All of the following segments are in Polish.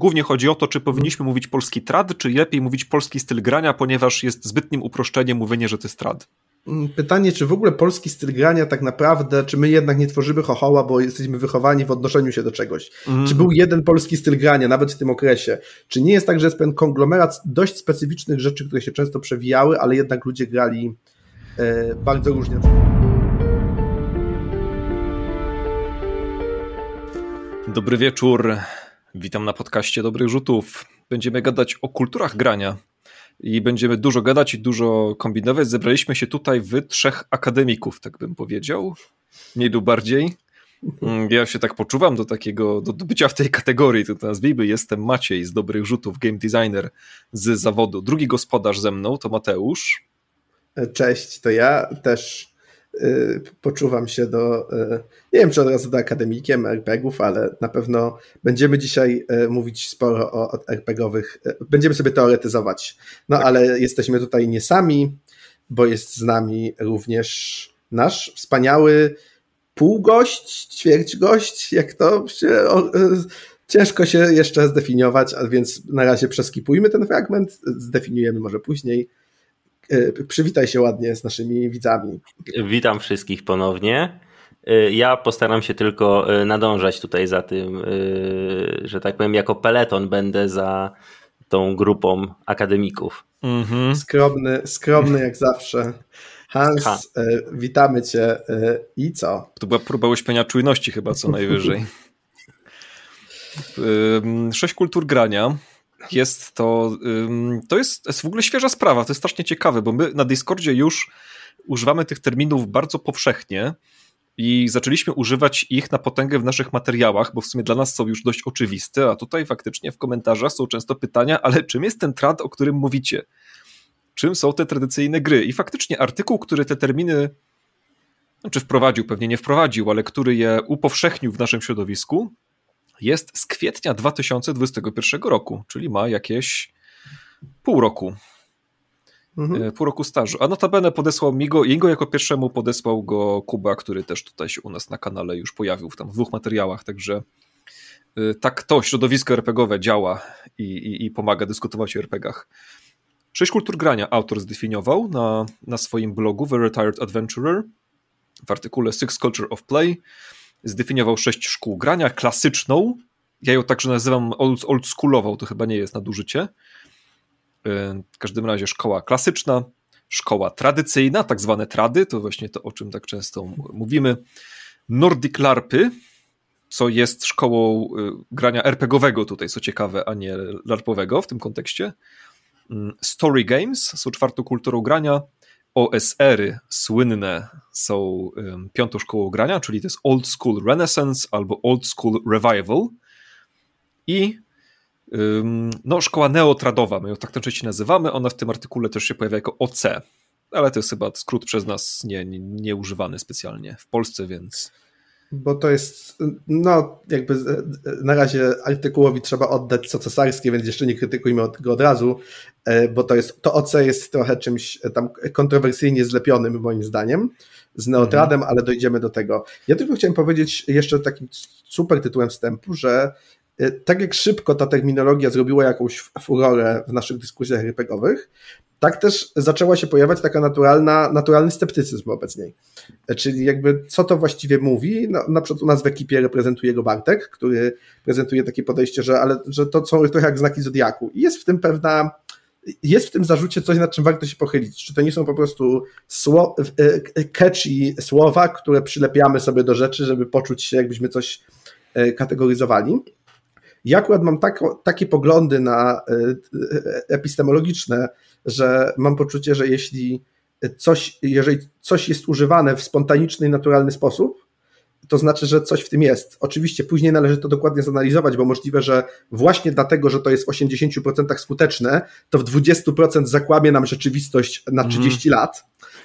Głównie chodzi o to, czy powinniśmy mówić polski trad, czy lepiej mówić polski styl grania, ponieważ jest zbytnim uproszczeniem mówienie, że to jest trad. Mm, pytanie, czy w ogóle polski styl grania tak naprawdę, czy my jednak nie tworzymy chochoła, bo jesteśmy wychowani w odnoszeniu się do czegoś. Mm. Czy był jeden polski styl grania, nawet w tym okresie? Czy nie jest tak, że jest pewien konglomerat dość specyficznych rzeczy, które się często przewijały, ale jednak ludzie grali e, bardzo różnie? Dobry wieczór. Witam na podcaście Dobrych Rzutów. Będziemy gadać o kulturach grania i będziemy dużo gadać i dużo kombinować. Zebraliśmy się tutaj w trzech akademików, tak bym powiedział. Nie lub bardziej. Mm, ja się tak poczuwam do takiego, do, do bycia w tej kategorii, to nazwijmy, jestem Maciej z Dobrych Rzutów, game designer z zawodu. Drugi gospodarz ze mną to Mateusz. Cześć, to ja też poczuwam się do, y, nie wiem czy od razu do akademikiem RPGów, ale na pewno będziemy dzisiaj y, mówić sporo o RPGowych, będziemy sobie teoretyzować. No tak. ale jesteśmy tutaj nie sami, bo jest z nami również nasz wspaniały półgość, ćwierćgość, jak to się, ciężko się jeszcze zdefiniować, a więc na razie przeskipujmy ten fragment, zdefiniujemy może później. E, przywitaj się ładnie z naszymi widzami. Witam wszystkich ponownie. E, ja postaram się tylko e, nadążać tutaj za tym, że tak powiem, jako peleton będę za tą grupą akademików. Mhm. Skromny, skromny jak zawsze. Hans, ha. witamy Cię. I co? To była próba uśpienia czujności chyba co najwyżej. Sześć kultur grania jest to, to jest, jest w ogóle świeża sprawa, to jest strasznie ciekawe, bo my na Discordzie już używamy tych terminów bardzo powszechnie i zaczęliśmy używać ich na potęgę w naszych materiałach, bo w sumie dla nas są już dość oczywiste, a tutaj faktycznie w komentarzach są często pytania, ale czym jest ten trad, o którym mówicie? Czym są te tradycyjne gry? I faktycznie artykuł, który te terminy znaczy wprowadził, pewnie nie wprowadził, ale który je upowszechnił w naszym środowisku, jest z kwietnia 2021 roku, czyli ma jakieś pół roku. Mhm. E, pół roku stażu. A notabene podesłał mi go, jego jako pierwszemu podesłał go Kuba, który też tutaj się u nas na kanale już pojawił w tam dwóch materiałach, także e, tak to środowisko RPGowe działa i, i, i pomaga dyskutować o RPGach. Sześć kultur grania autor zdefiniował na, na swoim blogu The Retired Adventurer w artykule Six Culture of Play zdefiniował sześć szkół grania, klasyczną, ja ją także nazywam old, oldschoolową, to chyba nie jest nadużycie. W każdym razie szkoła klasyczna, szkoła tradycyjna, tak zwane trady, to właśnie to, o czym tak często mówimy. Nordic LARPy, co jest szkołą y, grania RPGowego tutaj, co ciekawe, a nie LARPowego w tym kontekście. Mm, Story Games są czwartą kulturą grania, OSR-y słynne są piątą szkołą grania, czyli to jest Old School Renaissance albo Old School Revival. I no, szkoła neotradowa, my ją tak częściej nazywamy, ona w tym artykule też się pojawia jako OC, ale to jest chyba skrót przez nas nie, nie, nie używany specjalnie w Polsce, więc bo to jest, no jakby na razie artykułowi trzeba oddać co cesarskie, więc jeszcze nie krytykujmy go od razu, e, bo to jest, to OC jest trochę czymś tam kontrowersyjnie zlepionym moim zdaniem z Neotradem, mhm. ale dojdziemy do tego. Ja tylko chciałem powiedzieć jeszcze takim super tytułem wstępu, że e, tak jak szybko ta terminologia zrobiła jakąś furorę w naszych dyskusjach RPGowych, tak też zaczęła się pojawiać taka naturalna, naturalny sceptycyzm wobec niej. Czyli jakby co to właściwie mówi? No, na przykład u nas w ekipie reprezentuje go Bartek, który prezentuje takie podejście, że, ale, że to są trochę jak znaki Zodiaku. I jest w tym pewna, jest w tym zarzucie coś, nad czym warto się pochylić. Czy to nie są po prostu sło, e, catchy słowa, które przylepiamy sobie do rzeczy, żeby poczuć się, jakbyśmy coś e, kategoryzowali. Ja akurat mam tak, takie poglądy na e, epistemologiczne, że mam poczucie, że jeśli coś, jeżeli coś jest używane w spontaniczny i naturalny sposób, to znaczy, że coś w tym jest. Oczywiście później należy to dokładnie zanalizować, bo możliwe, że właśnie dlatego, że to jest w 80% skuteczne, to w 20% zakłamie nam rzeczywistość na 30 mm. lat,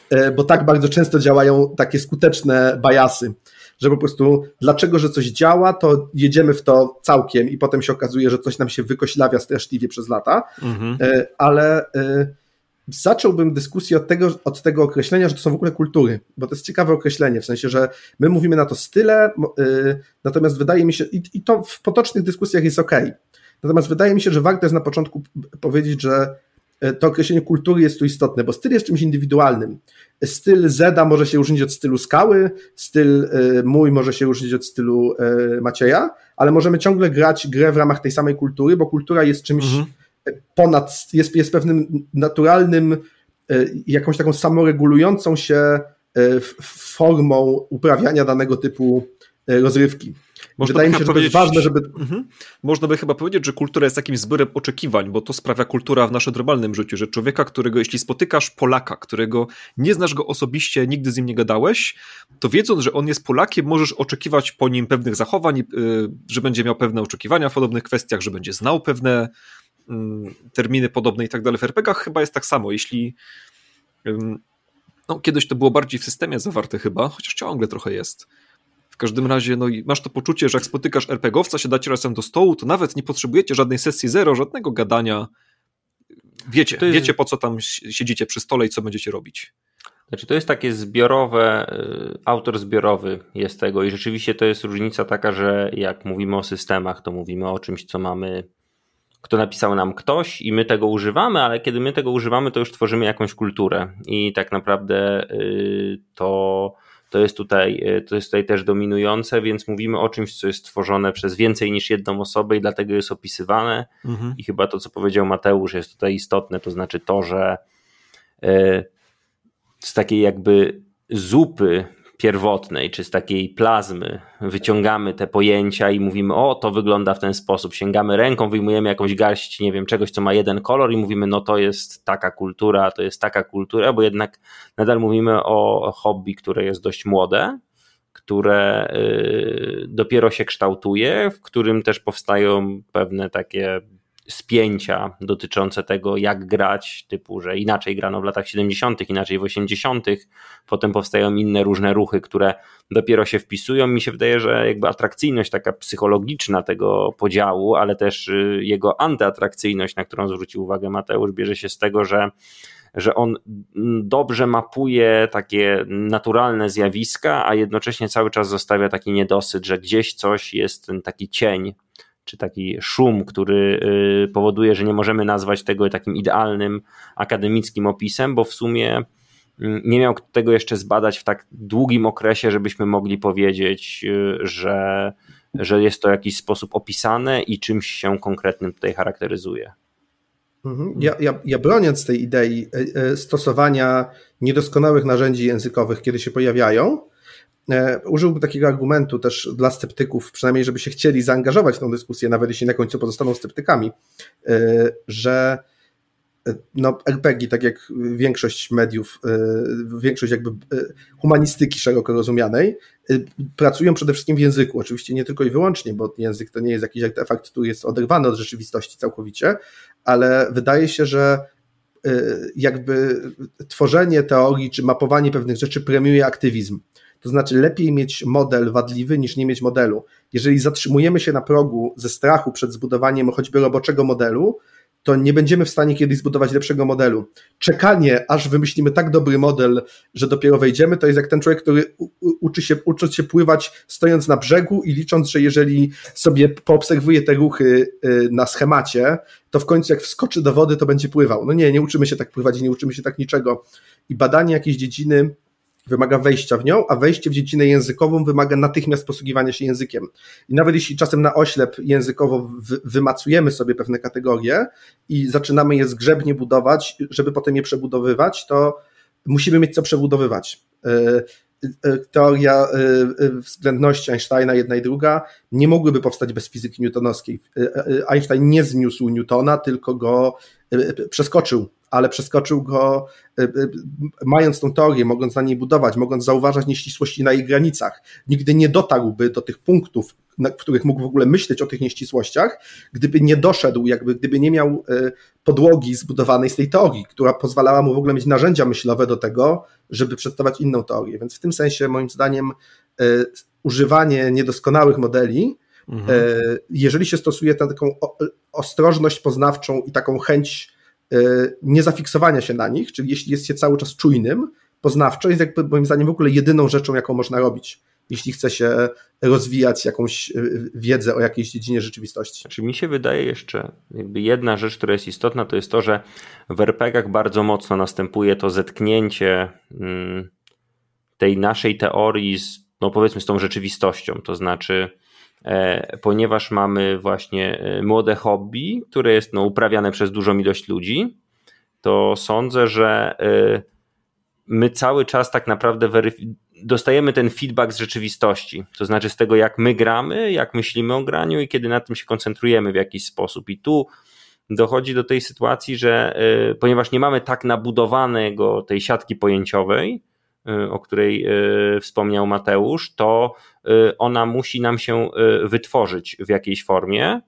e, bo tak bardzo często działają takie skuteczne bajasy, że po prostu dlaczego, że coś działa, to jedziemy w to całkiem i potem się okazuje, że coś nam się wykoślawia straszliwie przez lata, mm-hmm. ale e, zacząłbym dyskusję od tego, od tego określenia, że to są w ogóle kultury, bo to jest ciekawe określenie, w sensie, że my mówimy na to style, yy, natomiast wydaje mi się, i, i, to w potocznych dyskusjach jest ok, Natomiast wydaje mi się, że warto jest na początku powiedzieć, że e, to określenie kultury jest tu istotne, bo styl jest czymś indywidualnym. Styl Zeda może się różnić od stylu Skały, styl e, mój może się różnić od stylu e, Macieja, ale możemy ciągle grać grę w ramach tej samej kultury, bo kultura jest czymś mhm. ponad, jest, jest pewnym naturalnym, jakąś taką samoregulującą się formą uprawiania danego typu rozrywki. Można Wydaje mi się, że to jest ważne, żeby. Mhm. Można by chyba powiedzieć, że kultura jest takim zbiorem oczekiwań, bo to sprawia kultura w naszym normalnym życiu, że człowieka, którego jeśli spotykasz Polaka, którego nie znasz go osobiście, nigdy z nim nie gadałeś, to wiedząc, że on jest Polakiem, możesz oczekiwać po nim pewnych zachowań, y, że będzie miał pewne oczekiwania w podobnych kwestiach, że będzie znał pewne mm, terminy podobne i tak dalej. W RPGach chyba jest tak samo. Jeśli no, kiedyś to było bardziej w systemie zawarte chyba, chociaż ciągle trochę jest w każdym razie, no i masz to poczucie, że jak spotykasz RPGowca, siadacie razem do stołu, to nawet nie potrzebujecie żadnej sesji zero, żadnego gadania. Wiecie, jest... wiecie po co tam siedzicie przy stole i co będziecie robić. Znaczy to jest takie zbiorowe, y, autor zbiorowy jest tego i rzeczywiście to jest różnica taka, że jak mówimy o systemach, to mówimy o czymś, co mamy, kto napisał nam ktoś i my tego używamy, ale kiedy my tego używamy, to już tworzymy jakąś kulturę i tak naprawdę y, to to jest tutaj, e, to jest tutaj też dominujące, więc mówimy o czymś, co jest tworzone przez więcej niż jedną osobę i dlatego jest opisywane. Mhm. I chyba to, co powiedział Mateusz, jest tutaj istotne, to znaczy to, że e, z takiej jakby zupy pierwotnej, czy z takiej plazmy wyciągamy te pojęcia i mówimy, o, to wygląda w ten sposób. Sięgamy ręką, wyjmujemy jakąś garść, nie wiem, czegoś, co ma jeden kolor i mówimy, no to jest taka kultura, to jest taka kultura, bo jednak nadal mówimy o hobby, które jest dość młode, które y, dopiero się kształtuje, w którym też powstają pewne takie spięcia dotyczące tego, jak grać, typu, że inaczej grano w latach 70., inaczej w 80., potem powstają inne różne ruchy, które dopiero się wpisują. Mi się wydaje, że jakby atrakcyjność taka psychologiczna tego podziału, ale też y, jego antyatrakcyjność, na którą zwrócił uwagę Mateusz, bierze się z tego, że że on dobrze mapuje takie naturalne zjawiska, a jednocześnie cały czas zostawia taki niedosyt, że gdzieś coś jest ten taki cień czy taki szum, który y, powoduje, że nie możemy nazwać tego takim idealnym akademickim opisem, bo w sumie mm, nie miał tego jeszcze zbadać w tak długim okresie, żebyśmy mogli powiedzieć, y, że, że jest to w jakiś sposób opisane i czymś się konkretnym tutaj charakteryzuje. Mhm. Ja, ja, ja broniąc tej idei y, stosowania niedoskonałych narzędzi językowych, kiedy się pojawiają, E, użyłbym takiego argumentu też dla sceptyków, przynajmniej żeby się chcieli zaangażować w tę dyskusję, nawet jeśli na końcu pozostaną sceptykami, e, że e, no, RPG, tak jak większość mediów, większość jakby humanistyki szeroko rozumianej, pracują przede wszystkim w języku. Oczywiście nie tylko i wyłącznie, bo język to nie jest jakiś artefakt, który jest oderwany od rzeczywistości całkowicie, ale wydaje się, że jakby tworzenie teorii czy mapowanie pewnych rzeczy premiuje aktywizm. To znaczy, lepiej mieć model wadliwy niż nie mieć modelu. Jeżeli zatrzymujemy się na progu ze strachu przed zbudowaniem choćby roboczego modelu, to nie będziemy w stanie kiedyś zbudować lepszego modelu. Czekanie, aż wymyślimy tak dobry model, że dopiero wejdziemy, to jest jak ten człowiek, który uczy się, uczy się pływać stojąc na brzegu i licząc, że jeżeli sobie poobserwuje te ruchy y, na schemacie, to w końcu jak wskoczy do wody, to będzie pływał. No nie, nie uczymy się tak pływać nie uczymy się tak niczego. I badanie jakiejś dziedziny wymaga wejścia w nią, a wejście w dziedzinę językową wymaga natychmiast posługiwania się językiem. I nawet jeśli czasem na oślep językowo wymacujemy sobie pewne kategorie i zaczynamy je zgrzebnie budować, żeby potem je przebudowywać, to musimy mieć co przebudowywać. E, e, teoria e, względności Einsteina, jedna i druga, nie mogłyby powstać bez fizyki newtonowskiej. Einstein nie zniósł Newtona, tylko go przeskoczył ale przeskoczył go, y, y, mając tą teorię, mogąc na niej budować, mogąc zauważać nieścisłości na jej granicach. Nigdy nie dotarłby do tych punktów, w których mógł w ogóle myśleć o tych nieścisłościach, gdyby nie doszedł, jakby gdyby nie miał y, podłogi zbudowanej z tej teorii, która pozwalała mu w ogóle mieć narzędzia myślowe do tego, żeby przedstawiać inną teorię. Więc w tym sensie, moim zdaniem, używanie niedoskonałych modeli, mhm. jeżeli się stosuje taką ostrożność poznawczą i taką chęć niezafiksowania się na nich, czyli jeśli jest się cały czas czujnym, poznawczo, jest jakby moim zdaniem w ogóle jedyną rzeczą, jaką można robić. jeśli chce się rozwijać jakąś wiedzę o jakiejś dziedzinie rzeczywistości. Znaczy mi się wydaje jeszcze, jedna rzecz, która jest istotna, to jest to, że w RPGach bardzo mocno następuje to zetknięcie mm, tej naszej teorii z, no powiedzmy, z tą rzeczywistością. To znaczy, e, ponieważ mamy właśnie e, młode hobby, które jest no, uprawiane przez dużą ilość ludzi, to sądzę, że e, my cały czas tak naprawdę dostajemy ten feedback z rzeczywistości, to znaczy z tego, jak my gramy, jak myślimy o graniu i kiedy na tym się koncentrujemy w jakiś sposób. I tu dochodzi do tej sytuacji, że ponieważ nie mamy tak nabudowanego tej siatki pojęciowej, o której y, wspomniał Mateusz, to y, ona musi nam się wytworzyć w jakiejś formie.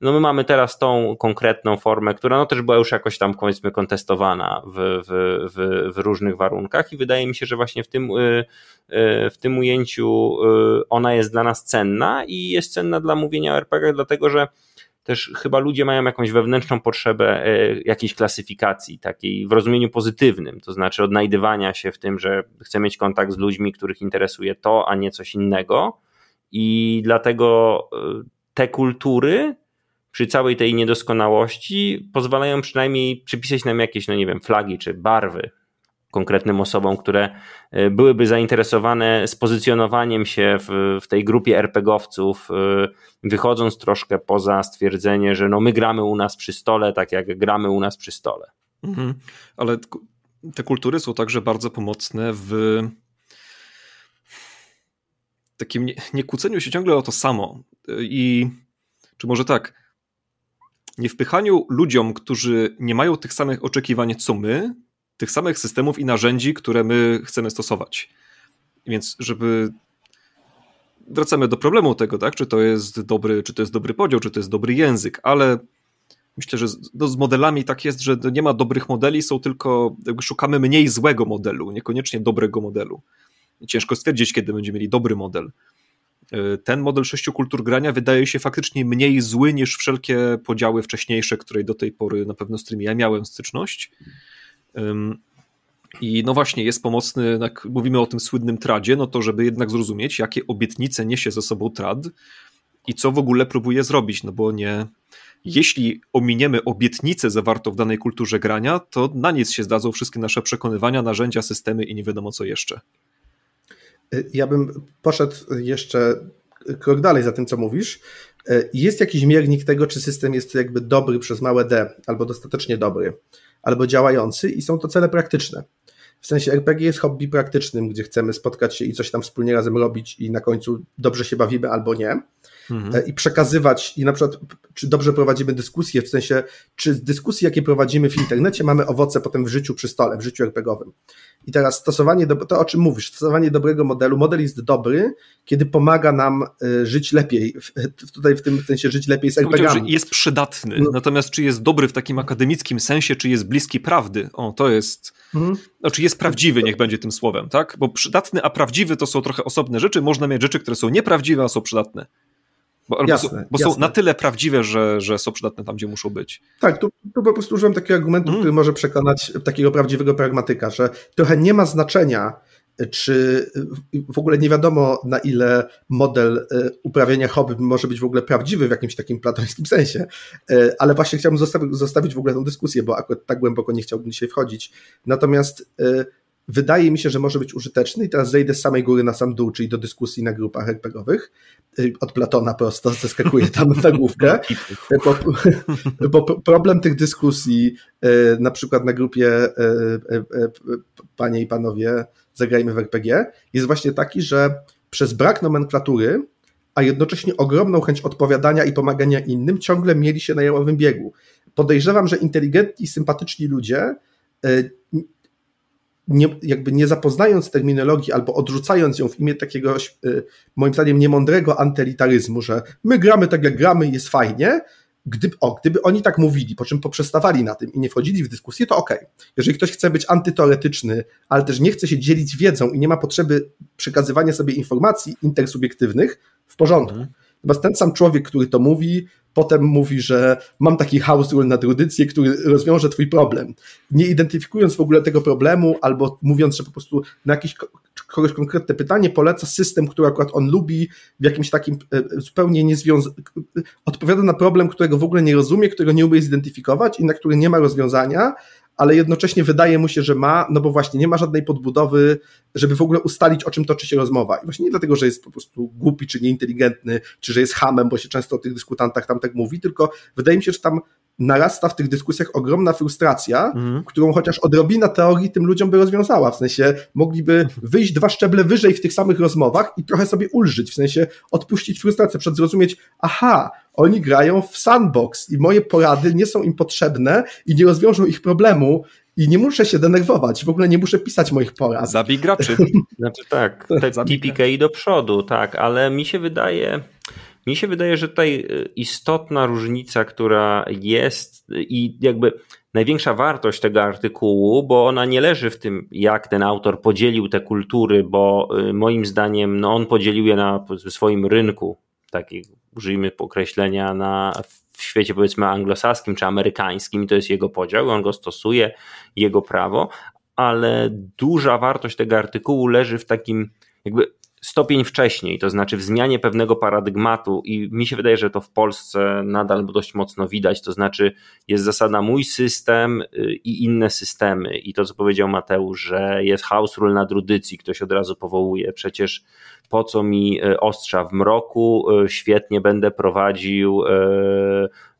No my mamy teraz tą konkretną formę, która no też była już jakoś tam powiedzmy kontestowana w, w, w, w różnych warunkach i wydaje mi się, że właśnie w tym, w tym ujęciu ona jest dla nas cenna i jest cenna dla mówienia o RPG, dlatego że też chyba ludzie mają jakąś wewnętrzną potrzebę e, jakiejś klasyfikacji, takiej w rozumieniu pozytywnym, to znaczy odnajdywania się w tym, że chcę mieć kontakt z ludźmi, których interesuje to, a nie coś innego. I dlatego e, te kultury przy całej tej niedoskonałości pozwalają przynajmniej przypisać nam jakieś, no nie wiem, flagi czy barwy konkretnym osobom, które e, byłyby zainteresowane spozycjonowaniem się w, w tej grupie RPGowców, e, wychodząc troszkę poza stwierdzenie, że no my gramy u nas przy stole, tak jak gramy u nas przy stole. Mhm. Ale te kultury są także bardzo pomocne w takim nie, kłóceniu się ciągle o to samo. I czy może tak, nie wpychaniu ludziom, którzy nie mają tych samych oczekiwań co my, tych samych systemów i narzędzi, które my chcemy stosować. Więc żeby wracamy do problemu tego, tak? Czy to jest dobry, czy to jest dobry podział, czy to jest dobry język, ale myślę, że z, no, z modelami tak jest, że nie ma dobrych modeli, są tylko szukamy mniej złego modelu, niekoniecznie dobrego modelu. Ciężko stwierdzić, kiedy będziemy mieli dobry model. E, ten model sześciu kultur grania wydaje się faktycznie mniej zły niż wszelkie podziały wcześniejsze, które do tej pory na pewno z którymi ja miałem styczność. I no właśnie, jest pomocny, jak mówimy o tym słynnym tradzie, no to żeby jednak zrozumieć, jakie obietnice niesie ze sobą trad i co w ogóle próbuje zrobić, no bo nie. Jeśli ominiemy obietnicę zawartą w danej kulturze grania, to na nic się zdadzą wszystkie nasze przekonywania, narzędzia, systemy i nie wiadomo co jeszcze. Ja bym poszedł jeszcze krok dalej za tym, co mówisz. Jest jakiś miernik tego, czy system jest jakby dobry przez małe d, albo dostatecznie dobry albo działający i są to cele praktyczne. W sensie RPG jest hobby praktycznym, gdzie chcemy spotkać się i coś tam wspólnie razem robić i na końcu dobrze się bawimy albo nie. Mhm. E, I przekazywać, i na przykład, czy dobrze prowadzimy dyskusje, w sensie, czy z dyskusji, jakie prowadzimy w internecie, mamy owoce potem w życiu przy stole, w życiu RPGowym. I teraz stosowanie, do, to o czym mówisz, stosowanie dobrego modelu. Model jest dobry, kiedy pomaga nam y, żyć lepiej, tutaj w tym sensie żyć lepiej z RPGami. Jest przydatny, no. natomiast czy jest dobry w takim akademickim sensie, czy jest bliski prawdy? O, to jest... Mhm. Znaczy jest prawdziwy, niech będzie tym słowem, tak? Bo przydatny, a prawdziwy to są trochę osobne rzeczy. Można mieć rzeczy, które są nieprawdziwe, a są przydatne. Bo, jasne, bo, są na tyle prawdziwe, że, że są przydatne tam, gdzie muszą być. Tak, tu, tu po prostu użyłem takiego argumentu, mm. który może przekonać takiego prawdziwego pragmatyka, że trochę nie ma znaczenia, czy w ogóle nie wiadomo, na ile model e, uprawiania hobby może być w ogóle prawdziwy w jakimś takim platońskim sensie, e, ale właśnie chciałbym zostawić, zostawić w ogóle tę dyskusję, bo akurat tak głęboko nie chciałbym dzisiaj wchodzić. Natomiast e, wydaje mi się, że może być użyteczny i teraz zejdę z samej góry na sam dół, czyli do dyskusji na grupach RPGowych. Y, od Platona prosto zeskakuję tam na główkę. Bo, bo problem tych dyskusji, y, na przykład na grupie y, Panie i Panowie, zagrajmy w RPG, jest właśnie taki, że przez brak nomenklatury, a jednocześnie ogromną chęć odpowiadania i pomagania innym, ciągle mieli się na jałowym biegu. Podejrzewam, że inteligentni, sympatyczni ludzie nie, jakby nie zapoznając terminologii albo odrzucając ją w imię takiego, y, moim zdaniem, niemądrego antylitaryzmu, że my gramy tak jak gramy jest fajnie, gdyby, o, gdyby oni tak mówili, po czym poprzestawali na tym i nie wchodzili w dyskusję, to okej. Okay. Jeżeli ktoś chce być antyteoretyczny, ale też nie chce się dzielić wiedzą i nie ma potrzeby przekazywania sobie informacji intersubiektywnych, w porządku. Mhm. Natomiast ten sam człowiek, który to mówi, potem mówi, że mam taki house rule na tradycję, który rozwiąże twój problem. Nie identyfikując w ogóle tego problemu, albo mówiąc, że po prostu na jakiś kogoś konkretne pytanie, poleca system, który akurat on lubi, w jakimś takim e, zupełnie niezwiązanym, odpowiada na problem, którego w ogóle nie rozumie, którego nie umie zidentyfikować i na który nie ma rozwiązania, ale jednocześnie wydaje mu się, że ma, no bo właśnie nie ma żadnej podbudowy, żeby w ogóle ustalić, o czym toczy się rozmowa. I właśnie nie dlatego, że jest po prostu głupi, czy nieinteligentny, czy że jest hamem, bo się często o tych dyskutantach tam tak mówi, tylko wydaje mi się, że tam narasta w tych dyskusjach ogromna frustracja, mhm. którą chociaż odrobina teorii tym ludziom by rozwiązała. W sensie mogliby wyjść dwa szczeble wyżej w tych samych rozmowach i trochę sobie ulżyć, w sensie odpuścić frustrację, przed zrozumieć, aha, oni grają w sandbox i moje porady nie są im potrzebne i nie rozwiążą ich problemu i nie muszę się denerwować, w ogóle nie muszę pisać moich porad. Zabij graczy. Znaczy tak, te TPK do przodu, tak, ale mi się wydaje, mi się wydaje, że tutaj y, istotna różnica, która jest i jakby największa wartość tego artykułu, bo ona nie leży w tym, jak ten autor podzielił te kultury, bo y, moim zdaniem no on podzielił je na swoim rynku, takiego użyjmy określenia na, w świecie powiedzmy anglosaskim czy amerykańskim to jest jego podział, on go stosuje, jego prawo, ale duża wartość tego artykułu leży w takim jakby stopień wcześniej, to znaczy w zmianie pewnego paradygmatu i mi się wydaje, że to w Polsce nadal dość mocno widać, to znaczy jest zasada mój system y, i inne systemy i to co powiedział Mateusz, że jest house rule na trudycji, ktoś od razu powołuje, przecież po co mi y, ostrza w mroku, y, świetnie będę prowadził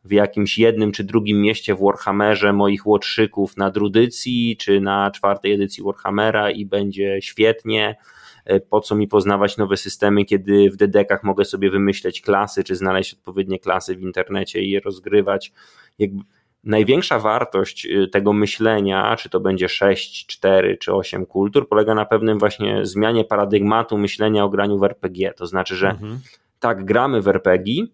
w jakimś jednym czy drugim mieście w Warhammerze moich łotrzyków na Drudycji, czy na czwartej edycji Warhammera i będzie świetnie. E, po co mi poznawać nowe systemy, kiedy w dedekach mogę sobie wymyśleć klasy, czy znaleźć odpowiednie klasy w internecie i je rozgrywać. Jakby największa wartość e, tego myślenia, czy to będzie 6, 4 czy 8 kultur, polega na pewnym właśnie zmianie paradygmatu myślenia o graniu w RPG. To znaczy, że mhm. tak, gramy w RPG,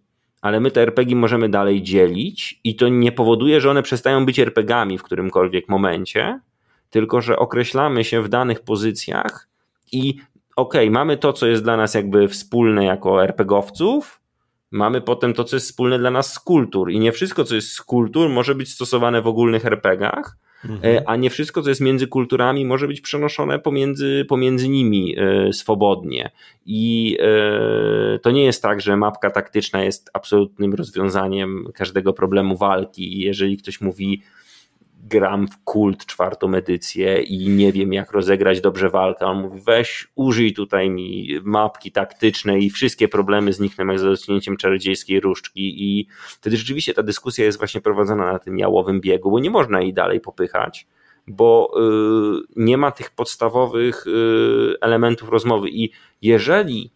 ale my te RPG możemy dalej dzielić i to nie powoduje, że one przestają być RPGami w którymkolwiek momencie, tylko że określamy się w danych pozycjach i ok, mamy to, co jest dla nas jakby wspólne jako RPGowców, mamy potem to, co jest wspólne dla nas z kultur. I nie wszystko, co jest z kultur może być stosowane w ogólnych RPGach, mhm. E, a nie wszystko, co jest między kulturami może być przenoszone pomiędzy, pomiędzy nimi e, swobodnie. I e, to nie jest tak, że mapka taktyczna jest absolutnym rozwiązaniem każdego problemu walki. I jeżeli ktoś mówi gram w kult czwartą edycję i nie wiem jak rozegrać dobrze walkę. On mówi weź użyj tutaj mi mapki taktycznej i wszystkie problemy znikną jak za dotknięciem czarodziejskiej różdżki i wtedy rzeczywiście ta dyskusja jest właśnie prowadzona na tym jałowym biegu, bo nie można jej dalej popychać bo y, nie ma tych podstawowych y, elementów rozmowy i jeżeli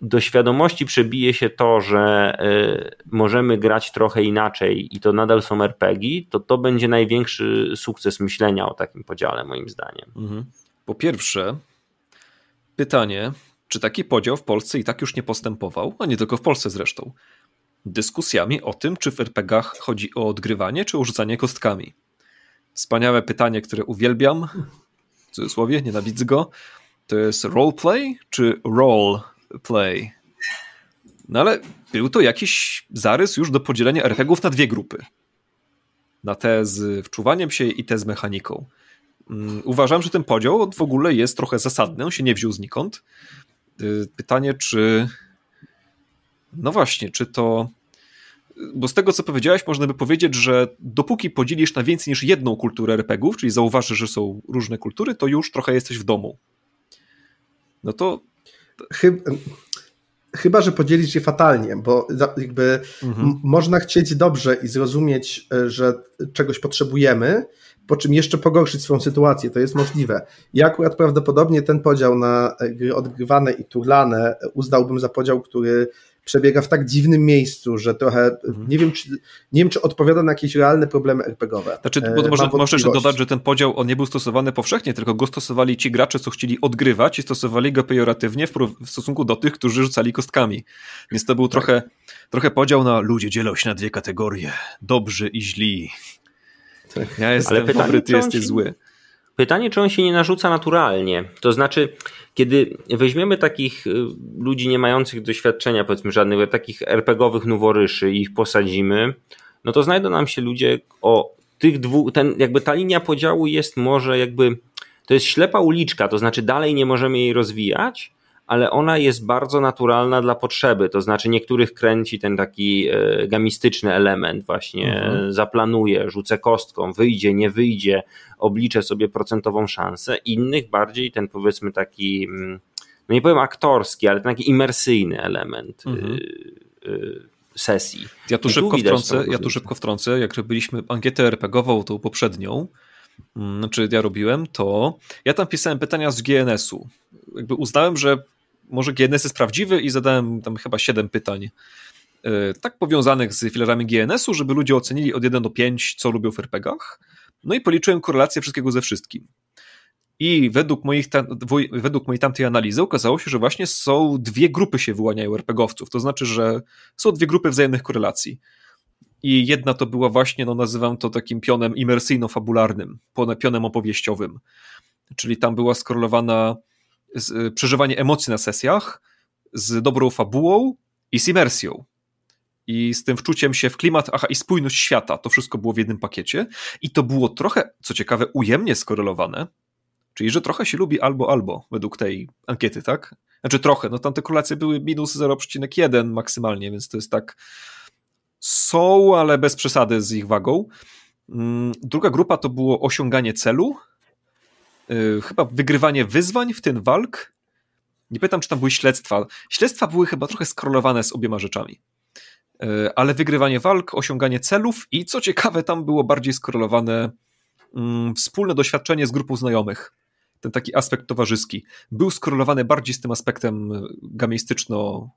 do świadomości przebije się to, że y, możemy grać trochę inaczej i to nadal są RPG, to to będzie największy sukces myślenia o takim podziale, moim zdaniem. Mhm. Po pierwsze, pytanie, czy taki podział w Polsce i tak już nie postępował, a nie tylko w Polsce zresztą, dyskusjami o tym, czy w RPGach chodzi o odgrywanie, czy o rzucanie kostkami. Wspaniałe pytanie, które uwielbiam, w cudzysłowie, nienawidzę go, to jest roleplay czy role play. No ale był to jakiś zarys już do podzielenia RPGów na dwie grupy. Na te z wczuwaniem się i te z mechaniką. Mm, uważam, że ten podział w ogóle jest trochę zasadny, on się nie wziął znikąd. Y, pytanie, czy. No właśnie, czy to. Bo z tego, co powiedziałeś, można by powiedzieć, że dopóki podzielisz na więcej niż jedną kulturę RPGów, czyli zauważysz, że są różne kultury, to już trochę jesteś w domu. No to Chyba, chyba, że podzielić je fatalnie, bo jakby mhm. można chcieć dobrze i zrozumieć, e, że czegoś potrzebujemy, po czym jeszcze pogorszyć swoją sytuację. To jest możliwe. Ja akurat prawdopodobnie ten podział na gry odgrywane i turlane uznałbym za podział, który przebiega w tak dziwnym miejscu, że trochę mhm. nie wiem, czy, nie wiem, czy odpowiada na jakieś realne problemy RPGowe. Znaczy, bo e, może, może jeszcze dodać, że ten podział on nie był stosowany powszechnie, tylko go stosowali ci gracze, co chcieli odgrywać i stosowali go pejoratywnie w, w stosunku do tych, którzy rzucali kostkami. Więc to był tak. trochę, trochę podział na ludzie dzielą się na dwie kategorie. Dobrzy i źli. Tak. Ja jestem Ale pytanie, dobry, ty jesteś zły. Pytanie, czy on się nie narzuca naturalnie. To znaczy, kiedy weźmiemy takich y, ludzi nie mających doświadczenia, powiedzmy żadnych, takich RPGowych noworyszy i ich posadzimy, no to znajdą nam się ludzie o tych dwóch, ten, jakby ta linia podziału jest może jakby to jest ślepa uliczka, to znaczy dalej nie możemy jej rozwijać, ale ona jest bardzo naturalna dla potrzeby. To znaczy, niektórych kręci ten taki e, gamistyczny element, właśnie mhm. zaplanuje, rzucę kostką, wyjdzie, nie wyjdzie, obliczę sobie procentową szansę. Innych bardziej ten powiedzmy taki, mm, no nie powiem aktorski, ale ten taki imersyjny element. Mhm. Y, y, sesji. Ja tu, szybko wtrącę, ja tu szybko wtrącę, jak robiliśmy ankietę RPGową, tą poprzednią, mm, znaczy ja robiłem, to ja tam pisałem pytania z GNS-u. Jakby uznałem, że może GNS jest prawdziwy i zadałem tam chyba 7 pytań e, tak powiązanych z filarami GNS-u, żeby ludzie ocenili od 1 do 5, co lubią w RPGach. No i policzyłem korelację wszystkiego ze wszystkim. I według, moich według mojej tamtej analizy okazało się, że właśnie są dwie grupy się wyłaniają RPGowców. To znaczy, że są dwie grupy wzajemnych korelacji. I jedna to była właśnie, no nazywam to takim pionem imersyjno-fabularnym, pionem opowieściowym. Czyli tam była skorelowana z, przeżywanie emocji na sesjach z dobrą fabułą i z imersją. I z tym wczuciem się w klimat, aha, i spójność świata. To wszystko było w jednym pakiecie. I to było trochę, co ciekawe, ujemnie skorelowane. Czyli, że trochę się lubi albo, albo, według tej ankiety, tak? Znaczy trochę, no tam te korelacje były minus 0,1 maksymalnie, więc to jest tak. Są, ale bez przesady z ich wagą. Mm, druga grupa to było osiąganie celu, Y, chyba wygrywanie wyzwań, w ten walk. Nie pamiętam, czy tam były śledztwa. Śledztwa były chyba trochę skorolowane z obiema rzeczami. Y, ale wygrywanie walk, osiąganie celów i co ciekawe, tam było bardziej skorelowane mm, wspólne doświadczenie z grupą znajomych. Ten taki aspekt towarzyski był skorelowany bardziej z tym aspektem gamistyczno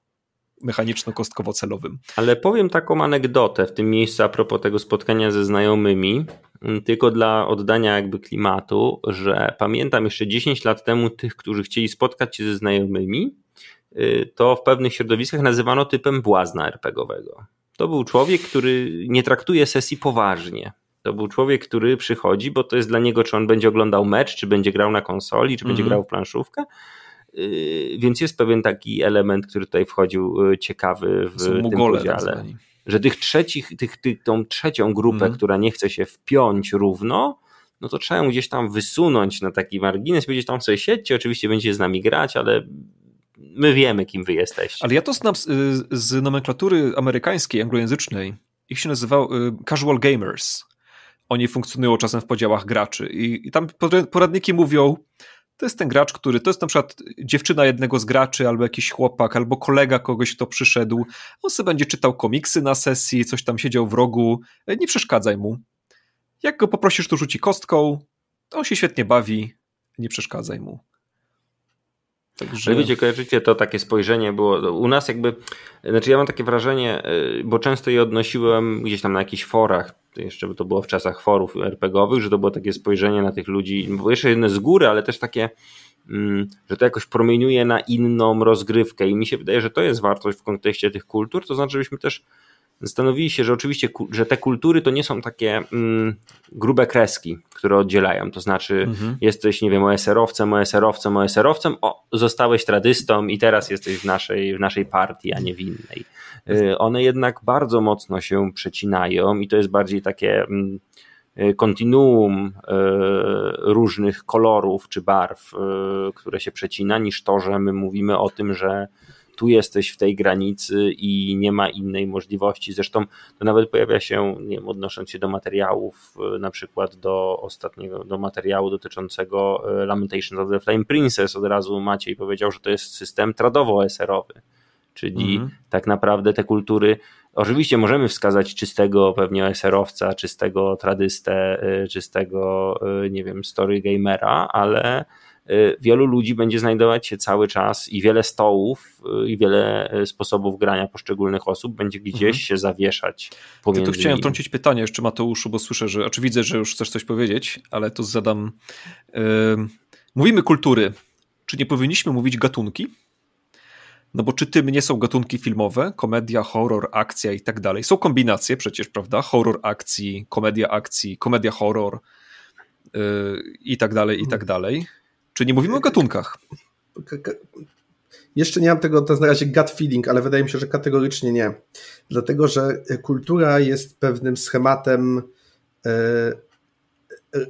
mechaniczno-kostkowo-celowym. Ale powiem taką anegdotę w tym miejscu a propos tego spotkania ze znajomymi, mm, tylko dla oddania jakby klimatu, że pamiętam jeszcze 10 lat temu tych, którzy chcieli spotkać się ze znajomymi, y, to w pewnych środowiskach nazywano typem błazna RPGowego. To był człowiek, który nie traktuje sesji poważnie. To był człowiek, który przychodzi, bo to jest dla niego, czy on będzie oglądał mecz, czy będzie grał na konsoli, czy mm -hmm. będzie mhm. grał w planszówkę, więc jest pewien taki element, który tutaj wchodził y, ciekawy w tym podziale. Że tych trzecich, tych, tych, tą trzecią grupę, mm. która nie chce się wpiąć równo, no to trzeba ją gdzieś tam wysunąć na taki margines, powiedzieć tam sobie siedźcie, oczywiście będziecie z nami grać, ale my wiemy, kim wy jesteście. Ale ja to znam z, z nomenklatury amerykańskiej, anglojęzycznej. Ich się nazywał y, casual gamers. Oni funkcjonują czasem w podziałach graczy i, i tam poradniki mówią, to jest ten gracz, który to jest na przykład dziewczyna jednego z graczy, albo jakiś chłopak, albo kolega kogoś, kto przyszedł. On sobie będzie czytał komiksy na sesji, coś tam siedział w rogu. Nie przeszkadzaj mu. Jak go poprosisz, to rzuci kostką, to on się świetnie bawi, nie przeszkadzaj mu. Także... Ale wiecie, kojarzycie to takie spojrzenie było u nas jakby, znaczy ja mam takie wrażenie, y, bo często je odnosiłem gdzieś tam na jakichś forach, jeszcze to było w czasach forów RPGowych, że to było takie spojrzenie na tych ludzi, bo jeszcze jedne z góry, ale też takie, mm, że to jakoś promieniuje na inną rozgrywkę. I mi się wydaje, że to jest wartość w kontekście tych kultur, to znaczy, żebyśmy też zastanowili się, że oczywiście, że te kultury to nie są takie mm, grube kreski, które oddzielają. To znaczy, mhm. jesteś, nie wiem, OSR-owcem, OSR-owcem, OSR-owcem, o, zostałeś tradystą i teraz jesteś w naszej, w naszej partii, a nie w innej. Y, one jednak bardzo mocno się przecinają i to jest bardziej takie mm, y, kontinuum y, różnych kolorów czy barw, które się przecina, niż to, że my mówimy o tym, że tu jesteś w tej granicy i nie ma innej możliwości. Zresztą to nawet pojawia się, nie wiem, odnosząc się do materiałów, na przykład do ostatniego, do materiału dotyczącego Lamentations of the Flame Princess, od razu Maciej powiedział, że to jest system tradowo-eserowy czyli mhm. tak naprawdę te kultury, oczywiście możemy wskazać czystego pewnie OSR-owca, czystego tradystę, y, czystego, nie wiem, story gamera, ale wielu ludzi będzie znajdować się cały czas i wiele stołów i wiele sposobów grania poszczególnych osób będzie gdzieś mhm. się zawieszać pomiędzy To chciałem wtrącić pytanie jeszcze Mateuszu, bo słyszę, że, oczywiście widzę, że już chcesz coś powiedzieć, ale to zadam. Mówimy kultury. Czy nie powinniśmy mówić gatunki? No bo czy tym nie są gatunki filmowe, komedia, horror, akcja i tak dalej. Są kombinacje przecież, prawda? Horror akcji, komedia akcji, komedia horror yy, i tak dalej, i tak dalej. Czy nie mówimy o gatunkach? Jeszcze nie mam tego, to jest na razie gut feeling, ale wydaje mi się, że kategorycznie nie. Dlatego, że kultura jest pewnym schematem yy,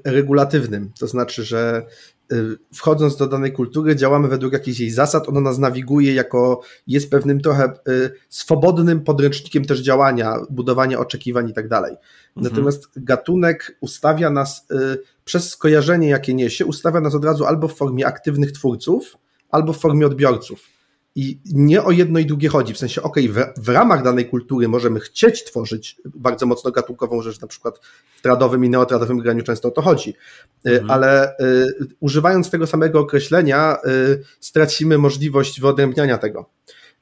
regulatywnym. To znaczy, że y, wchodząc do danej kultury, działamy według jakichś jej zasad, ona nas nawiguje jako, jest pewnym trochę swobodnym podręcznikiem też działania, budowania oczekiwań i tak dalej. Mhm. Natomiast gatunek ustawia nas, przez skojarzenie jakie niesie, ustawia nas od razu albo w formie aktywnych twórców, albo w formie odbiorców. I nie o jedno i drugie chodzi, w sensie, okej, okay, w, w, ramach danej kultury możemy chcieć tworzyć bardzo mocno gatunkową rzecz, na przykład w tradowym i neotradowym graniu często o to chodzi, y, mhm. ale y, używając tego samego określenia y, stracimy możliwość wyodrębniania tego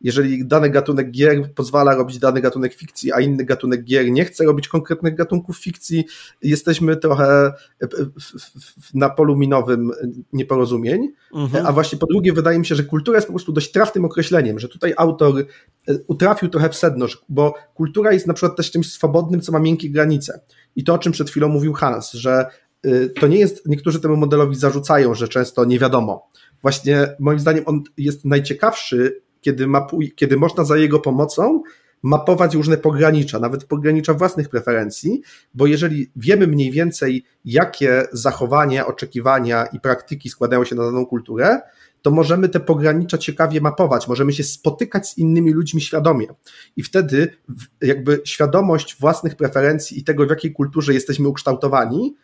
jeżeli dany gatunek gier pozwala robić dany gatunek fikcji, a inny gatunek gier nie chce robić konkretnych gatunków fikcji, jesteśmy trochę na polu minowym nieporozumień. Mhm. A właśnie po drugie, wydaje mi się, że kultura jest po prostu dość trafnym określeniem, że tutaj autor e, utrafił trochę w sedno, bo kultura jest na przykład też czymś swobodnym, co ma miękkie granice. I to, o czym przed chwilą mówił Hans, że e, to nie jest, niektórzy temu modelowi zarzucają, że często nie wiadomo. Właśnie moim zdaniem on jest najciekawszy kiedy, mapuj, kiedy można za jego pomocą mapować różne pogranicza, nawet pogranicza własnych preferencji, bo jeżeli wiemy mniej więcej, jakie zachowania, oczekiwania i praktyki składają się na daną kulturę, to możemy te pogranicza ciekawie mapować, możemy się spotykać z innymi ludźmi świadomie. I wtedy jakby świadomość własnych preferencji i tego, w jakiej kulturze jesteśmy ukształtowani,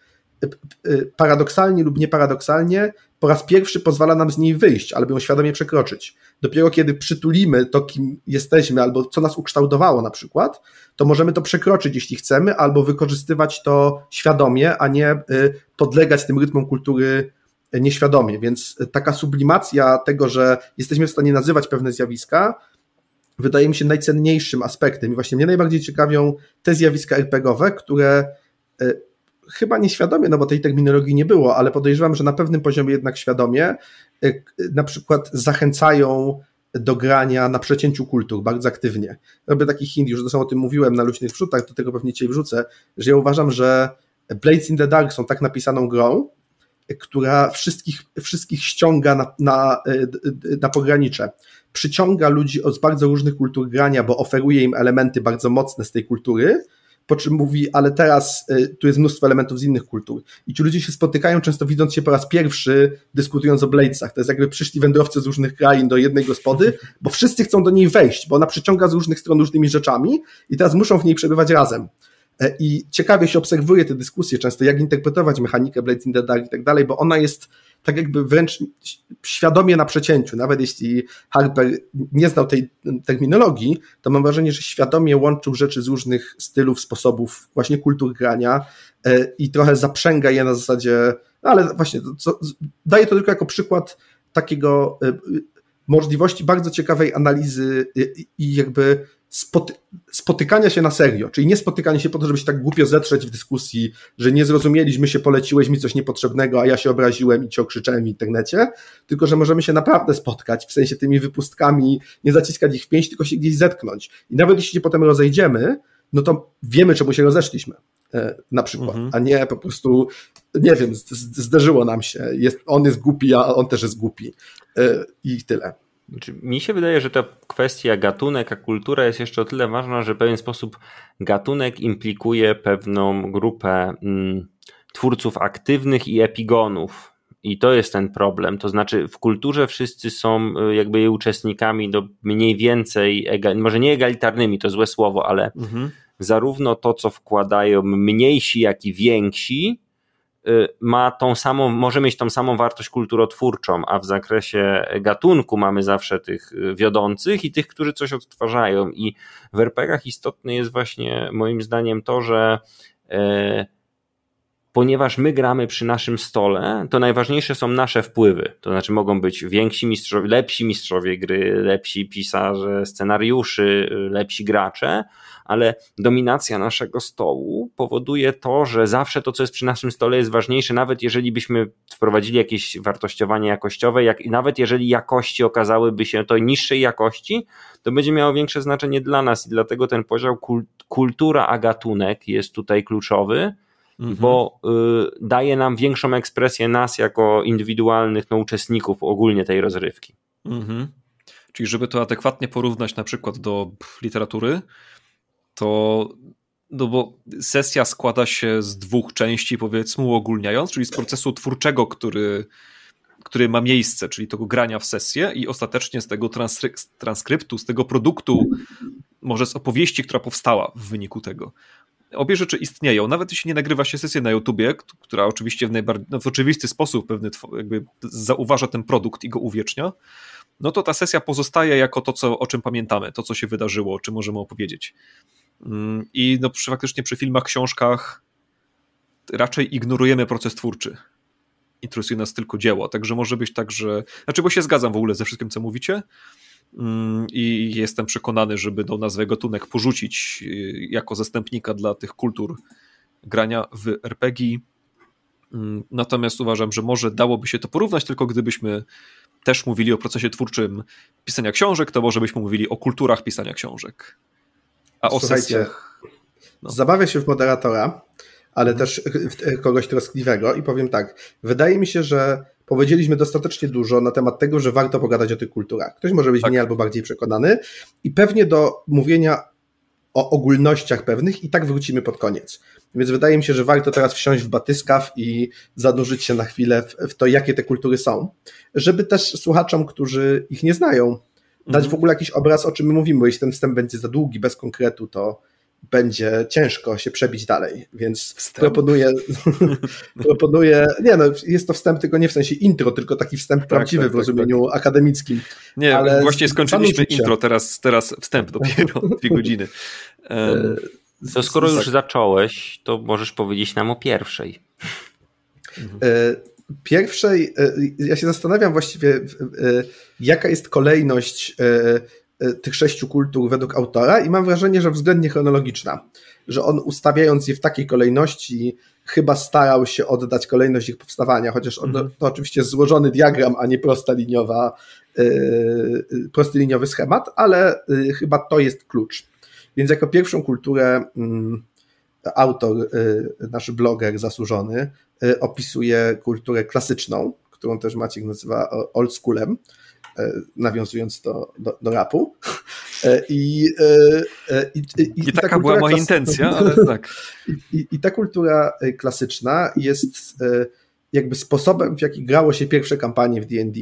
paradoksalnie lub nieparadoksalnie, po raz pierwszy pozwala nam z niej wyjść, albo ją świadomie przekroczyć. Dopiero kiedy przytulimy to, kim jesteśmy, albo co nas ukształtowało na przykład, to możemy to przekroczyć, jeśli chcemy, albo wykorzystywać to świadomie, a nie y, podlegać tym rytmom kultury nieświadomie. Więc taka sublimacja tego, że jesteśmy w stanie nazywać pewne zjawiska, wydaje mi się najcenniejszym aspektem. I właśnie mnie najbardziej ciekawią te zjawiska RPGowe, które y, chyba nieświadomie, no bo tej terminologii nie było, ale podejrzewam, że na pewnym poziomie jednak świadomie y, na przykład zachęcają do grania na przecięciu kultur bardzo aktywnie. Robię taki hint, już zresztą o tym mówiłem na luźnych wrzutach, do tego pewnie cię wrzucę, że ja uważam, że Blades in the Dark są tak napisaną grą, która wszystkich, wszystkich ściąga na, na, y, na pogranicze. Przyciąga ludzi z bardzo różnych kultur grania, bo oferuje im elementy bardzo mocne z tej kultury, po czym mówi, ale teraz y, tu jest mnóstwo elementów z innych kultur. I ci ludzie się spotykają, często widząc się po raz pierwszy, dyskutując o Bladesach. To jest jakby przyszli wędrowcy z różnych krain do jednej gospody, bo wszyscy chcą do niej wejść, bo ona przyciąga z różnych stron różnymi rzeczami i teraz muszą w niej przebywać razem. E, I ciekawie się obserwuje te dyskusje często, jak interpretować mechanikę Blades in the Dark i tak dalej, bo ona jest tak jakby wręcz świadomie na przecięciu. Nawet jeśli Harper nie znał tej terminologii, to mam wrażenie, że świadomie łączył rzeczy z różnych stylów, sposobów, właśnie kultur grania e, i trochę zaprzęga je na zasadzie, no ale właśnie co, daje to tylko jako przykład takiego e, możliwości bardzo ciekawej analizy i jakby spoty spotykania się na serio, czyli nie spotykanie się po to, żeby się tak głupio zetrzeć w dyskusji, że nie zrozumieliśmy się, poleciłeś mi coś niepotrzebnego, a ja się obraziłem i cię okrzyczałem w internecie, tylko że możemy się naprawdę spotkać, w sensie tymi wypustkami, nie zaciskać ich w pięść, tylko się gdzieś zetknąć. I nawet jeśli się potem rozejdziemy, no to wiemy, czemu się rozeszliśmy e, na przykład, mhm. a nie po prostu, nie wiem, zderzyło nam się, jest, on jest głupi, a on też jest głupi e, i tyle. Znaczy, mi się wydaje, że ta kwestia gatunek, a kultura jest jeszcze o tyle ważna, że w pewien sposób gatunek implikuje pewną grupę mm, twórców aktywnych i epigonów. I to jest ten problem. To znaczy, w kulturze wszyscy są y, jakby jej uczestnikami do mniej więcej, może nie egalitarnymi, to złe słowo, ale mhm. zarówno to, co wkładają mniejsi, jak i więksi, ma tą samą, może mieć tą samą wartość kulturotwórczą, a w zakresie gatunku mamy zawsze tych y, wiodących i tych, którzy coś odtwarzają. I w RPGach istotne jest właśnie moim zdaniem to, że e, ponieważ my gramy przy naszym stole, to najważniejsze są nasze wpływy. To znaczy mogą być więksi mistrzowie, lepsi mistrzowie gry, lepsi pisarze scenariuszy, lepsi gracze, ale dominacja naszego stołu powoduje to, że zawsze to, co jest przy naszym stole, jest ważniejsze, nawet jeżeli byśmy wprowadzili jakieś wartościowanie jakościowe, jak, nawet jeżeli jakości okazałyby się to niższej jakości, to będzie miało większe znaczenie dla nas i dlatego ten podział kultura a gatunek jest tutaj kluczowy mhm. bo y, daje nam większą ekspresję nas jako indywidualnych no, uczestników ogólnie tej rozrywki. Mhm. Czyli żeby to adekwatnie porównać na przykład do literatury, to no bo sesja składa się z dwóch części, powiedzmy, uogólniając, czyli z procesu twórczego, który który ma miejsce, czyli tego grania w sesję i ostatecznie z tego transkryptu, z tego produktu, może z opowieści, która powstała w wyniku tego. Obie rzeczy istnieją, nawet jeśli nie nagrywa się sesję na YouTubie, która oczywiście w, najbardziej, no w oczywisty sposób pewny jakby zauważa ten produkt i go uwiecznia, no to ta sesja pozostaje jako to, co, o czym pamiętamy, to, co się wydarzyło, o czym możemy opowiedzieć. Mm, I no, przy, faktycznie przy filmach, książkach raczej ignorujemy proces twórczy. Interesuje nas tylko dzieło, także może być tak, że. Znaczy, bo się zgadzam w ogóle ze wszystkim, co mówicie. Mm, I jestem przekonany, że będą nazwę gatunek porzucić y, jako zastępnika dla tych kultur grania w RPG. Mm, natomiast uważam, że może dałoby się to porównać, tylko gdybyśmy też mówili o procesie twórczym pisania książek, to może byśmy mówili o kulturach pisania książek. A o Słuchajcie, sesjach. No. Zabawia się w moderatora, ale też kogoś troskliwego i powiem tak. Wydaje mi się, że powiedzieliśmy dostatecznie dużo na temat tego, że warto pogadać o tych kulturach. Ktoś może być tak. mniej albo bardziej przekonany i pewnie do mówienia o ogólnościach pewnych i tak wrócimy pod koniec. Więc wydaje mi się, że warto teraz wsiąść w batyskaw i zanurzyć się na chwilę w, w to, jakie te kultury są, żeby też słuchaczom, którzy ich nie znają, dać w ogóle jakiś obraz, o czym my mówimy, bo jeśli ten wstęp będzie za długi, bez konkretu, to będzie ciężko się przebić dalej, więc wstęp. proponuję, proponuję, nie no, jest to wstęp tylko nie w sensie intro, tylko taki wstęp tak, prawdziwy tak, w tak, rozumieniu tak. akademickim. Nie, ale właśnie skończyliśmy intro, teraz, teraz wstęp dopiero, dwie godziny. Um, to skoro już zacząłeś, to możesz powiedzieć nam o pierwszej. E, pierwszej, e, ja się zastanawiam właściwie, e, jaka jest kolejność tych sześciu kultur według autora i mam wrażenie, że względnie chronologiczna, że on ustawiając je w takiej kolejności chyba starał się oddać kolejność ich powstawania, chociaż on, mm. to oczywiście złożony diagram, a nie prosta liniowa, prosty liniowy schemat, ale chyba to jest klucz. Więc jako pierwszą kulturę mm, autor, nasz bloger zasłużony, opisuje kulturę klasyczną, którą też Maciek nazywa old schoolem, nawiązując do, do, do rapu. I, i, i, i, I taka ta była moja intencja, ale tak. I, I ta kultura klasyczna jest jakby sposobem, w jaki grało się pierwsze kampanie w D&D,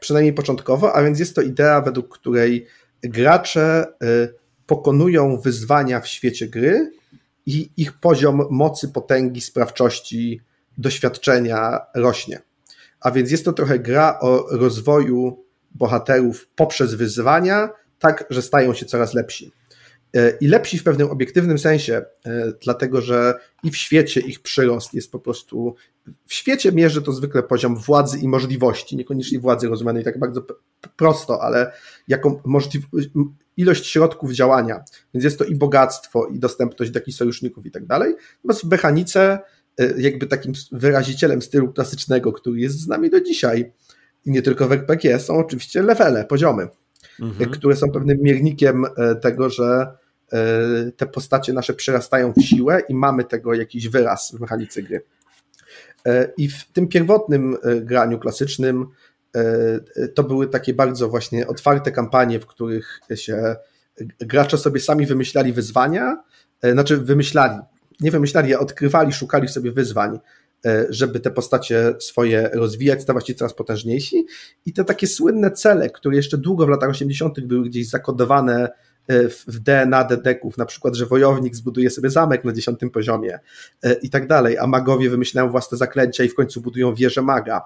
przynajmniej początkowo, a więc jest to idea, według której gracze pokonują wyzwania w świecie gry i ich poziom mocy, potęgi, sprawczości, doświadczenia rośnie. A więc jest to trochę gra o rozwoju bohaterów poprzez wyzwania, tak, że stają się coraz lepsi. Y, I lepsi w pewnym obiektywnym sensie, y, dlatego że i w świecie ich przyrost jest po prostu. W świecie mierzy to zwykle poziom władzy i możliwości, niekoniecznie władzy rozumianej tak bardzo prosto, ale jako ilość środków działania. Więc jest to i bogactwo, i dostępność do takich sojuszników i tak dalej. Natomiast w mechanice, jakby takim wyrazicielem stylu klasycznego, który jest z nami do dzisiaj, i nie tylko w RPG, są oczywiście levele, poziomy, mhm. które są pewnym miernikiem y, tego, że te postacie nasze przerastają w siłę i mamy tego jakiś wyraz w mechanice gry. I w tym pierwotnym graniu klasycznym E, to były takie bardzo właśnie otwarte kampanie, w których się gracze sobie sami wymyślali wyzwania, e, znaczy wymyślali, nie wymyślali, a odkrywali, szukali sobie wyzwań, e, żeby te postacie swoje rozwijać, stawać się coraz potężniejsi. I te takie słynne cele, które jeszcze długo w latach 80. były gdzieś zakodowane w DNA dedeków, na przykład, że wojownik zbuduje sobie zamek na dziesiątym poziomie i tak dalej, a magowie wymyślają własne zaklęcia i w końcu budują wieżę maga.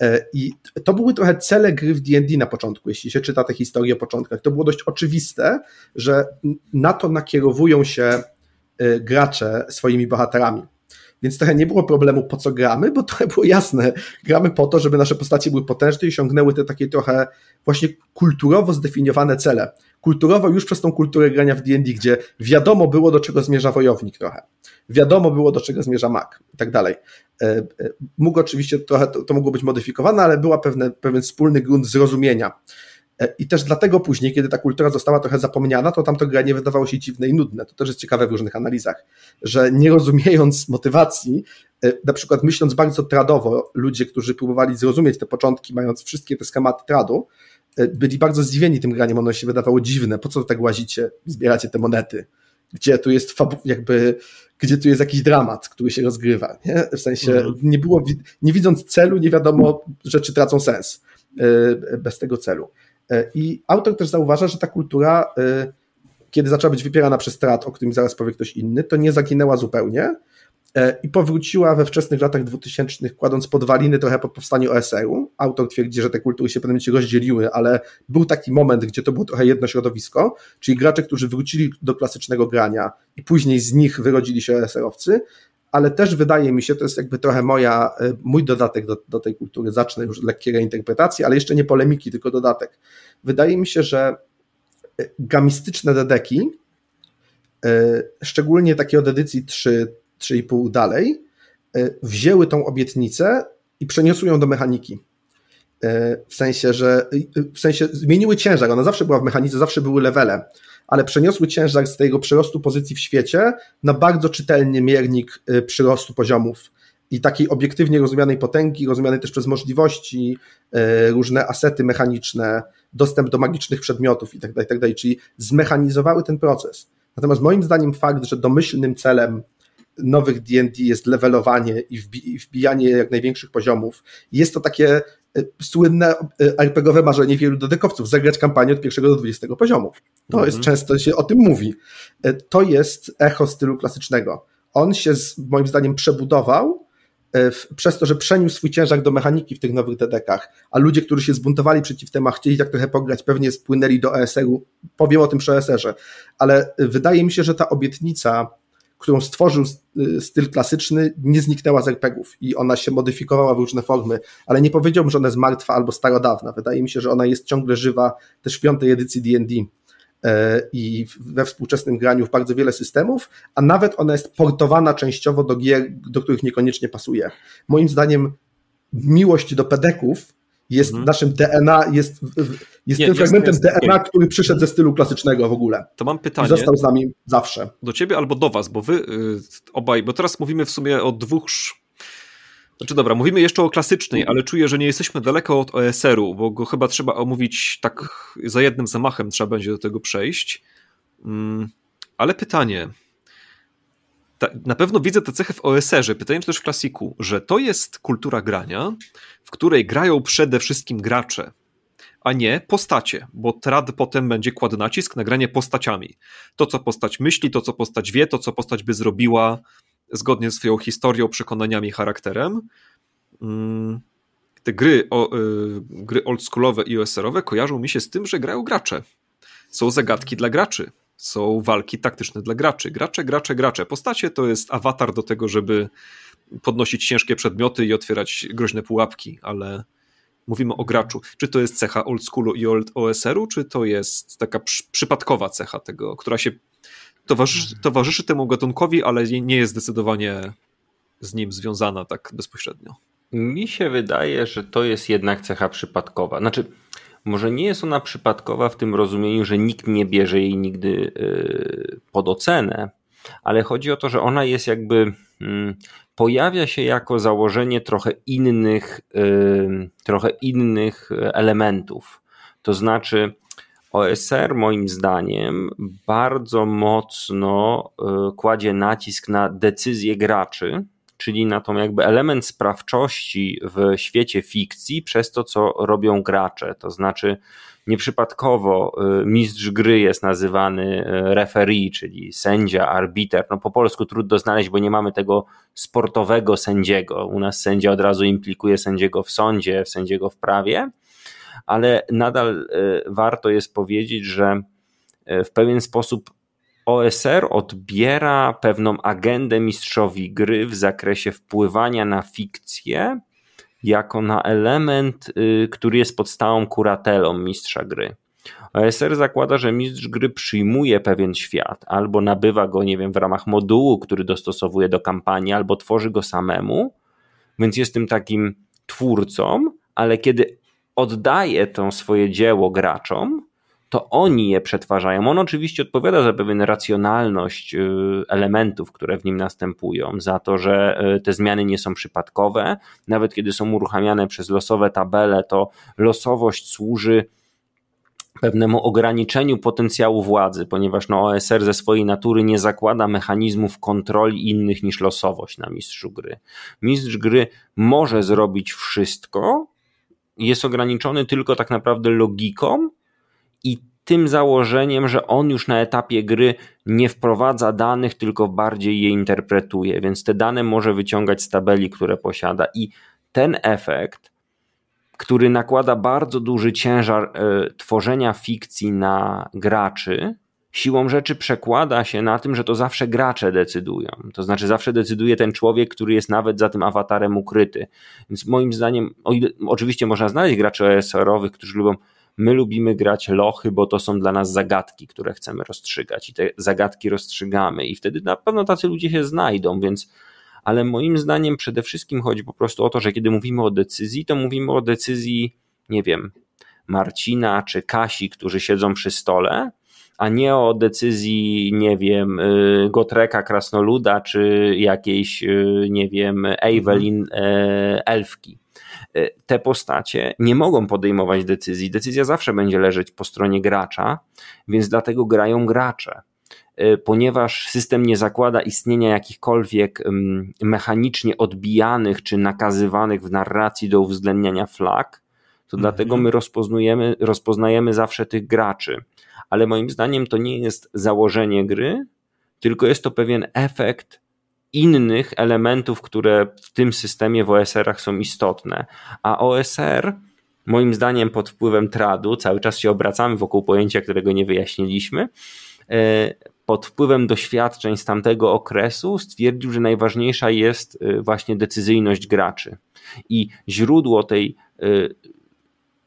E, I to były trochę cele gry w D&D na początku, jeśli się czyta te historie o początkach. To było dość oczywiste, że na to nakierowują się e, gracze swoimi bohaterami. Więc trochę nie było problemu, po co gramy, bo trochę było jasne. Gramy po to, żeby nasze postacie były potężne i osiągnęły te takie trochę właśnie kulturowo zdefiniowane cele. Kulturowo już przez tą kulturę grania w D&D, gdzie wiadomo było, do czego zmierza wojownik trochę. Wiadomo było, do czego zmierza mak i tak dalej. E, e, mógł oczywiście trochę, to, to mogło być modyfikowane, ale była pewne, pewien wspólny grunt zrozumienia. E, I też dlatego później, kiedy ta kultura została trochę zapomniana, to tamto granie wydawało się dziwne i nudne. To też jest ciekawe w różnych analizach, że nie rozumiejąc motywacji, na przykład myśląc bardzo tradowo, ludzie, którzy próbowali zrozumieć te początki, mając wszystkie te schematy tradu, byli bardzo zdziwieni tym graniem, ono się wydawało dziwne, po co tak łazicie, zbieracie te monety gdzie tu jest jakby gdzie tu jest jakiś dramat, który się rozgrywa. Nie? W sensie mhm. nie było, nie widząc celu, nie wiadomo, rzeczy tracą sens e, bez tego celu. E, I autor też zauważa, że ta kultura, e, kiedy zaczęła być wypierana przez strat, o którym zaraz powie ktoś inny, to nie zaginęła zupełnie, E, i powróciła we wczesnych latach 2000, kładąc podwaliny trochę po powstaniu OSR-u. Autor twierdzi, że te kultury się momencie rozdzieliły, ale był taki moment, gdzie to było trochę jedno środowisko, czyli gracze, którzy wrócili do klasycznego grania i później z nich wyrodzili się OSR-owcy, ale też wydaje mi się, to jest jakby trochę moja, e, mój dodatek do, do tej kultury, zacznę już lekkie reinterpretacje, ale jeszcze nie polemiki, tylko dodatek. Wydaje mi się, że e, gamistyczne dedeki, szczególnie takie od edycji 3, 3,5 dalej, wzięły tą obietnicę i przeniosły ją do mechaniki. W sensie, że w sensie zmieniły ciężar. Ona zawsze była w mechanice, zawsze były levele, ale przeniosły ciężar z tego przyrostu pozycji w świecie na bardzo czytelny miernik e, przyrostu poziomów i takiej obiektywnie rozumianej potęgi, rozumianej też przez możliwości, różne asety mechaniczne, dostęp do magicznych przedmiotów itd., tak itd., tak czyli zmechanizowały ten proces. Natomiast moim zdaniem fakt, że domyślnym celem nowych D&D jest levelowanie i wbijanie jak największych poziomów. Jest to takie słynne e, RPGowe marzenie wielu dodekowców, zagrać kampanię od pierwszego do 20 poziomu. To -hmm. jest często się o tym mówi. E, to jest echo stylu klasycznego. On się z, moim zdaniem przebudował w, przez to, że przeniósł swój ciężar do mechaniki w tych nowych dedekach, a ludzie, którzy się zbuntowali przeciw temu, a chcieli tak trochę pograć, pewnie spłynęli do ESR-u. Powiem o tym przy ESR-ze, ale wydaje mi się, że ta obietnica którą stworzył y, styl klasyczny, nie zniknęła z RPGów i ona się modyfikowała w różne formy, ale nie powiedziałbym, że ona jest martwa albo starodawna. Wydaje mi się, że ona jest ciągle żywa też w piątej edycji D&D e, i we współczesnym graniu w bardzo wiele systemów, a nawet ona jest portowana częściowo do gier, do których niekoniecznie pasuje. Moim zdaniem miłość do pedeków jest mhm. naszym DNA, jest, jest nie, tym fragmentem jest, DNA, który przyszedł ze stylu klasycznego w ogóle. To mam pytanie. I został z nami zawsze. Do ciebie albo do was, bo wy y, obaj, bo teraz mówimy w sumie o dwóch znaczy dobra, mówimy jeszcze o klasycznej, ale czuję, że nie jesteśmy daleko od OSR-u, bo go chyba trzeba omówić tak za jednym zamachem, trzeba będzie do tego przejść. Mm, ale pytanie, ta, na pewno widzę tę cechę w OSR-ze, pytanie też w klasiku, że to jest kultura grania, w której grają przede wszystkim gracze, a nie postacie, bo trad potem będzie kładł nacisk na granie postaciami. To, co postać myśli, to, co postać wie, to, co postać by zrobiła zgodnie z swoją historią, przekonaniami, charakterem. Mm, te gry, o, y, gry oldschoolowe i OSR-owe kojarzą mi się z tym, że grają gracze. Są zagadki dla graczy są walki taktyczne dla graczy. Gracze, gracze, gracze. Postacie to jest awatar do tego, żeby podnosić ciężkie przedmioty i otwierać groźne pułapki, ale mówimy o graczu. Czy to jest cecha old schoolu i old OSR-u, czy to jest taka przypadkowa cecha tego, która się towarzyszy, towarzyszy temu gatunkowi, ale nie jest zdecydowanie z nim związana tak bezpośrednio? Mi się wydaje, że to jest jednak cecha przypadkowa. Znaczy, może nie jest ona przypadkowa w tym rozumieniu, że nikt nie bierze jej nigdy y, pod ocenę, ale chodzi o to, że ona jest jakby mm, pojawia się jako założenie trochę innych, y, trochę innych elementów. To znaczy, OSR moim zdaniem bardzo mocno y, kładzie nacisk na decyzje graczy, czyli na tą jakby element sprawczości w świecie fikcji przez to, co robią gracze. To znaczy, nieprzypadkowo y, mistrz gry jest nazywany y, referee, czyli sędzia, arbiter. No po polsku trudno znaleźć, bo nie mamy tego sportowego sędziego. U nas sędzia od razu implikuje sędziego w sądzie, sędziego w prawie, ale nadal y, warto jest powiedzieć, że w pewien sposób OSR odbiera pewną agendę mistrzowi gry w zakresie wpływania na fikcję jako na element, y, który jest podstałą kuratelą mistrza gry. OSR zakłada, że mistrz gry przyjmuje pewien świat, albo nabywa go, nie wiem, w ramach modułu, który dostosowuje do kampanii, albo tworzy go samemu, więc jest tym takim twórcą, ale kiedy oddaje to swoje dzieło graczom, to oni je przetwarzają. On oczywiście odpowiada za pewien racjonalność y, elementów, które w nim następują, za to, że y, te zmiany nie są przypadkowe. Nawet kiedy są uruchamiane przez losowe tabele, to losowość służy pewnemu ograniczeniu potencjału władzy, ponieważ no, OSR ze swojej natury nie zakłada mechanizmów kontroli innych niż losowość na mistrzu gry. Mistrz gry może zrobić wszystko, jest ograniczony tylko tak naprawdę logiką i tym założeniem, że on już na etapie gry nie wprowadza danych, tylko bardziej je interpretuje, więc te dane może wyciągać z tabeli, które posiada i ten efekt który nakłada bardzo duży ciężar y, tworzenia fikcji na graczy, siłą rzeczy przekłada się na tym, że to zawsze gracze decydują. To znaczy, zawsze decyduje ten człowiek, który jest nawet za tym awatarem ukryty. Więc moim zdaniem, ile, oczywiście można znaleźć graczy OSR-owych, którzy lubią. My lubimy grać lochy, bo to są dla nas zagadki, które chcemy rozstrzygać, i te zagadki rozstrzygamy, i wtedy na pewno tacy ludzie się znajdą, więc ale moim zdaniem przede wszystkim chodzi po prostu o to, że kiedy mówimy o decyzji, to mówimy o decyzji, nie wiem, Marcina czy Kasi, którzy siedzą przy stole, a nie o decyzji, nie wiem, y, Gotreka Krasnoluda, czy jakiejś, y, nie wiem, Evelyn mhm. e, Elfki. Y, te postacie nie mogą podejmować decyzji. Decyzja zawsze będzie leżeć po stronie gracza, więc dlatego grają gracze. E, ponieważ system nie zakłada istnienia jakichkolwiek mechanicznie odbijanych czy nakazywanych w narracji do uwzględniania flag, to mhm. dlatego my rozpoznajemy, rozpoznajemy zawsze tych graczy. Ale moim zdaniem to nie jest założenie gry, tylko jest to pewien efekt innych elementów, które w tym systemie w OSR-ach są istotne. A OSR, moim zdaniem, pod wpływem tradu, cały czas się obracamy wokół pojęcia, którego nie wyjaśniliśmy, e, pod wpływem doświadczeń z tamtego okresu stwierdził, że najważniejsza jest y, właśnie decyzyjność graczy. I źródło tej y,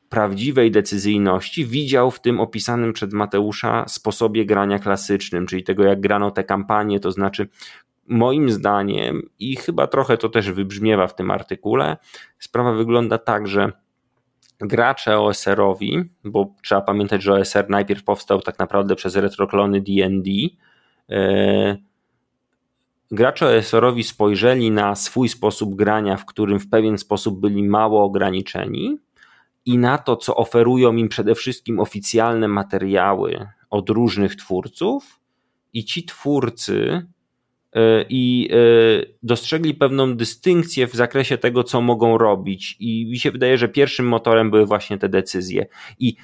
prawdziwej decyzyjności widział w tym opisanym przed Mateusza sposobie grania klasycznym, czyli tego jak grano te kampanie, to znaczy moim zdaniem i chyba trochę to też wybrzmiewa w tym artykule, sprawa wygląda tak, że gracze OSR-owi, bo trzeba pamiętać, że OSR najpierw powstał tak naprawdę przez retroklony D&D, e, gracze OSR-owi spojrzeli na swój sposób grania, w którym w pewien sposób byli mało ograniczeni i na to, co oferują im przede wszystkim oficjalne materiały od różnych twórców i ci twórcy i e, dostrzegli pewną dystynkcję w zakresie tego, co mogą robić. I mi się wydaje, że pierwszym motorem były właśnie te decyzje. I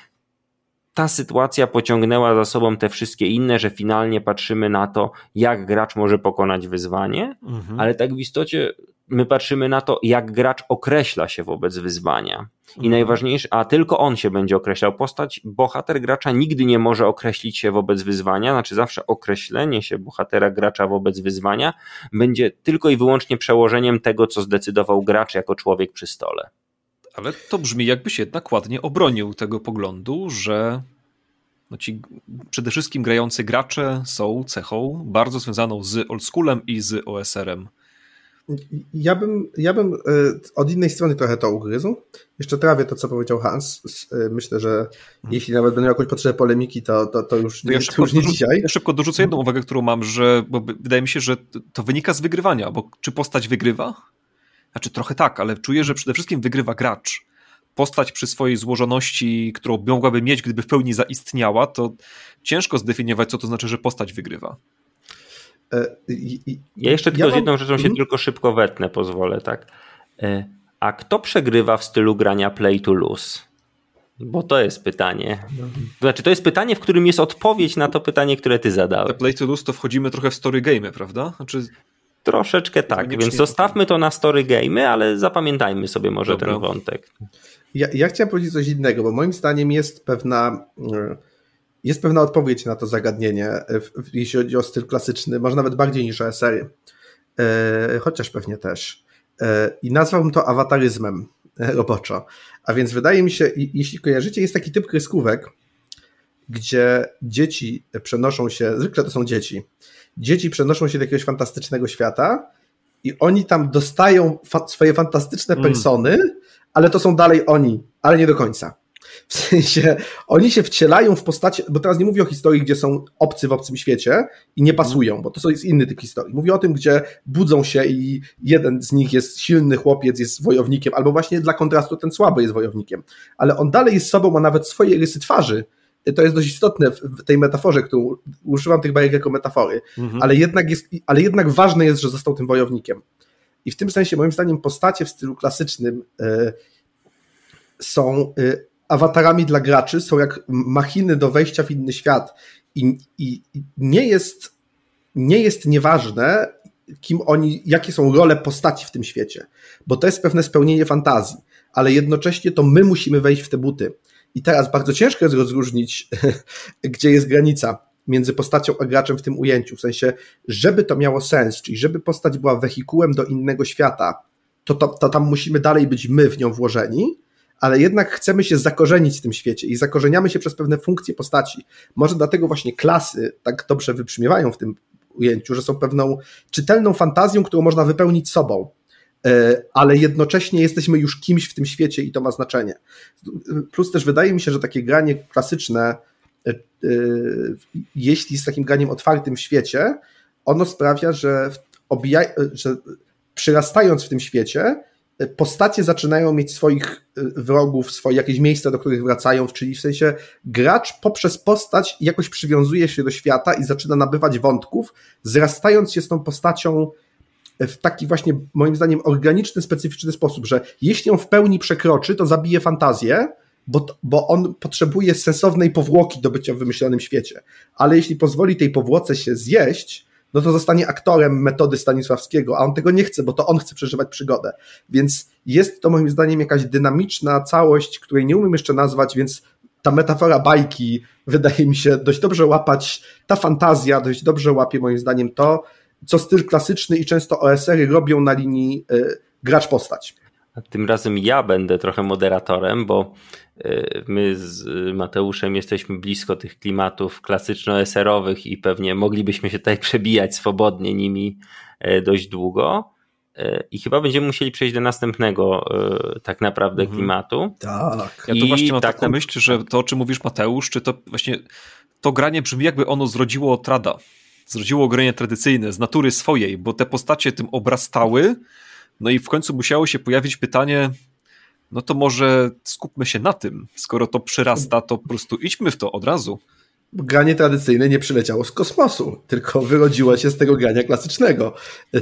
ta sytuacja pociągnęła za sobą te wszystkie inne, że finalnie patrzymy na to, jak gracz może pokonać wyzwanie, mhm. ale tak w istocie my patrzymy na to, jak gracz określa się wobec wyzwania. I mhm. najważniejsze, a tylko on się będzie określał. Postać, bohater gracza nigdy nie może określić się wobec wyzwania, znaczy zawsze określenie się bohatera gracza wobec wyzwania będzie tylko i wyłącznie przełożeniem tego, co zdecydował gracz jako człowiek przy stole. Ale to brzmi, jakbyś jednak ładnie obronił tego poglądu, że no ci przede wszystkim grający gracze są cechą bardzo związaną z oldschoolem i z OSR-em. Ja bym, ja bym e, od innej strony trochę to ugryzł. Jeszcze trawię to, co powiedział Hans. E, myślę, że hmm. jeśli nawet będą jakąś potrzebę polemiki, to, to, to już, to ja nie, to już nie dzisiaj. Ja szybko dorzucę jedną uwagę, którą mam, że bo wydaje mi się, że to wynika z wygrywania, bo czy postać wygrywa? Znaczy trochę tak, ale czuję, że przede wszystkim wygrywa gracz. Postać przy swojej złożoności, którą mogłaby mieć, gdyby w pełni zaistniała, to ciężko zdefiniować, co to znaczy, że postać wygrywa. E, ja jeszcze tylko ja z jedną rzeczą się mhm. tylko szybko wetnę, pozwolę, tak. E, a kto przegrywa w stylu grania play to lose? Bo to jest pytanie. Znaczy, to jest pytanie, w którym jest odpowiedź na to pytanie, które ty zadałeś. Play to lose to wchodzimy trochę w story game, prawda? Znaczy... Troszeczkę tak, więc zostawmy to na story game, ale zapamiętajmy sobie może Dobra. ten wątek. Ja, ja chciałem powiedzieć coś innego, bo moim zdaniem jest pewna e, jest pewna odpowiedź na to zagadnienie, e, jeśli chodzi o styl klasyczny, może nawet bardziej niż o serii, e, chociaż pewnie też. I nazwałbym to awataryzmem roboczo. A więc wydaje mi się, jeśli kojarzycie, jest taki typ kreskówek, gdzie dzieci przenoszą się, zwykle to są dzieci, dzieci przenoszą się do jakiegoś fantastycznego świata i oni tam dostają fa swoje fantastyczne mm. persony, mm. ale to są dalej oni, ale nie do końca. W sensie, oni się wcielają w postacie, bo teraz nie mówię o historii, gdzie są obcy w obcym świecie i nie pasują, bo to jest inny typ historii. Mówię o tym, gdzie budzą się i jeden z nich jest silny chłopiec, jest wojownikiem, albo właśnie dla kontrastu ten słaby jest wojownikiem. Ale on dalej jest sobą, ma nawet swoje rysy twarzy, to jest dość istotne w tej metaforze, którą używam tych bajek jako metafory, mhm. ale, jednak jest, ale jednak ważne jest, że został tym wojownikiem. I w tym sensie, moim zdaniem, postacie w stylu klasycznym y, są y, awatarami dla graczy, są jak machiny do wejścia w inny świat. I, i, i nie jest nie jest nieważne, kim oni, jakie są role postaci w tym świecie, bo to jest pewne spełnienie fantazji, ale jednocześnie to my musimy wejść w te buty. I teraz bardzo ciężko jest rozróżnić, gdzie jest granica między postacią a graczem w tym ujęciu. W sensie, żeby to miało sens, czyli żeby postać była wehikułem do innego świata, to, to, to tam musimy dalej być my w nią włożeni, ale jednak chcemy się zakorzenić w tym świecie i zakorzeniamy się przez pewne funkcje postaci. Może dlatego właśnie klasy tak dobrze wybrzmiewają w tym ujęciu, że są pewną czytelną fantazją, którą można wypełnić sobą, ale jednocześnie jesteśmy już kimś w tym świecie i to ma znaczenie. Plus też wydaje mi się, że takie granie klasyczne, e, e, jeśli z takim graniem otwartym w świecie, ono sprawia, że, obija, że przyrastając w tym świecie, postacie zaczynają mieć swoich wrogów, swoje jakieś miejsca, do których wracają, czyli w sensie gracz poprzez postać jakoś przywiązuje się do świata i zaczyna nabywać wątków, zrastając się z tą postacią w taki właśnie, moim zdaniem, organiczny, specyficzny sposób, że jeśli on w pełni przekroczy, to zabije fantazję, bo, bo on potrzebuje sensownej powłoki do bycia w wymyślonym świecie. Ale jeśli pozwoli tej powłoce się zjeść, no to zostanie aktorem metody Stanisławskiego, a on tego nie chce, bo to on chce przeżywać przygodę. Więc jest to moim zdaniem jakaś dynamiczna całość, której nie umiem jeszcze nazwać, więc ta metafora bajki wydaje mi się dość dobrze łapać, ta fantazja dość dobrze łapie moim zdaniem to, co styl klasyczny i często OSR-y robią na linii y, gracz-postać. Tym razem ja będę trochę moderatorem, bo y, my z Mateuszem jesteśmy blisko tych klimatów klasyczno-eserowych i pewnie moglibyśmy się tutaj przebijać swobodnie nimi dość długo. I chyba będziemy musieli przejść do następnego tak naprawdę mhm. klimatu. Tak. Ja to właśnie mam tak taką myśl, że to, o czym mówisz Mateusz, czy to właśnie to granie brzmi jakby ono zrodziło trada. Zrodziło granie tradycyjne z natury swojej, bo te postacie tym obrastały, no i w końcu musiało się pojawić pytanie, no to może skupmy się na tym. Skoro to przyrasta, to po prostu idźmy w to od razu. Granie tradycyjne nie przyleciało z kosmosu, tylko wyrodziło się z tego grania klasycznego.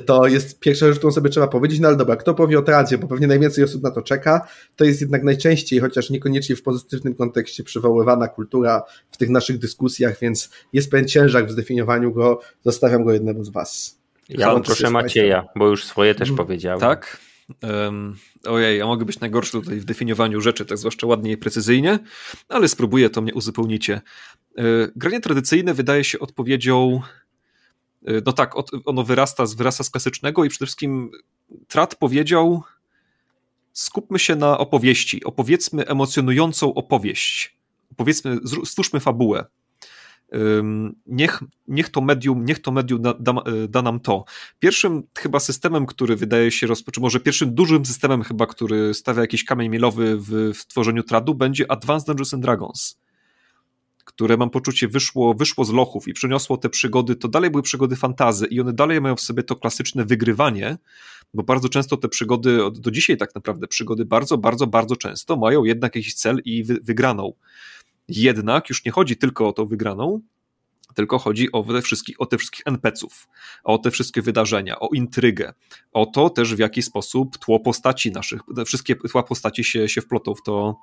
To jest pierwsza rzecz, którą sobie trzeba powiedzieć, no ale dobra, kto powie o tradzie, bo pewnie najwięcej osób na to czeka, to jest jednak najczęściej, chociaż niekoniecznie w pozytywnym kontekście przywoływana kultura w tych naszych dyskusjach, więc jest pewien ciężar w zdefiniowaniu go, zostawiam go jednemu z Was. Ja proszę Macieja, bo już swoje też mm, powiedziałem. Tak? Um, ojej, ja mogę być najgorszy tutaj w definiowaniu rzeczy, tak zwłaszcza ładnie i precyzyjnie, ale spróbuję, to mnie uzupełnicie. E, granie tradycyjne wydaje się odpowiedzią e, no tak, ono wyrasta, wyrasta z klasycznego i przede wszystkim Trat powiedział skupmy się na opowieści, opowiedzmy emocjonującą opowieść, opowiedzmy, stwórzmy fabułę niech, niech to medium, niech to medium da, da, da, nam to. Pierwszym chyba systemem, który wydaje się rozpocząć, może pierwszym dużym systemem chyba, który stawia jakiś kamień milowy w, w tworzeniu tradu, będzie Advanced Dungeons and Dragons, które mam poczucie wyszło, wyszło z lochów i przyniosło te przygody, to dalej były przygody fantazy i one dalej mają w sobie to klasyczne wygrywanie, bo bardzo często te przygody, do dzisiaj tak naprawdę przygody bardzo, bardzo, bardzo często mają jednak jakiś cel i wy, wygraną. Jednak już nie chodzi tylko o tą wygraną, tylko chodzi o te wszystkich, o te wszystkich NPC-ów, o te wszystkie wydarzenia, o intrygę, o to też w jaki sposób tło postaci naszych, wszystkie tła postaci się, się wplotą w to,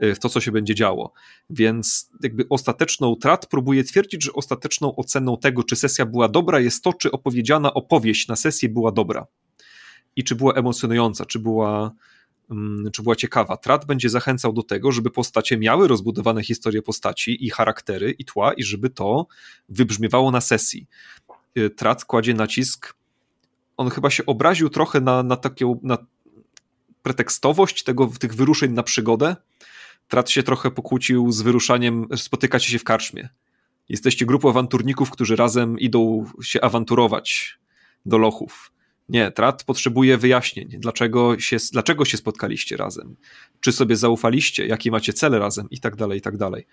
w to, co się będzie działo. Więc jakby ostateczną trat próbuje twierdzić, że ostateczną oceną tego, czy sesja była dobra, jest to, czy opowiedziana opowieść na sesji była dobra. I czy była emocjonująca, czy była, czy była ciekawa. Trat będzie zachęcał do tego, żeby postacie miały rozbudowane historie postaci i charaktery i tła i żeby to wybrzmiewało na sesji. Y, Trat kładzie nacisk, on chyba się obraził trochę na, na taką na pretekstowość tego, tych wyruszeń na przygodę. Trat się trochę pokłócił z wyruszaniem, spotykacie się w karczmie. Jesteście grupą awanturników, którzy razem idą się awanturować do lochów. Nie, Trat potrzebuje wyjaśnień. Dlaczego się, dlaczego się spotkaliście razem? Czy sobie zaufaliście? Jakie macie cele razem? I tak dalej, i tak dalej.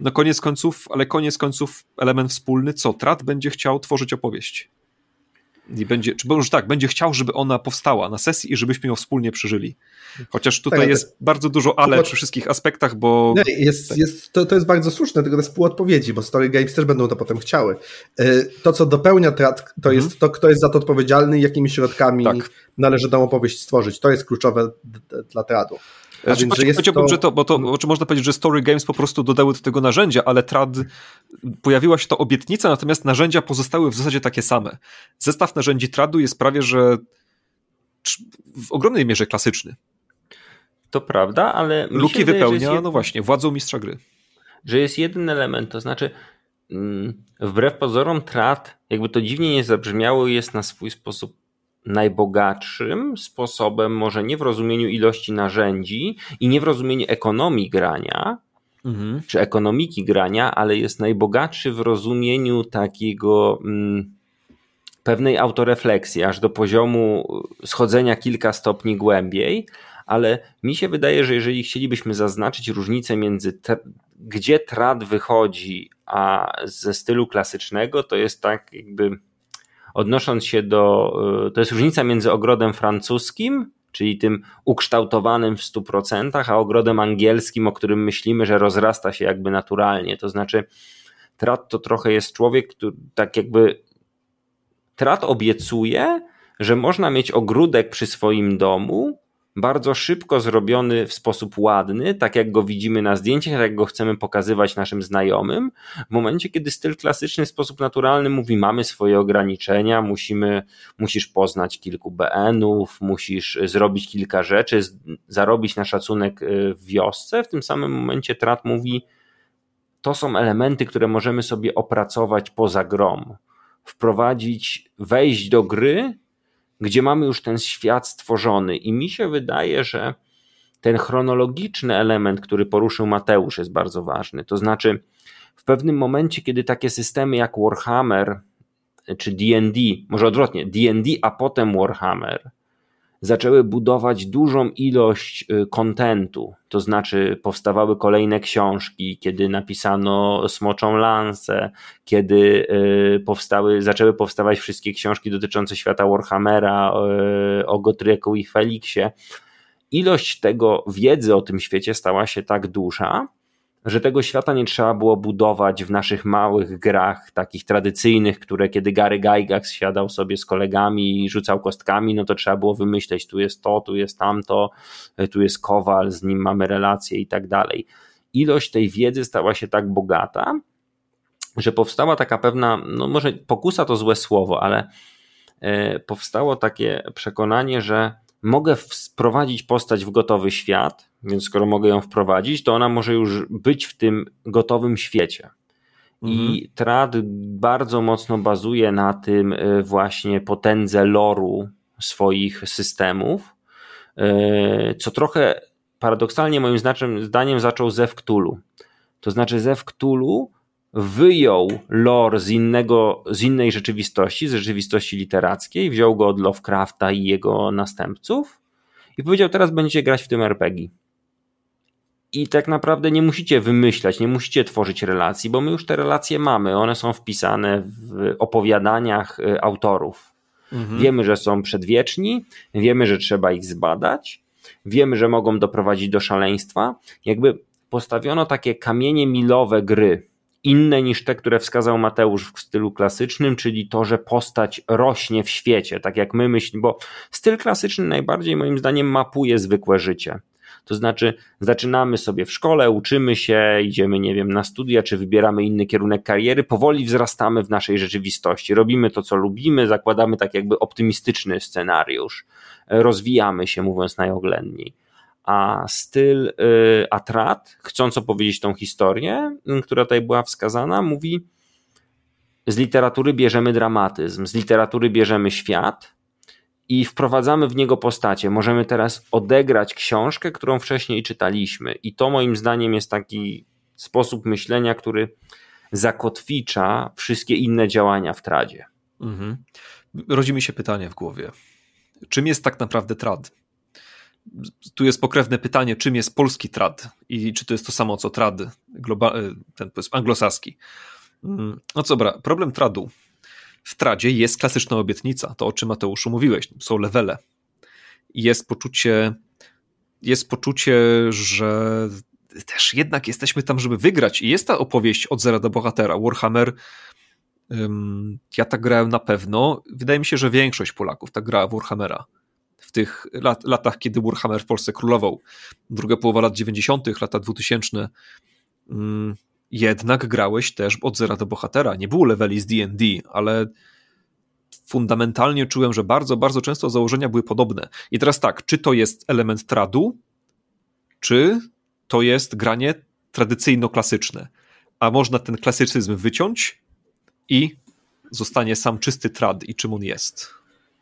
No koniec końców, ale koniec końców element wspólny, co? Trat będzie chciał tworzyć opowieść. I będzie, czy już tak, będzie chciał, żeby ona powstała na sesji i żebyśmy ją wspólnie przeżyli. Chociaż tutaj tak, jest bardzo dużo ale przy wszystkich aspektach, bo... Nie, jest, tak. jest, to, to jest bardzo słuszne, tylko to jest pół odpowiedzi, bo Story Games też będą to potem chciały. E, to, co dopełnia teatr, to mhm. jest to, kto jest za to odpowiedzialny i jakimi środkami tak. należy tę opowieść stworzyć. To jest kluczowe dla teatru. Znaczy, że powiedziałbym, to... to, bo to, czy można powiedzieć, że Story Games po prostu dodały do tego narzędzia, ale trad pojawiła się to obietnica, natomiast narzędzia pozostały w zasadzie takie same. Zestaw narzędzi tradu jest prawie, że w ogromnej mierze klasyczny. To prawda, ale. Luki wypełnia, jed... no właśnie, władzą mistrza gry. Że jest jeden element, to znaczy, mm, wbrew pozorom, trad, jakby to dziwnie nie zabrzmiało, jest na swój sposób najbogatszym sposobem, może nie w rozumieniu ilości narzędzi i nie w rozumieniu ekonomii grania, mhm. czy ekonomiki grania, ale jest najbogatszy w rozumieniu takiego mm, pewnej autorefleksji, aż do poziomu schodzenia kilka stopni głębiej. Ale mi się wydaje, że jeżeli chcielibyśmy zaznaczyć różnicę między te, gdzie trad wychodzi, a ze stylu klasycznego, to jest tak jakby odnosząc się do, y, to jest różnica między ogrodem francuskim, czyli tym ukształtowanym w 100%, a ogrodem angielskim, o którym myślimy, że rozrasta się jakby naturalnie. To znaczy, Trat to trochę jest człowiek, który tak jakby. Trat obiecuje, że można mieć ogródek przy swoim domu, bardzo szybko zrobiony w sposób ładny, tak jak go widzimy na zdjęciach, tak jak go chcemy pokazywać naszym znajomym. W momencie, kiedy styl klasyczny w sposób naturalny mówi, mamy swoje ograniczenia, musimy, musisz poznać kilku BN-ów, musisz zrobić kilka rzeczy, zarobić na szacunek y, w wiosce, w tym samym momencie Trat mówi, to są elementy, które możemy sobie opracować poza grom. Wprowadzić, wejść do gry gdzie mamy już ten świat stworzony. I mi się wydaje, że ten chronologiczny element, który poruszył Mateusz, jest bardzo ważny. To znaczy, w pewnym momencie, kiedy takie systemy jak Warhammer czy DD, może odwrotnie, DD, a potem Warhammer, zaczęły budować dużą ilość y, kontentu, to znaczy powstawały kolejne książki, kiedy napisano Smoczą Lansę, kiedy y, powstały, zaczęły powstawać wszystkie książki dotyczące świata Warhammera, y, o Gotrieku i Felixie. Ilość tego wiedzy o tym świecie stała się tak duża, że tego świata nie trzeba było budować w naszych małych grach, takich tradycyjnych, które kiedy Gary Gygax siadał sobie z kolegami i rzucał kostkami, no to trzeba było wymyśleć, tu jest to, tu jest tamto, tu jest kowal, z nim mamy relacje i tak dalej. Ilość tej wiedzy stała się tak bogata, że powstała taka pewna, no może pokusa to złe słowo, ale e, powstało takie przekonanie, że mogę wprowadzić postać w gotowy świat, więc skoro mogę ją wprowadzić, to ona może już być w tym gotowym świecie. I mhm. trad bardzo mocno bazuje na tym y, właśnie potędze loru swoich systemów, y, co trochę paradoksalnie moim zdaniem zaczął ze Cthulhu. To znaczy ze Cthulhu wyjął lore z, innego, z innej rzeczywistości, z rzeczywistości literackiej, wziął go od Lovecrafta i jego następców i powiedział: Teraz będziecie grać w tym RPG. I tak naprawdę nie musicie wymyślać, nie musicie tworzyć relacji, bo my już te relacje mamy. One są wpisane w opowiadaniach y, autorów. Mhm. Wiemy, że są przedwieczni, wiemy, że trzeba ich zbadać, wiemy, że mogą doprowadzić do szaleństwa. Jakby postawiono takie kamienie milowe gry, inne niż te, które wskazał Mateusz w stylu klasycznym, czyli to, że postać rośnie w świecie, tak jak my myślimy, bo styl klasyczny najbardziej moim zdaniem mapuje zwykłe życie. To znaczy, zaczynamy sobie w szkole, uczymy się, idziemy, nie wiem, na studia, czy wybieramy inny kierunek kariery, powoli wzrastamy w naszej rzeczywistości. Robimy to, co lubimy, zakładamy tak jakby optymistyczny scenariusz, rozwijamy się, mówiąc najoględniej a styl y, Atrat, chcąc opowiedzieć tą historię, która tutaj była wskazana, mówi: Z literatury bierzemy dramatyzm, z literatury bierzemy świat i wprowadzamy w niego postacie. Możemy teraz odegrać książkę, którą wcześniej czytaliśmy. I to moim zdaniem jest taki sposób myślenia, który zakotwicza wszystkie inne działania w tradzie. Mhm. Rodzi mi się pytanie w głowie. Czym jest tak naprawdę trad? tu jest pokrewne pytanie, czym jest polski trad i czy to jest to samo co trad global, ten anglosaski. Mm, no co, dobra, problem tradu w tradzie jest klasyczna obietnica, to o czym Mateuszu mówiłeś, są levele. Jest poczucie, jest poczucie, że też jednak jesteśmy tam, żeby wygrać i jest ta opowieść od zera do bohatera. Warhammer ja tak grałem na pewno. Wydaje mi się, że większość Polaków tak grała w Warhammera w tych lat, latach, kiedy Warhammer w Polsce królował. Druga połowa lat 90., lata 2000. Jednak grałeś też od zera do bohatera. Nie było leveli z DD, ale fundamentalnie czułem, że bardzo, bardzo często założenia były podobne. I teraz tak, czy to jest element tradu, czy to jest granie tradycyjno-klasyczne. A można ten klasycyzm wyciąć i zostanie sam czysty trad i czym on jest?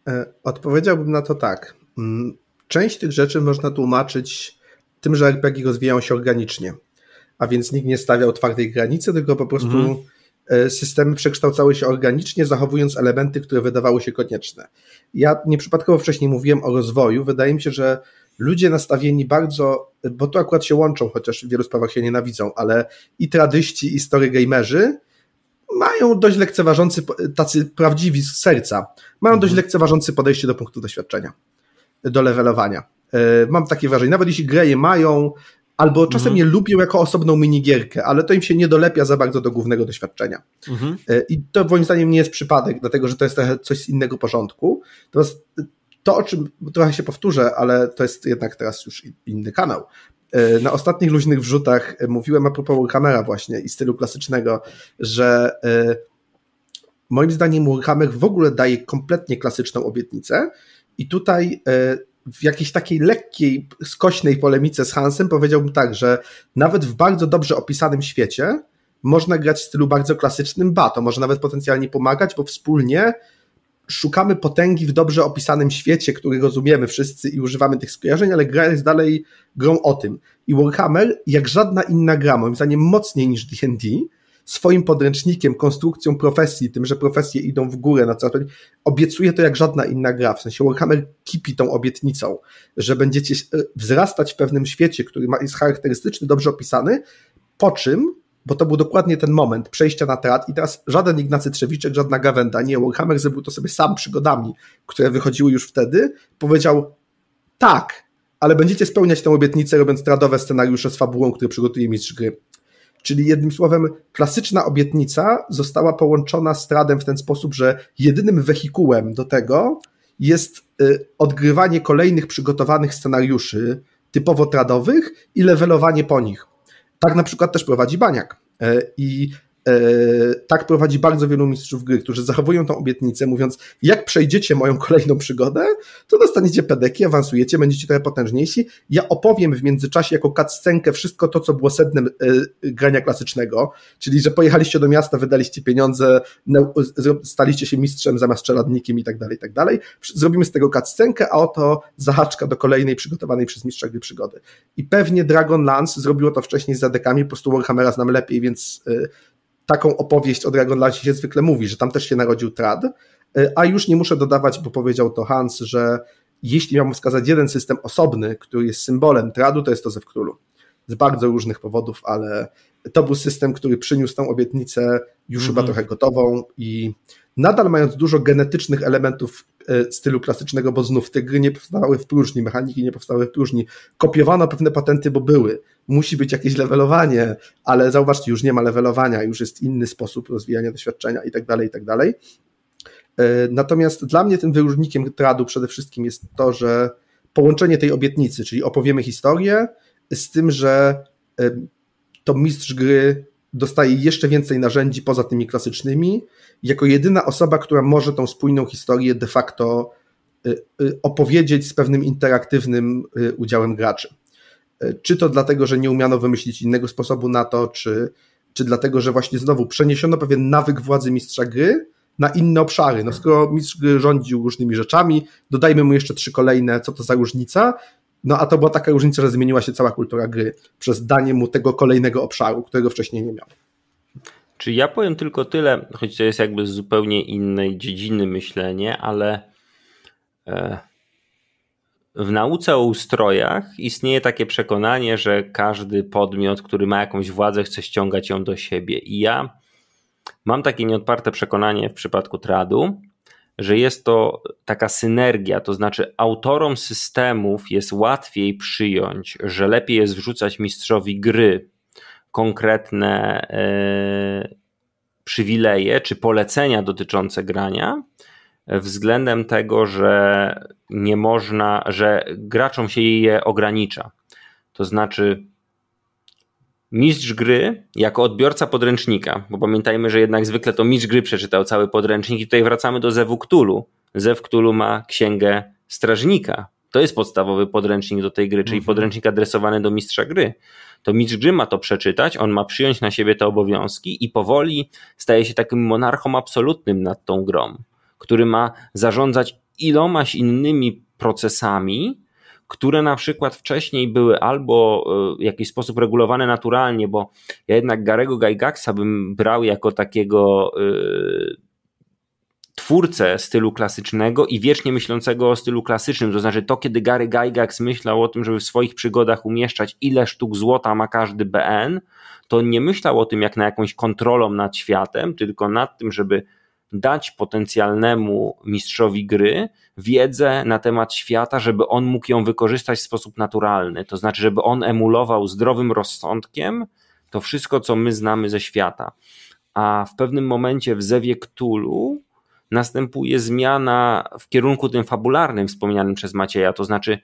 E, odpowiedziałbym na to tak. Mm, część tych rzeczy można tłumaczyć tym, że RPG rozwijają się organicznie, a więc nikt nie stawiał twardej granicy, tylko po prostu mhm. E, systemy przekształcały się organicznie, zachowując elementy, które wydawały się konieczne. Ja nieprzypadkowo wcześniej mówiłem o rozwoju. Wydaje mi się, że ludzie nastawieni bardzo, bo to akurat się łączą, chociaż w wielu sprawach się nienawidzą, ale i tradyści, i story gamerzy mają dość lekceważący, tacy prawdziwi z serca, mają dość mhm. lekceważący podejście do punktu doświadczenia, do levelowania. E, mam takie wrażenie, nawet jeśli grę je mają, albo czasem mhm. je lubią jako osobną minigierkę, ale to im się nie dolepia za bardzo do głównego doświadczenia. Mhm. E, I to moim zdaniem nie jest przypadek, dlatego że to jest trochę coś z innego porządku. Natomiast to, o czym trochę się powtórzę, ale to jest jednak teraz już inny kanał. E, na ostatnich luźnych wrzutach mówiłem a propos Warhammera właśnie i stylu klasycznego, że e, moim zdaniem Warhammer w ogóle daje kompletnie klasyczną obietnicę i tutaj e, w jakiejś takiej lekkiej, skośnej polemice z Hansem powiedziałbym tak, że nawet w bardzo dobrze opisanym świecie można grać w stylu bardzo klasycznym, ba, to może nawet potencjalnie pomagać, bo wspólnie szukamy potęgi w dobrze opisanym świecie, który rozumiemy wszyscy i używamy tych skojarzeń, ale gra jest dalej grą o tym. I Warhammer, jak żadna inna gra, moim zdaniem mocniej niż D&D, swoim podręcznikiem, konstrukcją profesji, tym, że profesje idą w górę na co obiecuje to jak żadna inna gra. W sensie Warhammer kipi tą obietnicą, że będziecie wzrastać w pewnym świecie, który jest charakterystyczny, dobrze opisany, po czym bo to był dokładnie ten moment przejścia na teatr i teraz żaden Ignacy Trzewiczek, żadna Gawenda, nie, Warhammer zrobił to sobie sam przygodami, które wychodziły już wtedy, powiedział tak, ale będziecie spełniać tę obietnicę robiąc tradowe scenariusze z fabułą, które przygotuje mistrz gry. Czyli jednym słowem, klasyczna obietnica została połączona z tradem w ten sposób, że jedynym wehikułem do tego jest y, odgrywanie kolejnych przygotowanych scenariuszy typowo tradowych i levelowanie po nich. Tak na przykład też prowadzi Baniak. E, I tak prowadzi bardzo wielu mistrzów gry, którzy zachowują tą obietnicę, mówiąc, jak przejdziecie moją kolejną przygodę, to dostaniecie pedeki, awansujecie, będziecie trochę potężniejsi. Ja opowiem w międzyczasie jako cutscenkę wszystko to, co było sednem e, grania klasycznego, czyli, że pojechaliście do miasta, wydaliście pieniądze, staliście się mistrzem zamiast czeladnikiem i tak dalej, i tak dalej. Zrobimy z tego cutscenkę, a oto zahaczka do kolejnej przygotowanej przez mistrza gry przygody. I pewnie Dragonlance zrobiło to wcześniej z zadekami, po prostu Warhammera znam lepiej, więc e, taką opowieść o Dragonlance się zwykle mówi, że tam też się narodził trad, e, a już nie muszę dodawać, bo powiedział to Hans, że jeśli miałbym wskazać jeden system osobny, który jest symbolem tradu, to jest to ze królu. Z bardzo różnych powodów, ale to był system, który przyniósł tą obietnicę już mm -hmm. chyba mhm. trochę gotową i nadal mając dużo genetycznych elementów stylu klasycznego, bo znów te gry nie powstawały w próżni, mechaniki nie powstały w próżni. Kopiowano pewne patenty, bo były. Musi być jakieś levelowanie, ale zauważcie, już nie ma levelowania, już jest inny sposób rozwijania doświadczenia i tak dalej, i tak dalej. E, natomiast dla mnie tym wyróżnikiem tradu przede wszystkim jest to, że połączenie tej obietnicy, czyli opowiemy historię, z tym, że e, to mistrz gry dostaje jeszcze więcej narzędzi poza tymi klasycznymi, jako jedyna osoba, która może tą spójną historię de facto y, y, opowiedzieć z pewnym interaktywnym y, udziałem graczy. Czy to dlatego, że nie umiano wymyślić innego sposobu na to, czy, czy dlatego, że właśnie znowu przeniesiono pewien nawyk władzy mistrza gry na inne obszary. No skoro mistrz gry rządził różnymi rzeczami, dodajmy mu jeszcze trzy kolejne, co to za różnica, no a to była taka różnica, że zmieniła się cała kultura gry przez danie mu tego kolejnego obszaru, którego wcześniej nie miał. Czy ja powiem tylko tyle, choć to jest jakby z zupełnie innej dziedziny myślenie, ale e, w nauce o ustrojach istnieje takie przekonanie, że każdy podmiot, który ma jakąś władzę, chce ściągać ją do siebie. I ja mam takie nieodparte przekonanie w przypadku tradu, że jest to taka synergia, to znaczy autorom systemów jest łatwiej przyjąć, że lepiej jest wrzucać mistrzowi gry konkretne e, przywileje czy polecenia dotyczące grania, względem tego, że nie można, że graczom się je ogranicza. To znaczy, mistrz gry jako odbiorca podręcznika, bo pamiętajmy, że jednak zwykle to mistrz gry przeczytał cały podręcznik i tutaj wracamy do Zewu Ktulu. Zew Ktulu ma księgę strażnika. To jest podstawowy podręcznik do tej gry, czyli mhm. podręcznik adresowany do mistrza gry. To mistrz gry ma to przeczytać, on ma przyjąć na siebie te obowiązki i powoli staje się takim monarchą absolutnym nad tą grą, który ma zarządzać ilomaś innymi procesami, które na przykład wcześniej były albo e, w jakiś sposób regulowane naturalnie, bo ja jednak Garego Gygaxa bym brał jako takiego yy, twórcę stylu klasycznego i wiecznie myślącego o stylu klasycznym, to znaczy to, kiedy Gary Gygax myślał o tym, żeby w swoich przygodach umieszczać ile sztuk złota ma każdy BN, to nie myślał o tym jak na jakąś kontrolą nad światem, tylko nad tym, żeby dać potencjalnemu mistrzowi gry wiedzę na temat świata, żeby on mógł ją wykorzystać w sposób naturalny. To znaczy, żeby on emulował zdrowym rozsądkiem to wszystko, co my znamy ze świata. A w pewnym momencie w Zewie następuje zmiana w kierunku tym fabularnym wspomnianym przez Macieja. To znaczy,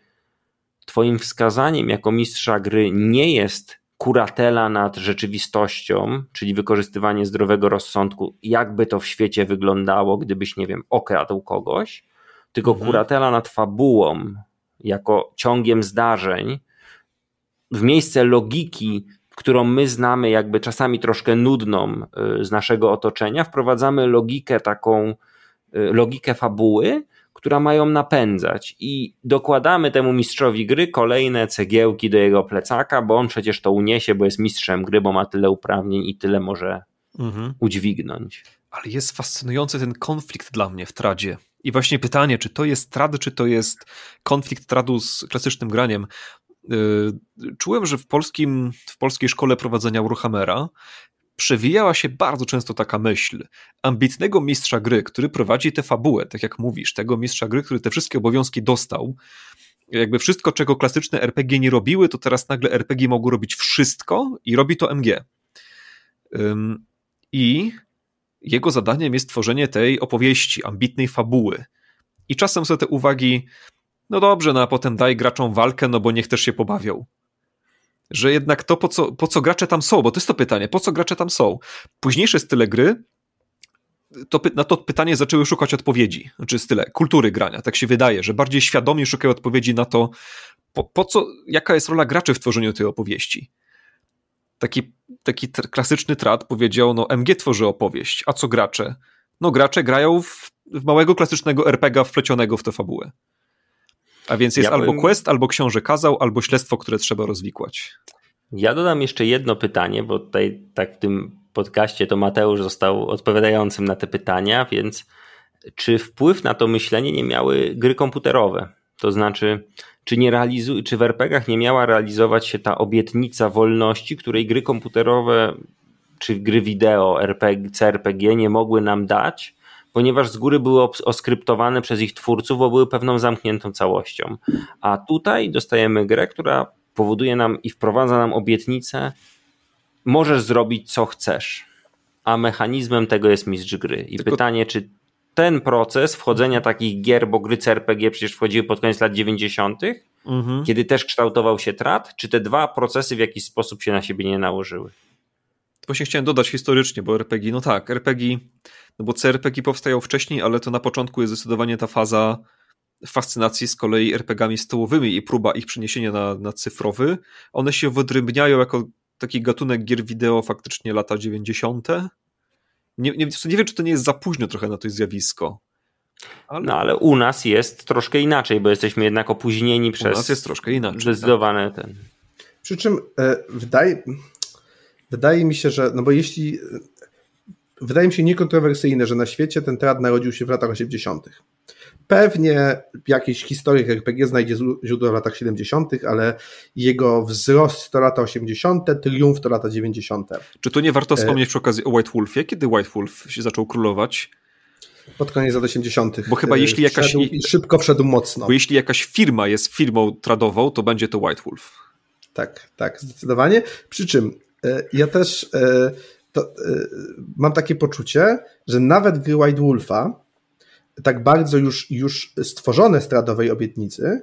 Twoim wskazaniem jako mistrza gry nie jest kuratela nad rzeczywistością, czyli wykorzystywanie zdrowego rozsądku, jakby to w świecie wyglądało, gdybyś, nie wiem, okradł kogoś, tylko mhm. kuratela nad fabułą, jako ciągiem zdarzeń, w miejsce logiki, którą my znamy, jakby czasami troszkę nudną y, z naszego otoczenia, wprowadzamy logikę taką, y, logikę fabuły, która mają napędzać i dokładamy temu mistrzowi gry kolejne cegiełki do jego plecaka, bo on przecież to uniesie, bo jest mistrzem gry, bo ma tyle uprawnień i tyle może mhm. udźwignąć. Ale jest fascynujący ten konflikt dla mnie w tradzie. I właśnie pytanie, czy to jest trad, czy to jest konflikt tradu z klasycznym graniem. Y, czułem, że w, polskim, w polskiej szkole prowadzenia Warhammera przewijała się bardzo często taka myśl ambitnego mistrza gry, który prowadzi tę fabułę, tak jak mówisz, tego mistrza gry, który te wszystkie obowiązki dostał. Jakby wszystko, czego klasyczne RPG nie robiły, to teraz nagle RPG mogą robić wszystko i robi to MG. I jego zadaniem jest tworzenie tej opowieści, ambitnej fabuły. I czasem są te uwagi, no dobrze, no a potem daj graczom walkę, no bo niech też się pobawią że jednak to, po co, po co gracze tam są, bo to jest to pytanie, po co gracze tam są. Późniejsze style gry to, na to pytanie zaczęły szukać odpowiedzi, znaczy style kultury grania, tak się wydaje, że bardziej świadomie szukają odpowiedzi na to, po, po co, jaka jest rola graczy w tworzeniu tej opowieści. Taki, taki klasyczny trat powiedział, no MG tworzy opowieść, a co gracze? No gracze grają w, w małego klasycznego RPG wplecionego w tę fabułę. A więc jest ja albo quest, albo książę kazał, albo śledztwo, które trzeba rozwikłać. Ja dodam jeszcze jedno pytanie, bo tutaj tak w tym podcaście to Mateusz został odpowiadającym na te pytania, więc czy wpływ na to myślenie nie miały gry komputerowe? To znaczy, czy, nie realizu- czy w RPGach nie miała realizować się ta obietnica wolności, której gry komputerowe czy gry wideo, RPG, CRPG nie mogły nam dać, ponieważ z góry były oskryptowane przez ich twórców, bo były pewną zamkniętą całością. A tutaj dostajemy grę, która powoduje nam i wprowadza nam obietnicę, możesz zrobić co chcesz, a mechanizmem tego jest mistrz gry. I Tylko... pytanie, czy ten proces wchodzenia takich gier, bo gry CRPG przecież wchodziły pod koniec lat 90., mhm. kiedy też kształtował się trat, czy te dwa procesy w jakiś sposób się na siebie nie nałożyły? Właśnie chciałem dodać historycznie, bo RPG, no tak, RPG no bo CRPG powstają wcześniej, ale to na początku jest zdecydowanie ta faza fascynacji z kolei RPGami stołowymi i próba ich przeniesienia na, na cyfrowy. One się wydrybniają jako taki gatunek gier wideo faktycznie lata 90. Nie, nie, nie wiem, czy to nie jest za późno trochę na to zjawisko. Ale... No ale u nas jest troszkę inaczej, bo jesteśmy jednak opóźnieni przez. U nas jest troszkę inaczej. Zdecydowane tak. ten. Przy czym e, wydaje, wydaje mi się, że no bo jeśli wydaje mi się niekontrowersyjne, że na świecie ten trad narodził się w latach 80. Pewnie jakiś historyk RPG znajdzie źródło w latach 70., ale jego wzrost to lata 80., triumf to lata 90. Czy tu nie warto wspomnieć przy okazji o White Wolfie? Kiedy White Wolf się zaczął królować? Pod koniec lat 80. Bo chyba jeśli jakaś. Wszedł, szybko wszedł mocno. Bo jeśli jakaś firma jest firmą tradową, to będzie to White Wolf. Tak, tak, zdecydowanie. Przy czym ja też to, mam takie poczucie, że nawet gry White Wolfa, tak bardzo już, już stworzone z tradowej obietnicy,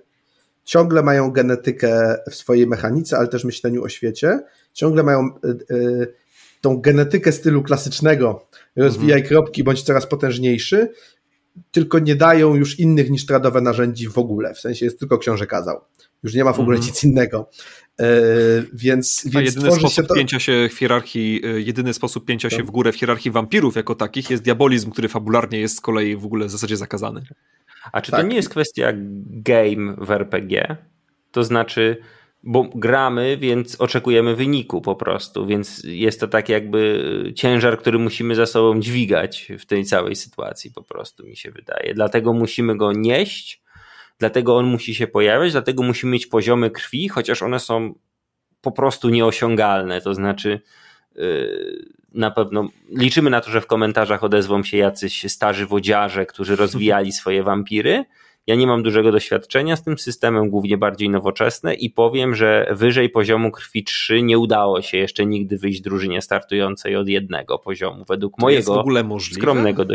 ciągle mają genetykę w swojej mechanice, ale też myśleniu o świecie, ciągle mają tą genetykę stylu klasycznego, rozwijaj mhm. kropki, bądź coraz potężniejszy, tylko nie dają już innych niż tradowe narzędzi w ogóle, w sensie jest tylko książę kazał. Już nie ma w ogóle mhm. nic innego. E, więc, A więc jedyny sposób się to... pięcia się w hierarchii, e, jedyny sposób pięcia się w górę w hierarchii wampirów jako takich jest diabolizm, który fabularnie jest z kolei w ogóle w zasadzie zakazany. A czy tak. to nie jest kwestia game w RPG? To znaczy, bo gramy, więc oczekujemy wyniku po prostu, więc jest to tak jakby ciężar, który musimy za sobą dźwigać w tej całej sytuacji po prostu mi się wydaje. Dlatego musimy go nieść, dlatego on musi się pojawiać, dlatego musimy mieć poziomy krwi, chociaż one są po prostu nieosiągalne, to znaczy yy, na pewno liczymy na to, że w komentarzach odezwą się jacyś starzy wodziarze, którzy rozwijali swoje wampiry, ja nie mam dużego doświadczenia z tym systemem, głównie bardziej nowoczesne i powiem, że wyżej poziomu krwi 3 nie udało się jeszcze nigdy wyjść drużynie startującej od jednego poziomu, według to mojego skromnego.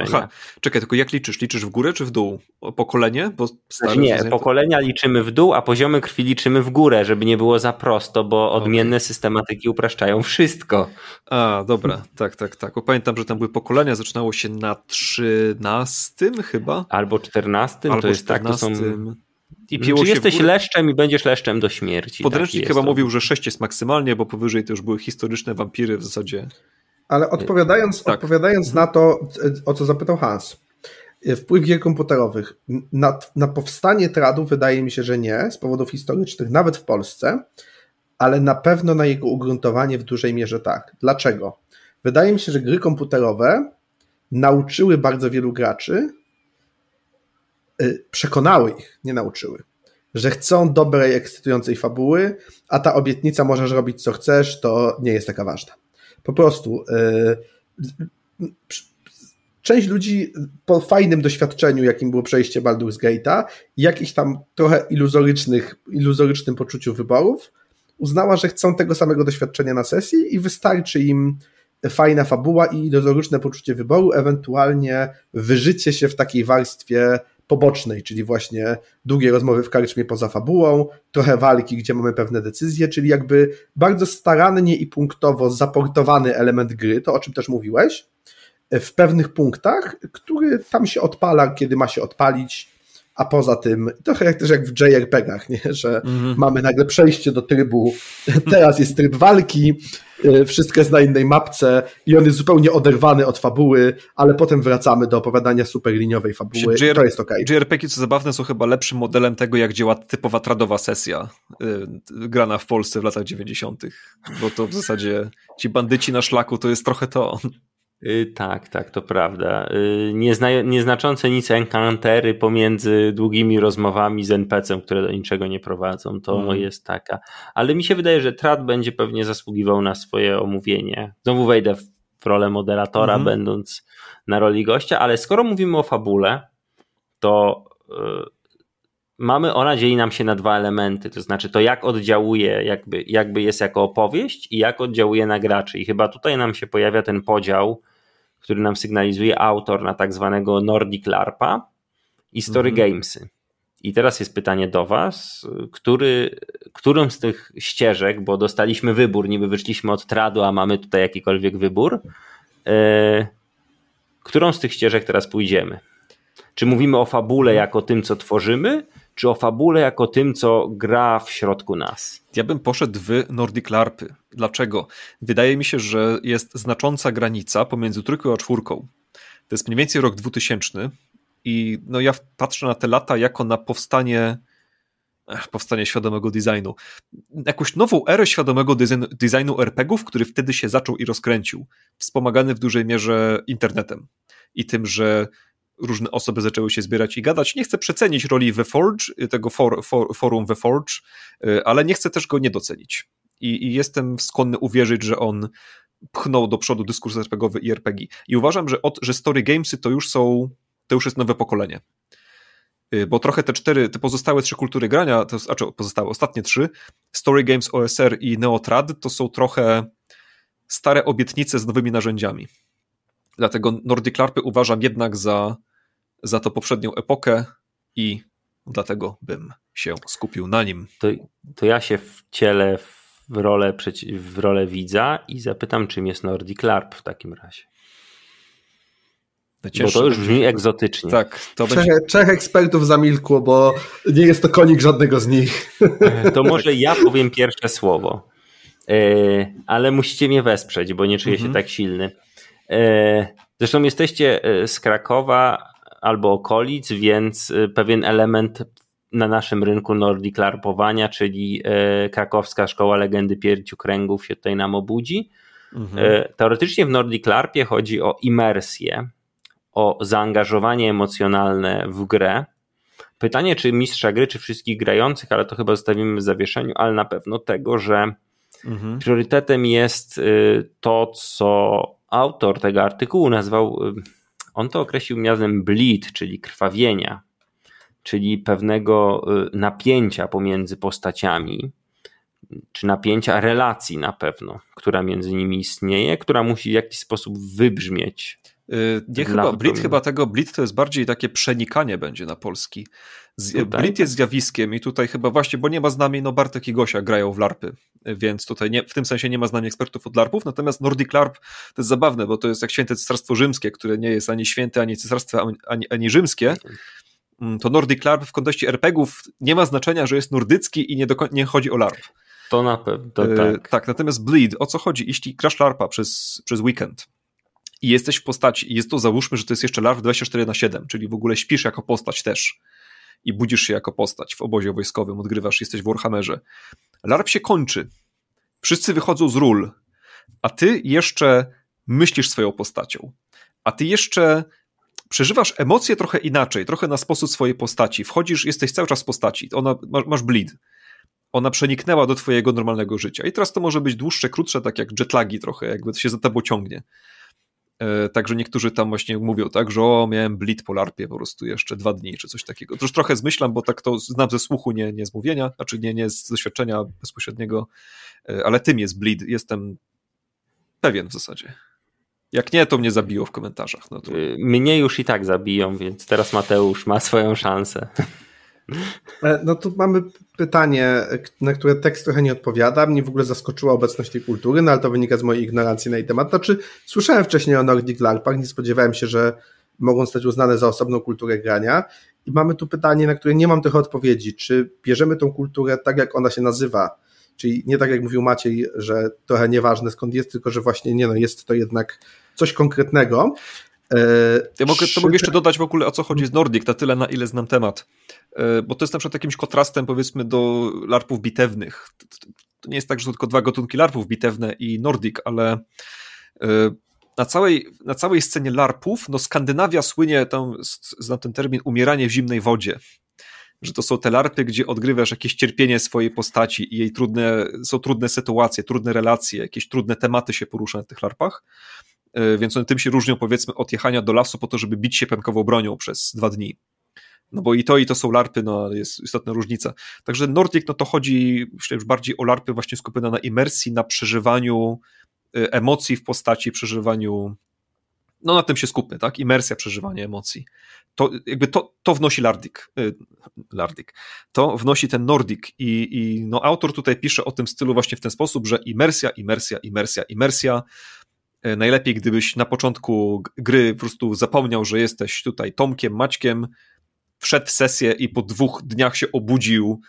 Aha, czekaj, tylko jak liczysz? Liczysz w górę czy w dół? Pokolenie? Bo znaczy nie, pokolenia liczymy w dół, a poziomy krwi liczymy w górę, żeby nie było za prosto, bo odmienne okay. systematyki upraszczają wszystko. A, dobra, tak, tak, tak. Bo pamiętam, że tam były pokolenia, zaczynało się na 13 chyba? Albo 14 Albo to jest 14. tak, to są... I piło Czy jesteś leszczem i będziesz leszczem do śmierci. Podręcznik tak chyba mówił, że 6 jest maksymalnie, bo powyżej to już były historyczne wampiry w zasadzie. Ale odpowiadając, tak. odpowiadając na to, o co zapytał Hans, wpływ gier komputerowych. Na, na powstanie tradu wydaje mi się, że nie, z powodów historycznych, nawet w Polsce, ale na pewno na jego ugruntowanie w dużej mierze tak. Dlaczego? Wydaje mi się, że gry komputerowe nauczyły bardzo wielu graczy, przekonały ich, nie nauczyły, że chcą dobrej, ekscytującej fabuły, a ta obietnica możesz robić co chcesz, to nie jest taka ważna. Po prostu yy, część ludzi po fajnym doświadczeniu, jakim było przejście Baldur's Gate'a, jakichś tam trochę iluzorycznych, iluzorycznym poczuciu wyborów, uznała, że chcą tego samego doświadczenia na sesji i wystarczy im fajna fabuła i iluzoryczne poczucie wyboru, ewentualnie wyżycie się w takiej warstwie pobocznej, czyli właśnie długie rozmowy w karczmie poza fabułą, trochę walki, gdzie mamy pewne decyzje, czyli jakby bardzo starannie i punktowo zaportowany element gry, to o czym też mówiłeś, w pewnych punktach, który tam się odpala, kiedy ma się odpalić, a poza tym, trochę jak też jak w JRPG-ach, nie? że -hmm. mamy nagle przejście do trybu, teraz jest tryb walki, y, wszystko jest na innej mapce i on jest zupełnie oderwany od fabuły, ale potem wracamy do opowiadania superliniowej fabuły JR to jest ok. JRPG, co zabawne, są chyba lepszym modelem tego, jak działa typowa tradowa sesja yy, grana w Polsce w latach 90., bo to w zasadzie ci bandyci na szlaku to jest trochę to. Y, tak, tak, to prawda. Y, niezna, nieznaczące nic enkantery pomiędzy długimi rozmowami z NPC-em, które do niczego nie prowadzą, to mm. jest taka. Ale mi się wydaje, że Trat będzie pewnie zasługiwał na swoje omówienie. Znowu wejdę w rolę moderatora, mm. będąc na roli gościa, ale skoro mówimy o fabule, to yy, mamy, ona dzieli nam się na dwa elementy, to znaczy to jak oddziałuje, jakby, jakby jest jako opowieść i jak oddziałuje na graczy. I chyba tutaj nam się pojawia ten podział, który nam sygnalizuje autor na tak zwanego Nordic LARPa i Story mhm. Gamesy. I teraz jest pytanie do Was, który, którą z tych ścieżek, bo dostaliśmy wybór, niby wyszliśmy od tradu, a mamy tutaj jakikolwiek wybór, yy, którą z tych ścieżek teraz pójdziemy? Czy mówimy o fabule jako tym, co tworzymy, czy o fabule jako tym, co gra w środku nas? Ja bym poszedł w Nordic LARPy. Dlaczego? Wydaje mi się, że jest znacząca granica pomiędzy trójką a czwórką. To jest mniej więcej rok 2000 i no ja patrzę na te lata jako na powstanie powstanie świadomego designu. Jakąś nową erę świadomego designu, designu RPGów, który wtedy się zaczął i rozkręcił, wspomagany w dużej mierze internetem i tym, że różne osoby zaczęły się zbierać i gadać. Nie chcę przecenić roli The Forge, tego for, for, forum The Forge, y, ale nie chcę też go nie docenić. I, I, jestem skłonny uwierzyć, że on pchnął do przodu dyskurs RPGowy i RPG. I uważam, że, od, że Story Gamesy to już są, to już jest nowe pokolenie. Y, bo trochę te cztery, te pozostałe trzy kultury grania, to znaczy pozostałe, ostatnie trzy, Story Games, OSR i Neotrad, to są trochę stare obietnice z nowymi narzędziami. Dlatego Nordic LARPy uważam jednak za, za to poprzednią epokę i dlatego bym się skupił na nim. To, to ja się wcielę w rolę, w rolę widza i zapytam, czym jest Nordic LARP w takim razie. Bo to już brzmi egzotycznie. Tak, to trzech, będzie... trzech ekspertów zamilkło, bo nie jest to konik żadnego z nich. To może ja powiem pierwsze słowo. E, ale musicie mnie wesprzeć, bo nie czuję się mhm. tak silny. E, zresztą jesteście e, z Krakowa albo okolic, więc pewien element na naszym rynku Nordic Larpowania, czyli krakowska szkoła legendy pięciu kręgów się tutaj nam obudzi. Mhm. Teoretycznie w Nordic Larpie chodzi o imersję, o zaangażowanie emocjonalne w grę. Pytanie, czy mistrza gry, czy wszystkich grających, ale to chyba zostawimy w zawieszeniu, ale na pewno tego, że mhm. priorytetem jest y, to, co autor tego artykułu nazwał, y, on to określił mianem bleed, czyli krwawienia, czyli pewnego y, napięcia pomiędzy postaciami, czy napięcia relacji na pewno, która między nimi istnieje, która musi w jakiś sposób wybrzmieć Y, nie chyba, Blit chyba tego, Blit to jest bardziej takie przenikanie będzie na polski. Z, Blit jest zjawiskiem i tutaj chyba właśnie, bo nie ma z nami, no Bartek i Gosia grają w larpy, więc tutaj nie, w tym sensie nie ma z nami ekspertów od larpów, natomiast Nordic LARP to jest zabawne, bo to jest jak święte cesarstwo rzymskie, które nie jest ani święte, ani cesarstwo, ani, ani rzymskie, mm, to Nordic LARP w kontekście RPGów nie ma znaczenia, że jest nordycki i nie, do, nie chodzi o LARP. To na pewno, to tak. tak, natomiast Bleed, o co chodzi? Jeśli grasz LARPa przez, przez weekend, i jesteś w postaci, i jest to załóżmy, że to jest jeszcze LARP 24 na 7, czyli w ogóle śpisz jako postać też i budzisz się jako postać w obozie wojskowym, odgrywasz, jesteś w Warhammerze. LARP się kończy, wszyscy wychodzą z ról, a ty jeszcze myślisz swoją postacią, a ty jeszcze przeżywasz emocje trochę inaczej, trochę na sposób swojej postaci. Wchodzisz, jesteś cały czas w postaci, ona, masz bleed. Ona przeniknęła do twojego normalnego życia. I teraz to może być dłuższe, krótsze, tak jak jetlagi trochę, jakby to się za tobą ciągnie. E, także niektórzy tam właśnie mówią tak, że o, miałem blit po larpie po prostu jeszcze dwa dni, czy coś takiego. To już trochę zmyślam, bo tak to znam ze słuchu, nie, nie z mówienia, znaczy nie, nie z doświadczenia bezpośredniego, e, ale tym jest blit. Jestem pewien w zasadzie. Jak nie, to mnie zabiło w komentarzach. No to... Y, mnie już i tak zabiją, więc teraz Mateusz ma swoją szansę. E, no tu mamy pytanie, na które tekst trochę nie odpowiada. Mnie w ogóle zaskoczyła obecność tej kultury, no ale to wynika z mojej ignorancji na jej temat. Znaczy, słyszałem wcześniej o Nordic LARPach, nie spodziewałem się, że mogą stać uznane za osobną kulturę grania. I mamy tu pytanie, na które nie mam trochę odpowiedzi. Czy bierzemy tą kulturę tak, jak ona się nazywa? Czyli nie tak, jak mówił Maciej, że trochę nieważne skąd jest, tylko że właśnie nie no, jest to jednak coś konkretnego. Ja mogę, to mogę jeszcze dodać w ogóle o co chodzi z Nordic, na tyle na ile znam temat. E, bo to jest na przykład jakimś kontrastem powiedzmy do larpów bitewnych. To nie jest tak, że to tylko dwa gatunki larpów bitewne i Nordic, ale e, na całej, na całej scenie larpów, no Skandynawia słynie, tam znam ten termin, umieranie w zimnej wodzie. Że to są te larpy, gdzie odgrywasz jakieś cierpienie swojej postaci i jej trudne, są trudne sytuacje, trudne relacje, jakieś trudne tematy się porusza na tych larpach. E, więc one tym się różnią powiedzmy od jechania do lasu po to, żeby bić się pękową bronią przez dwa dni. No bo i to, i to są larpy, no jest istotna różnica. Także Nordic, no to chodzi, myślę, już bardziej o larpy właśnie skupione na imersji, na przeżywaniu e, emocji w postaci, przeżywaniu no na tym się skupmy, tak? Imersja, przeżywanie emocji. To jakby to, to wnosi Lardic, y, Lardic. To wnosi ten Nordic i, i no autor tutaj pisze o tym stylu właśnie w ten sposób, że imersja, imersja, imersja, imersja, E, najlepiej, gdybyś na początku gry po prostu zapomniał, że jesteś tutaj Tomkiem, Maćkiem, wszedł w sesję i po dwóch dniach się obudził,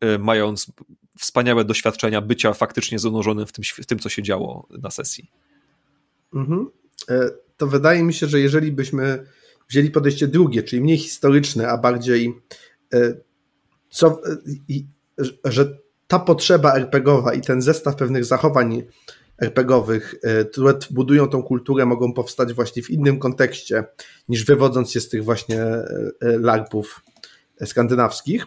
e, mając wspaniałe doświadczenia bycia faktycznie zanurzonym w tym, w tym co się działo na sesji. Mhm. E, to wydaje mi się, że jeżeli byśmy wzięli podejście drugie, czyli mniej historyczne, a bardziej co, że ta potrzeba RPGowa i ten zestaw pewnych zachowań RPGowych, e, które budują tą kulturę, mogą powstać właśnie w innym kontekście niż wywodząc się z tych właśnie e, e, larpów skandynawskich,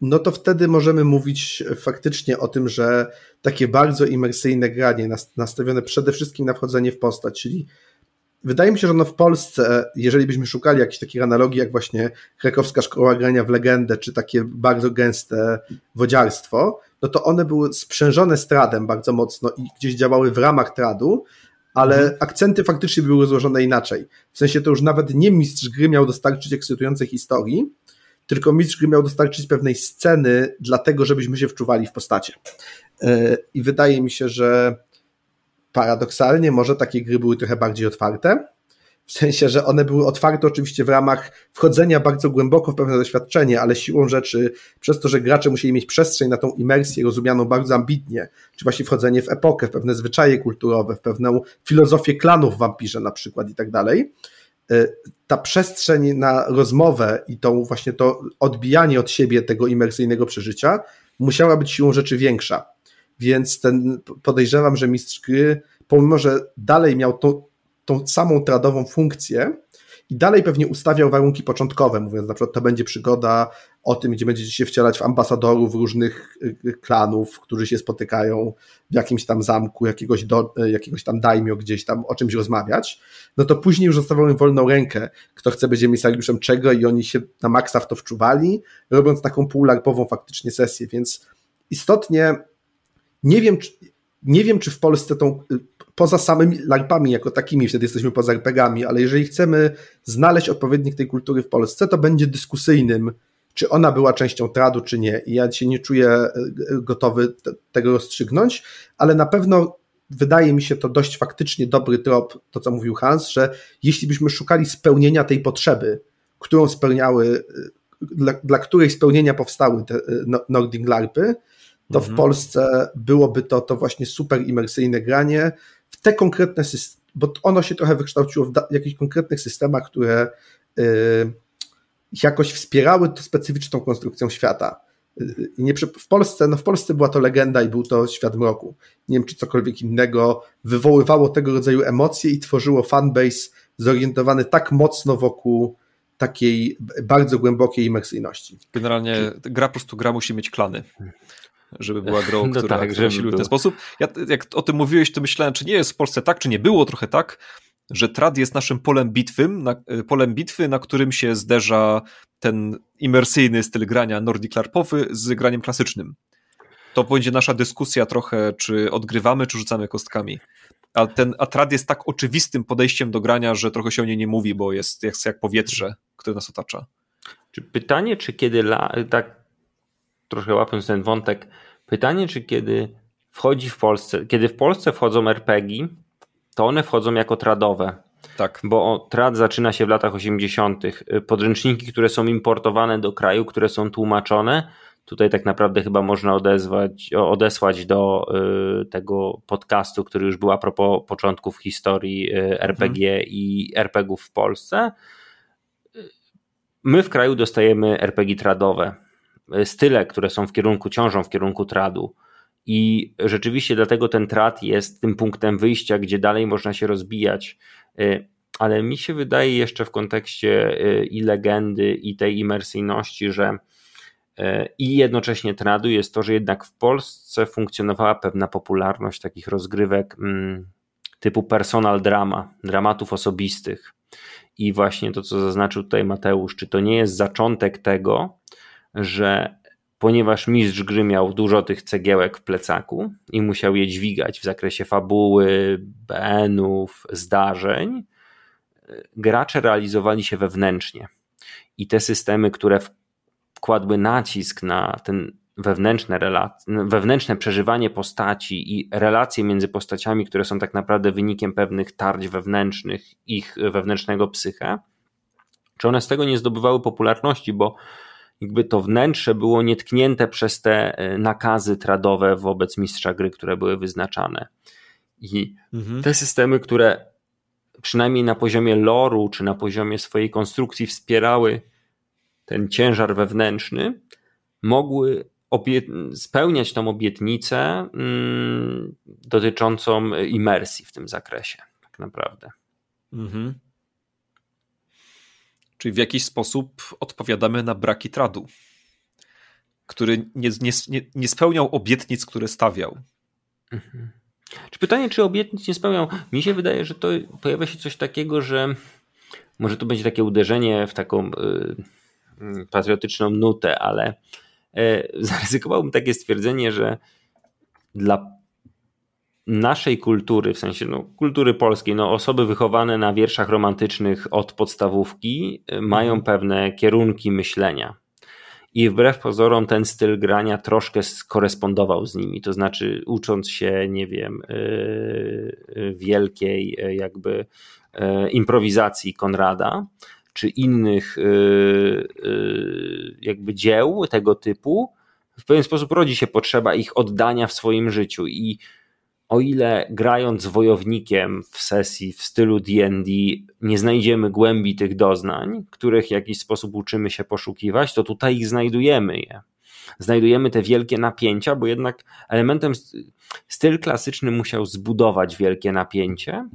no to wtedy możemy mówić faktycznie o tym, że takie bardzo imersyjne granie nastawione przede wszystkim na wchodzenie w postać, czyli wydaje mi się, że no w Polsce, jeżeli byśmy szukali jakichś takich analogii, jak właśnie krakowska szkoła grania w legendę, czy takie bardzo gęste wodziarstwo, no to one były sprzężone z tradem bardzo mocno i gdzieś działały w ramach tradu, ale mhm. akcenty faktycznie były złożone inaczej. W sensie to już nawet nie mistrz gry miał dostarczyć ekscytującej historii, tylko mistrz gry miał dostarczyć pewnej sceny, dlatego żebyśmy się wczuwali w postacie. E, I wydaje mi się, że paradoksalnie może takie gry były trochę bardziej otwarte, w sensie, że one były otwarte oczywiście w ramach wchodzenia bardzo głęboko w pewne doświadczenie, ale siłą rzeczy, przez to, że gracze musieli mieć przestrzeń na tą imersję rozumianą bardzo ambitnie, czy właśnie wchodzenie w epokę, w pewne zwyczaje kulturowe, w pewną filozofię klanów w wampirze na przykład i tak dalej, e, ta przestrzeń na rozmowę i tą właśnie to odbijanie od siebie tego imersyjnego przeżycia musiała być siłą rzeczy większa. Więc ten podejrzewam, że mistrz gry, pomimo że dalej miał tą, tą samą tradową funkcję i dalej pewnie ustawiał warunki początkowe, mówiąc na przykład to będzie przygoda o tym, gdzie będziecie się wcielać w ambasadorów różnych y, klanów, którzy się spotykają w jakimś tam zamku, jakiegoś, do, y, jakiegoś tam dajmio gdzieś tam o czymś rozmawiać, no to później już zostawiał im wolną rękę, kto chce być emisariuszem czego i oni się na maksa w to wczuwali, robiąc taką półlarpową faktycznie sesję, więc istotnie nie wiem, czy, nie wiem, czy w Polsce tą poza samymi larpami jako takimi, wtedy jesteśmy poza RPGami, ale jeżeli chcemy znaleźć odpowiednik tej kultury w Polsce, to będzie dyskusyjnym, czy ona była częścią tradu, czy nie. I ja się nie czuję e, gotowy tego rozstrzygnąć, ale na pewno wydaje mi się to dość faktycznie dobry trop, to co mówił Hans, że jeśli byśmy szukali spełnienia tej potrzeby, którą spełniały, dla, dla której spełnienia powstały te no, Nordic LARPy, to mhm. w Polsce byłoby to, to właśnie super imersyjne granie, w te konkretne systemy, bo ono się trochę wykształciło w jakichś konkretnych systemach, które y, jakoś wspierały to specyficzną konstrukcją świata. Y, nie, w, Polsce, no w Polsce była to legenda i był to świat mroku. Nie wiem, czy cokolwiek innego wywoływało tego rodzaju emocje i tworzyło fanbase zorientowany tak mocno wokół takiej bardzo głębokiej imersyjności. Generalnie gra po prostu gra musi mieć klany żeby była grą, no która, tak, która się w ten sposób. Ja, jak o tym mówiłeś, to myślałem, czy nie jest w Polsce tak, czy nie było trochę tak, że trad jest naszym polem bitwy, na, polem bitwy, na którym się zderza ten imersyjny styl grania Nordic LARPowy z graniem klasycznym. To będzie nasza dyskusja trochę, czy odgrywamy, czy rzucamy kostkami. A ten a trad jest tak oczywistym podejściem do grania, że trochę się o niej nie mówi, bo jest, jest jak powietrze, które nas otacza. Czy pytanie, czy kiedy la, tak trochę łapiąc ten wątek, pytanie, czy kiedy wchodzi w Polsce, kiedy w Polsce wchodzą RPG, to one wchodzą jako tradowe. Tak. Bo trad zaczyna się w latach 80. Podręczniki, które są importowane do kraju, które są tłumaczone, tutaj tak naprawdę chyba można odezwać, odesłać do y, tego podcastu, który już był a propos początków historii y, RPG hmm. i RPGów w Polsce. My w kraju dostajemy RPG tradowe style, które są w kierunku, ciążą w kierunku tradu. I rzeczywiście dlatego ten trad jest tym punktem wyjścia, gdzie dalej można się rozbijać. Y, ale mi się wydaje jeszcze w kontekście y, i legendy, i tej imersyjności, że i jednocześnie tradu jest to, że jednak w Polsce funkcjonowała pewna popularność takich rozgrywek mm, typu personal drama, dramatów osobistych. I właśnie to, co zaznaczył tutaj Mateusz, czy to nie jest zaczątek tego, że ponieważ mistrz gry miał dużo tych cegiełek w plecaku i musiał je dźwigać w zakresie fabuły, BN-ów, zdarzeń, gracze realizowali się wewnętrznie. I te systemy, które wkładły nacisk na ten wewnętrzne, wewnętrzne przeżywanie postaci i relacje między postaciami, które są tak naprawdę wynikiem pewnych tarć wewnętrznych, ich wewnętrznego psyche, czy one z tego nie zdobywały popularności, bo jakby to wnętrze było nietknięte przez te e, nakazy tradowe wobec mistrza gry, które były wyznaczane. I mhm. te systemy, które przynajmniej na poziomie loru czy na poziomie swojej konstrukcji wspierały ten ciężar wewnętrzny, mogły spełniać tą obietnicę mm, dotyczącą imersji w tym zakresie, tak naprawdę. Mhm. Czyli w jakiś sposób odpowiadamy na braki tradu, który nie, nie, nie spełniał obietnic, które stawiał. Mhm. Czy pytanie, czy obietnic nie spełniał? Mi się wydaje, że to pojawia się coś takiego, że może to będzie takie uderzenie w taką y, patriotyczną nutę, ale y, zaryzykowałbym takie stwierdzenie, że dla naszej kultury, w sensie no, kultury polskiej, no, osoby wychowane na wierszach romantycznych od podstawówki y, mają mhm. pewne kierunki myślenia. I wbrew pozorom ten styl grania troszkę skorespondował z nimi. To znaczy, ucząc się, nie wiem, yy, wielkiej yy, jakby yy, improwizacji Konrada, czy innych jakby dzieł tego typu, w pewien sposób rodzi się potrzeba ich oddania w swoim życiu. I o ile grając z wojownikiem w sesji w stylu DD nie znajdziemy głębi tych doznań, których w jakiś sposób uczymy się poszukiwać, to tutaj ich znajdujemy je. Znajdujemy te wielkie napięcia, bo jednak elementem styl klasyczny musiał zbudować wielkie napięcie.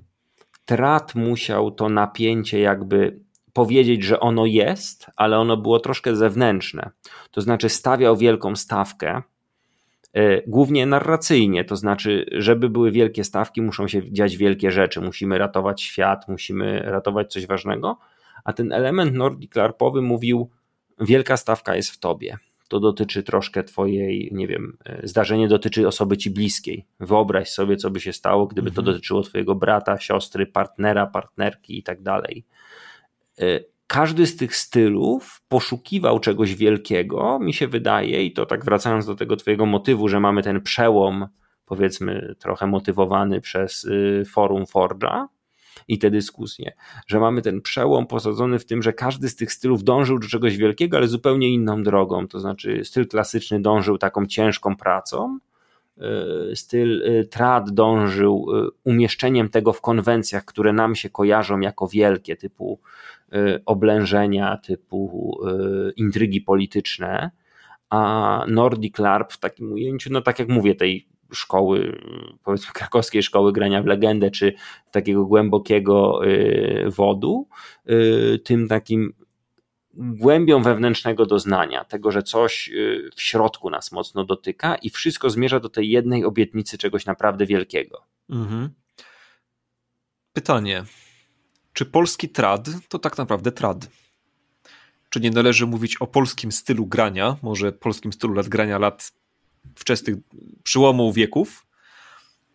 Trat musiał to napięcie jakby powiedzieć, że ono jest, ale ono było troszkę zewnętrzne. To znaczy stawiał wielką stawkę, głównie narracyjnie, to znaczy, żeby były wielkie stawki, muszą się dziać wielkie rzeczy, musimy ratować świat, musimy ratować coś ważnego, a ten element Nordic Larpowy mówił, wielka stawka jest w tobie. To dotyczy troszkę twojej, nie wiem, e, zdarzenie dotyczy osoby ci bliskiej. Wyobraź sobie, co by się stało, gdyby mhm. to dotyczyło twojego brata, siostry, partnera, partnerki i tak dalej e, każdy z tych stylów poszukiwał czegoś wielkiego, mi się wydaje, i to tak wracając do tego Twojego motywu, że mamy ten przełom, powiedzmy, trochę motywowany przez y, forum Forge'a i te dyskusje, że mamy ten przełom posadzony w tym, że każdy z tych stylów dążył do czegoś wielkiego, ale zupełnie inną drogą. To znaczy, styl klasyczny dążył taką ciężką pracą, y, styl y, trad dążył umieszczeniem tego w konwencjach, które nam się kojarzą jako wielkie, typu oblężenia typu y, intrygi polityczne, a Nordic LARP w takim ujęciu, no tak jak mówię, tej szkoły, powiedzmy krakowskiej szkoły grania w legendę, czy takiego głębokiego y, wodu, tym takim głębią wewnętrznego doznania, tego, że coś w środku nas mocno dotyka i wszystko zmierza do tej jednej obietnicy czegoś naprawdę wielkiego. Mhm. Pytanie czy polski trad to tak naprawdę trad? Czy nie należy mówić o polskim stylu grania, może polskim stylu lat grania lat wczesnych przyłomu wieków,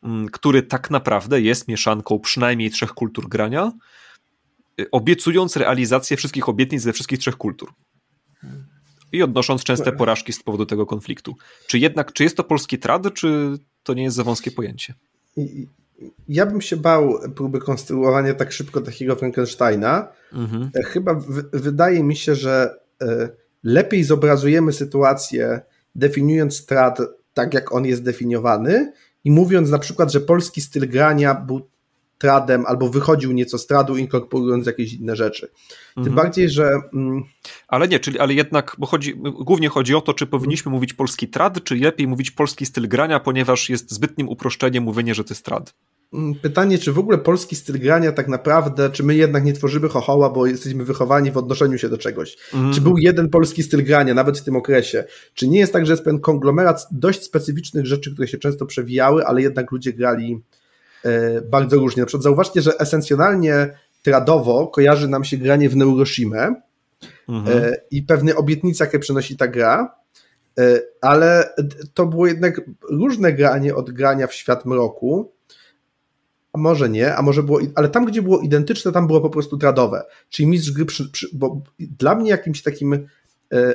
mm, który tak naprawdę jest mieszanką przynajmniej trzech kultur grania, y, obiecując realizację wszystkich obietnic ze wszystkich trzech kultur. I odnosząc częste porażki z powodu tego konfliktu. Czy jednak, czy jest to polski trad, czy to nie jest za wąskie pojęcie? Ja bym się bał próby konstruowania tak szybko takiego Frankensteina. Mhm. E, chyba w, wydaje mi się, że e, lepiej zobrazujemy sytuację definiując strat tak, jak on jest definiowany i mówiąc na przykład, że polski styl grania był tradem albo wychodził nieco z tradu, inkorporując jakieś inne rzeczy. Tym mhm. bardziej, że. Mm, ale nie, czyli ale jednak, bo chodzi, głównie chodzi o to, czy powinniśmy mhm. mówić polski trad, czy lepiej mówić polski styl grania, ponieważ jest zbytnim uproszczeniem mówienie, że to jest trad. Mm, pytanie, czy w ogóle polski styl grania tak naprawdę, czy my jednak nie tworzymy chochoła, bo jesteśmy wychowani w odnoszeniu się do czegoś. Mm. Czy był jeden polski styl grania, nawet w tym okresie? Czy nie jest tak, że jest pewien konglomerat dość specyficznych rzeczy, które się często przewijały, ale jednak ludzie grali e, bardzo różnie. Na przykład zauważcie, że esencjonalnie tradowo kojarzy nam się granie w Neuroshimę mm -hmm. i pewne obietnice, jakie przynosi ta gra, e, ale to było jednak różne granie od grania w świat mroku, a może nie, a może było, ale tam, gdzie było identyczne, tam było po prostu tradowe. Czyli mistrz gry, przy, przy, bo dla mnie jakimś takim e,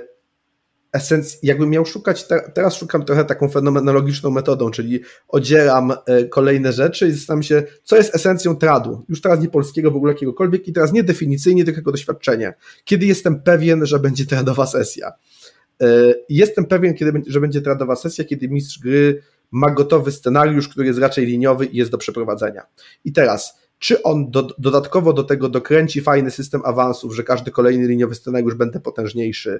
esencji, jakbym miał szukać, te, teraz szukam trochę taką fenomenologiczną metodą, czyli odzieram e, kolejne rzeczy i zastanawiam się, co jest esencją tradu. Już teraz nie polskiego, w ogóle jakiegokolwiek i teraz nie definicyjnie, tylko jako doświadczenie. Kiedy jestem pewien, że będzie tradowa sesja. E, jestem pewien, kiedy, że będzie tradowa sesja, kiedy mistrz gry ma gotowy scenariusz, który jest raczej liniowy i jest do przeprowadzenia. I teraz, czy on do, dodatkowo do tego dokręci fajny system awansów, że każdy kolejny liniowy scenariusz będzie potężniejszy,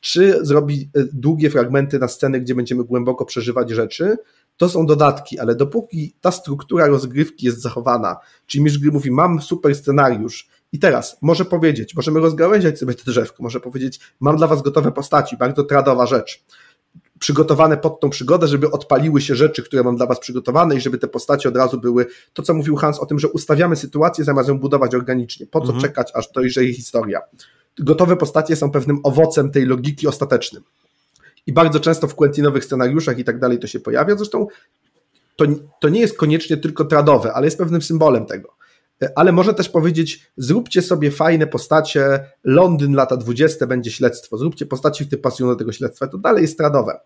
czy zrobi e, długie fragmenty na sceny, gdzie będziemy głęboko przeżywać rzeczy, to są dodatki, ale dopóki ta struktura rozgrywki jest zachowana, czyli mistrz gry mówi, mam super scenariusz. I teraz może powiedzieć, możemy rozgałęziać sobie to drzewko, może powiedzieć, mam dla was gotowe postaci, bardzo tradowa rzecz, przygotowane pod tą przygodę, żeby odpaliły się rzeczy, które mam dla was przygotowane i żeby te postacie od razu były, to co mówił Hans o tym, że ustawiamy sytuację zamiast ją budować organicznie, po co mhm. czekać, aż dojrzeje historia. Gotowe postacie są pewnym owocem tej logiki ostatecznym. I bardzo często w Quentinowych scenariuszach i tak dalej to się pojawia, zresztą to, to nie jest koniecznie tylko tradowe, ale jest pewnym symbolem tego ale może też powiedzieć, zróbcie sobie fajne postacie, Londyn lata 20 będzie śledztwo, zróbcie postacie, które pasują do tego śledztwa, to dalej jest stradowe,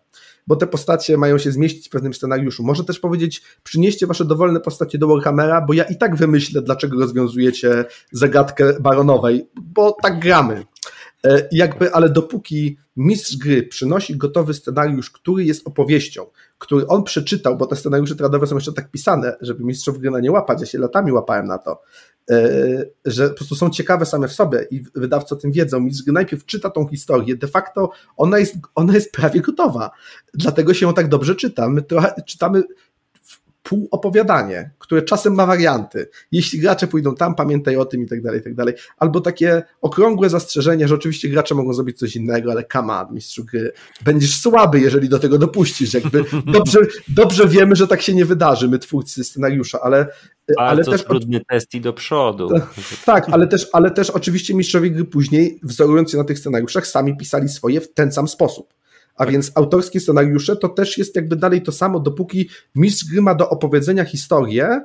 bo te postacie mają się zmieścić w pewnym scenariuszu. Może też powiedzieć, przynieście wasze dowolne postacie do Warhammera, bo ja i tak wymyślę, dlaczego rozwiązujecie zagadkę baronowej, bo tak gramy. E, jakby, ale dopóki mistrz gry przynosi gotowy scenariusz, który jest opowieścią, który on przeczytał, bo te scenariusze tradowe są jeszcze tak pisane, żeby mistrzów gry na nie łapać, ja się latami łapałem na to, e, że po prostu są ciekawe same w sobie i wydawcy o tym wiedzą. Mistrz gry najpierw czyta tą historię, de facto ona jest, ona jest prawie gotowa, dlatego się ją tak dobrze czyta. My trochę czytamy półopowiadanie, które czasem ma warianty. Jeśli gracze pójdą tam, pamiętaj o tym i tak dalej, i tak dalej. Albo takie okrągłe zastrzeżenie, że oczywiście gracze mogą zrobić coś innego, ale on, mistrzu gry, będziesz słaby, jeżeli do tego dopuścisz. Jakby dobrze, dobrze wiemy, że tak się nie wydarzy, my twórcy scenariusza, ale ale też trudny test i do przodu. Tak, ale też, ale też oczywiście mistrzowie gry później, wzorując się na tych scenariuszach, sami pisali swoje w ten sam sposób. A więc autorskie scenariusze to też jest jakby dalej to samo, dopóki mistrz gry ma do opowiedzenia historię,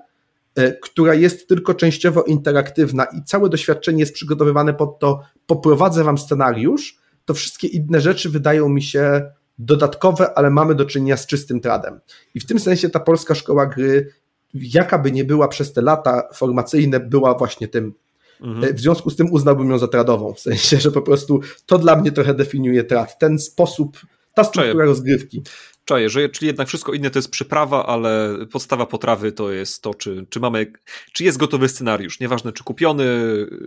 e, która jest tylko częściowo interaktywna i całe doświadczenie jest przygotowywane pod to, poprowadzę wam scenariusz, to wszystkie inne rzeczy wydają mi się dodatkowe, ale mamy do czynienia z czystym tradem. I w tym sensie ta polska szkoła gry, jaka by nie była przez te lata formacyjne, była właśnie tym. Mhm. E, w związku z tym uznałbym ją za tradową, w sensie, że po prostu to dla mnie trochę definiuje trad. Ten sposób ta struktura Czaję. rozgrywki. Czaję, że czyli jednak wszystko inne to jest przyprawa, ale podstawa potrawy to jest to, czy, czy mamy, czy jest gotowy scenariusz. Nieważne, czy kupiony,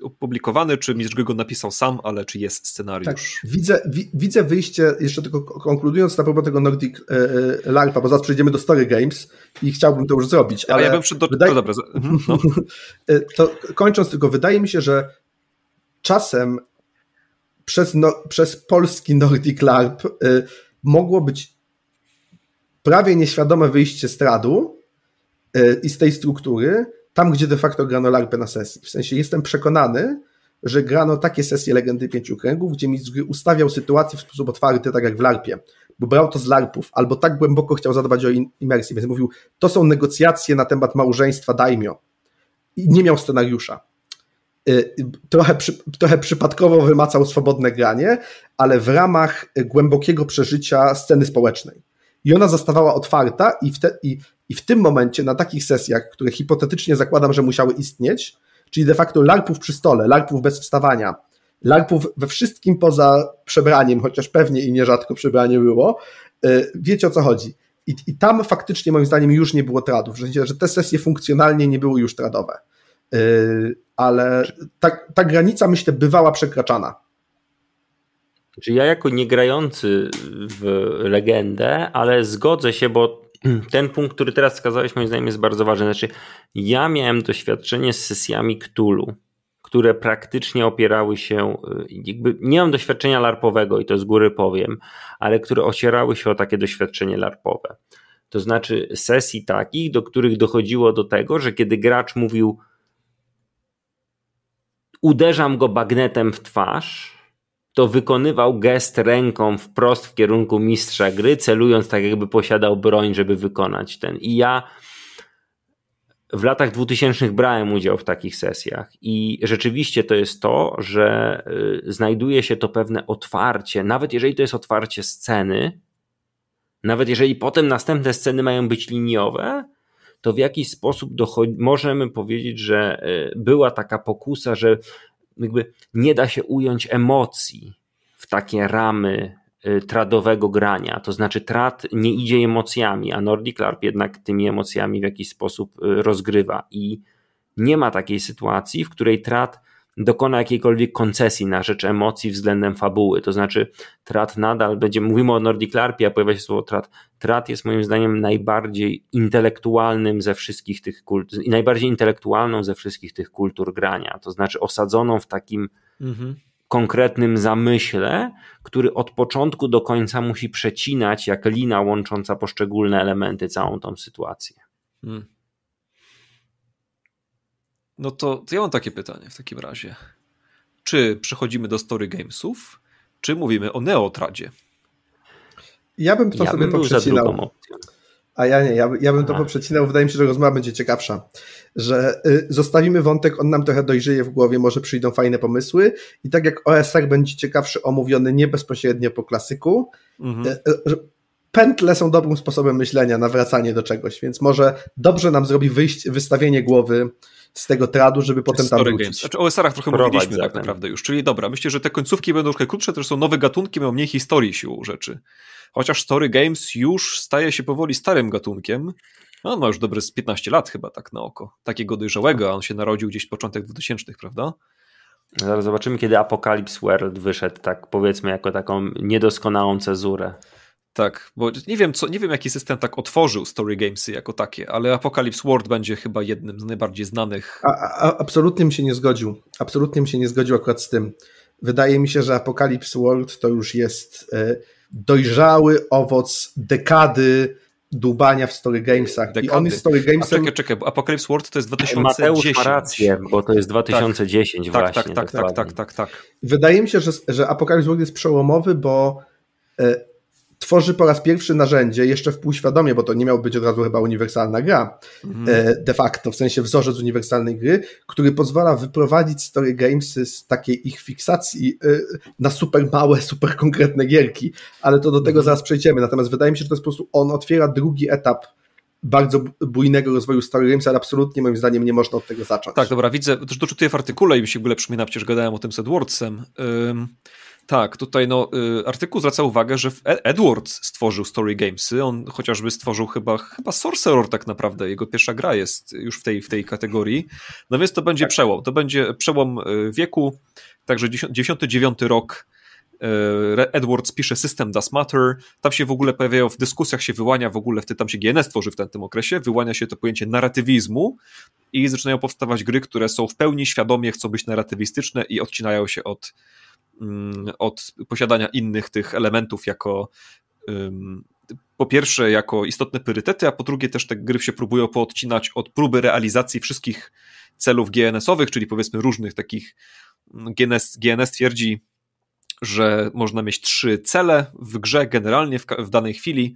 opublikowany, czy mistrz go napisał sam, ale czy jest scenariusz. Tak. Widzę, wi, widzę wyjście, jeszcze tylko konkludując na propos tego Nordic e, e, LARPa, bo zaraz przejdziemy do Story Games i chciałbym to już zrobić. Ale, ja bym przed do... wydaje... no dobra. Mhm, no. E, to kończąc tylko, wydaje mi się, że czasem przez, no, przez polski Nordic LARP y, mogło być prawie nieświadome wyjście z tradu y, i z tej struktury, tam gdzie de facto grano LARPy na sesji. W sensie jestem przekonany, że grano takie sesje Legendy Pięciu Kręgów, gdzie mistrz gry ustawiał sytuację w sposób otwarty, tak jak w LARPie, bo brał to z LARPów, albo tak głęboko chciał zadbać o imersję, więc mówił, to są negocjacje na temat małżeństwa daimio. I nie miał scenariusza. Y, trochę, trochę przypadkowo wymacał swobodne granie, ale w ramach głębokiego przeżycia sceny społecznej. I ona zostawała otwarta, i w, te, i, i w tym momencie, na takich sesjach, które hipotetycznie zakładam, że musiały istnieć, czyli de facto larpów przy stole, larpów bez wstawania, larpów we wszystkim poza przebraniem, chociaż pewnie i nierzadko przebranie było, y, wiecie o co chodzi. I, I tam faktycznie moim zdaniem już nie było tradów, że, że te sesje funkcjonalnie nie były już tradowe. Y, ale ta, ta granica, myślę, bywała przekraczana. Czy ja jako niegrający w legendę, ale zgodzę się, bo ten punkt, który teraz wskazałeś, moim zdaniem jest bardzo ważny. Znaczy, ja miałem doświadczenie z sesjami Cthulhu, które praktycznie opierały się, jakby nie mam doświadczenia larpowego i to z góry powiem, ale które ocierały się o takie doświadczenie larpowe. To znaczy sesji takich, do których dochodziło do tego, że kiedy gracz mówił uderzam go bagnetem w twarz, to wykonywał gest ręką wprost w kierunku mistrza gry, celując tak, jakby posiadał broń, żeby wykonać ten. I ja w latach 2000 brałem udział w takich sesjach i rzeczywiście to jest to, że y, znajduje się to pewne otwarcie, nawet jeżeli to jest otwarcie sceny, nawet jeżeli potem następne sceny mają być liniowe, to w jakiś sposób dochodzi, możemy powiedzieć, że e, była taka pokusa, że jakby nie da się ująć emocji w takie ramy e, tradowego grania. To znaczy, trad nie idzie emocjami, a Nordic LARP jednak tymi emocjami w jakiś sposób e, rozgrywa. I nie ma takiej sytuacji, w której Trat dokona jakiejkolwiek koncesji na rzecz emocji względem fabuły. To znaczy, Trat nadal będzie, mówimy o Nordic LARPie, a pojawia się słowo Trat. Trat jest moim zdaniem najbardziej intelektualnym ze wszystkich tych kultur, najbardziej intelektualną ze wszystkich tych kultur grania. To znaczy, osadzoną w takim mhm. konkretnym zamyśle, który od początku do końca musi przecinać jak lina łącząca poszczególne elementy całą tą sytuację. Hmm. No to, to ja mam takie pytanie w takim razie. Czy przechodzimy do story gamesów, czy mówimy o neotradzie? Ja bym to ja sobie bym poprzecinał. A ja nie, ja, ja bym to poprzecinał. Wydaje mi się, że rozmowa będzie ciekawsza. Że y, zostawimy wątek, on nam trochę dojrzeje w głowie, może przyjdą fajne pomysły. I tak jak OSR będzie ciekawszy, omówiony nie bezpośrednio po klasyku, mhm. y, y, pętle są dobrym sposobem myślenia, nawracanie do czegoś, więc może dobrze nam zrobi wyjść, wystawienie głowy z tego tradu, żeby potem tam wrócić. Games. Znaczy o OSR-ach trochę Prowadź mówiliśmy tak naprawdę już, czyli dobra, myślę, że te końcówki będą trochę krótsze, też są nowe gatunki, mają mniej historii siłą rzeczy. Chociaż Story Games już staje się powoli starym gatunkiem, no, on ma już dobre z 15 lat chyba tak na oko, takiego dojrzałego, a on się narodził gdzieś w początek 2000, prawda? Zaraz zobaczymy, kiedy Apocalypse World wyszedł, tak powiedzmy, jako taką niedoskonałą cezurę. Tak, bo nie wiem, co, nie wiem, jaki system tak otworzył Story Gamesy jako takie, ale Apocalypse World będzie chyba jednym z najbardziej znanych. A, a, absolutnie mi się nie zgodził. Absolutnie mi się nie zgodził akurat z tym. Wydaje mi się, że Apocalypse World to już jest e, dojrzały owoc dekady dłubania w Story Gamesach. Dekady. I on jest Story Gamesem... A czekaj, czekaj, bo Apocalypse World to jest 2010. Mateusz ma rację, bo to jest 2010 tak, właśnie. Tak, tak, tak, tak, tak, tak. Wydaje mi się, że, że Apocalypse World jest przełomowy, bo e, tworzy po raz pierwszy narzędzie, jeszcze wpółświadomie, bo to nie miał być od razu chyba uniwersalna gra, mhm. de facto, w sensie wzorzec uniwersalnej gry, który pozwala wyprowadzić story gamesy z takiej ich fiksacji e, na super małe, super konkretne gierki, ale to do tego mhm. zaraz przejdziemy. Natomiast wydaje mi się, że to jest po prostu, on otwiera drugi etap bardzo bujnego rozwoju Story Games, ale absolutnie moim zdaniem nie można od tego zacząć. Tak, dobra, widzę, też doczytuję w artykule i mi się w ogóle przypomina, przecież gadałem o tym z Edwardsem. Tak, tutaj no, y, artykuł zwraca uwagę, że e- Edwards stworzył Story Gamesy, on chociażby stworzył chyba, chyba Sorcerer tak naprawdę, jego pierwsza gra jest już w tej, w tej kategorii, no więc to będzie tak. przełom, to będzie przełom y, wieku, także 99 rok, y, Edwards pisze System Does Matter, tam się w ogóle pojawiają, w dyskusjach się wyłania w ogóle, tam się GNS tworzy w tym okresie, wyłania się to pojęcie narratywizmu i zaczynają powstawać gry, które są w pełni świadomie, chcą być narratywistyczne i odcinają się od od posiadania innych tych elementów jako po pierwsze jako istotne priorytety, a po drugie też te gry się próbują poodcinać od próby realizacji wszystkich celów GNS-owych, czyli powiedzmy różnych takich GNS, GNS twierdzi, że można mieć trzy cele w grze generalnie w, w danej chwili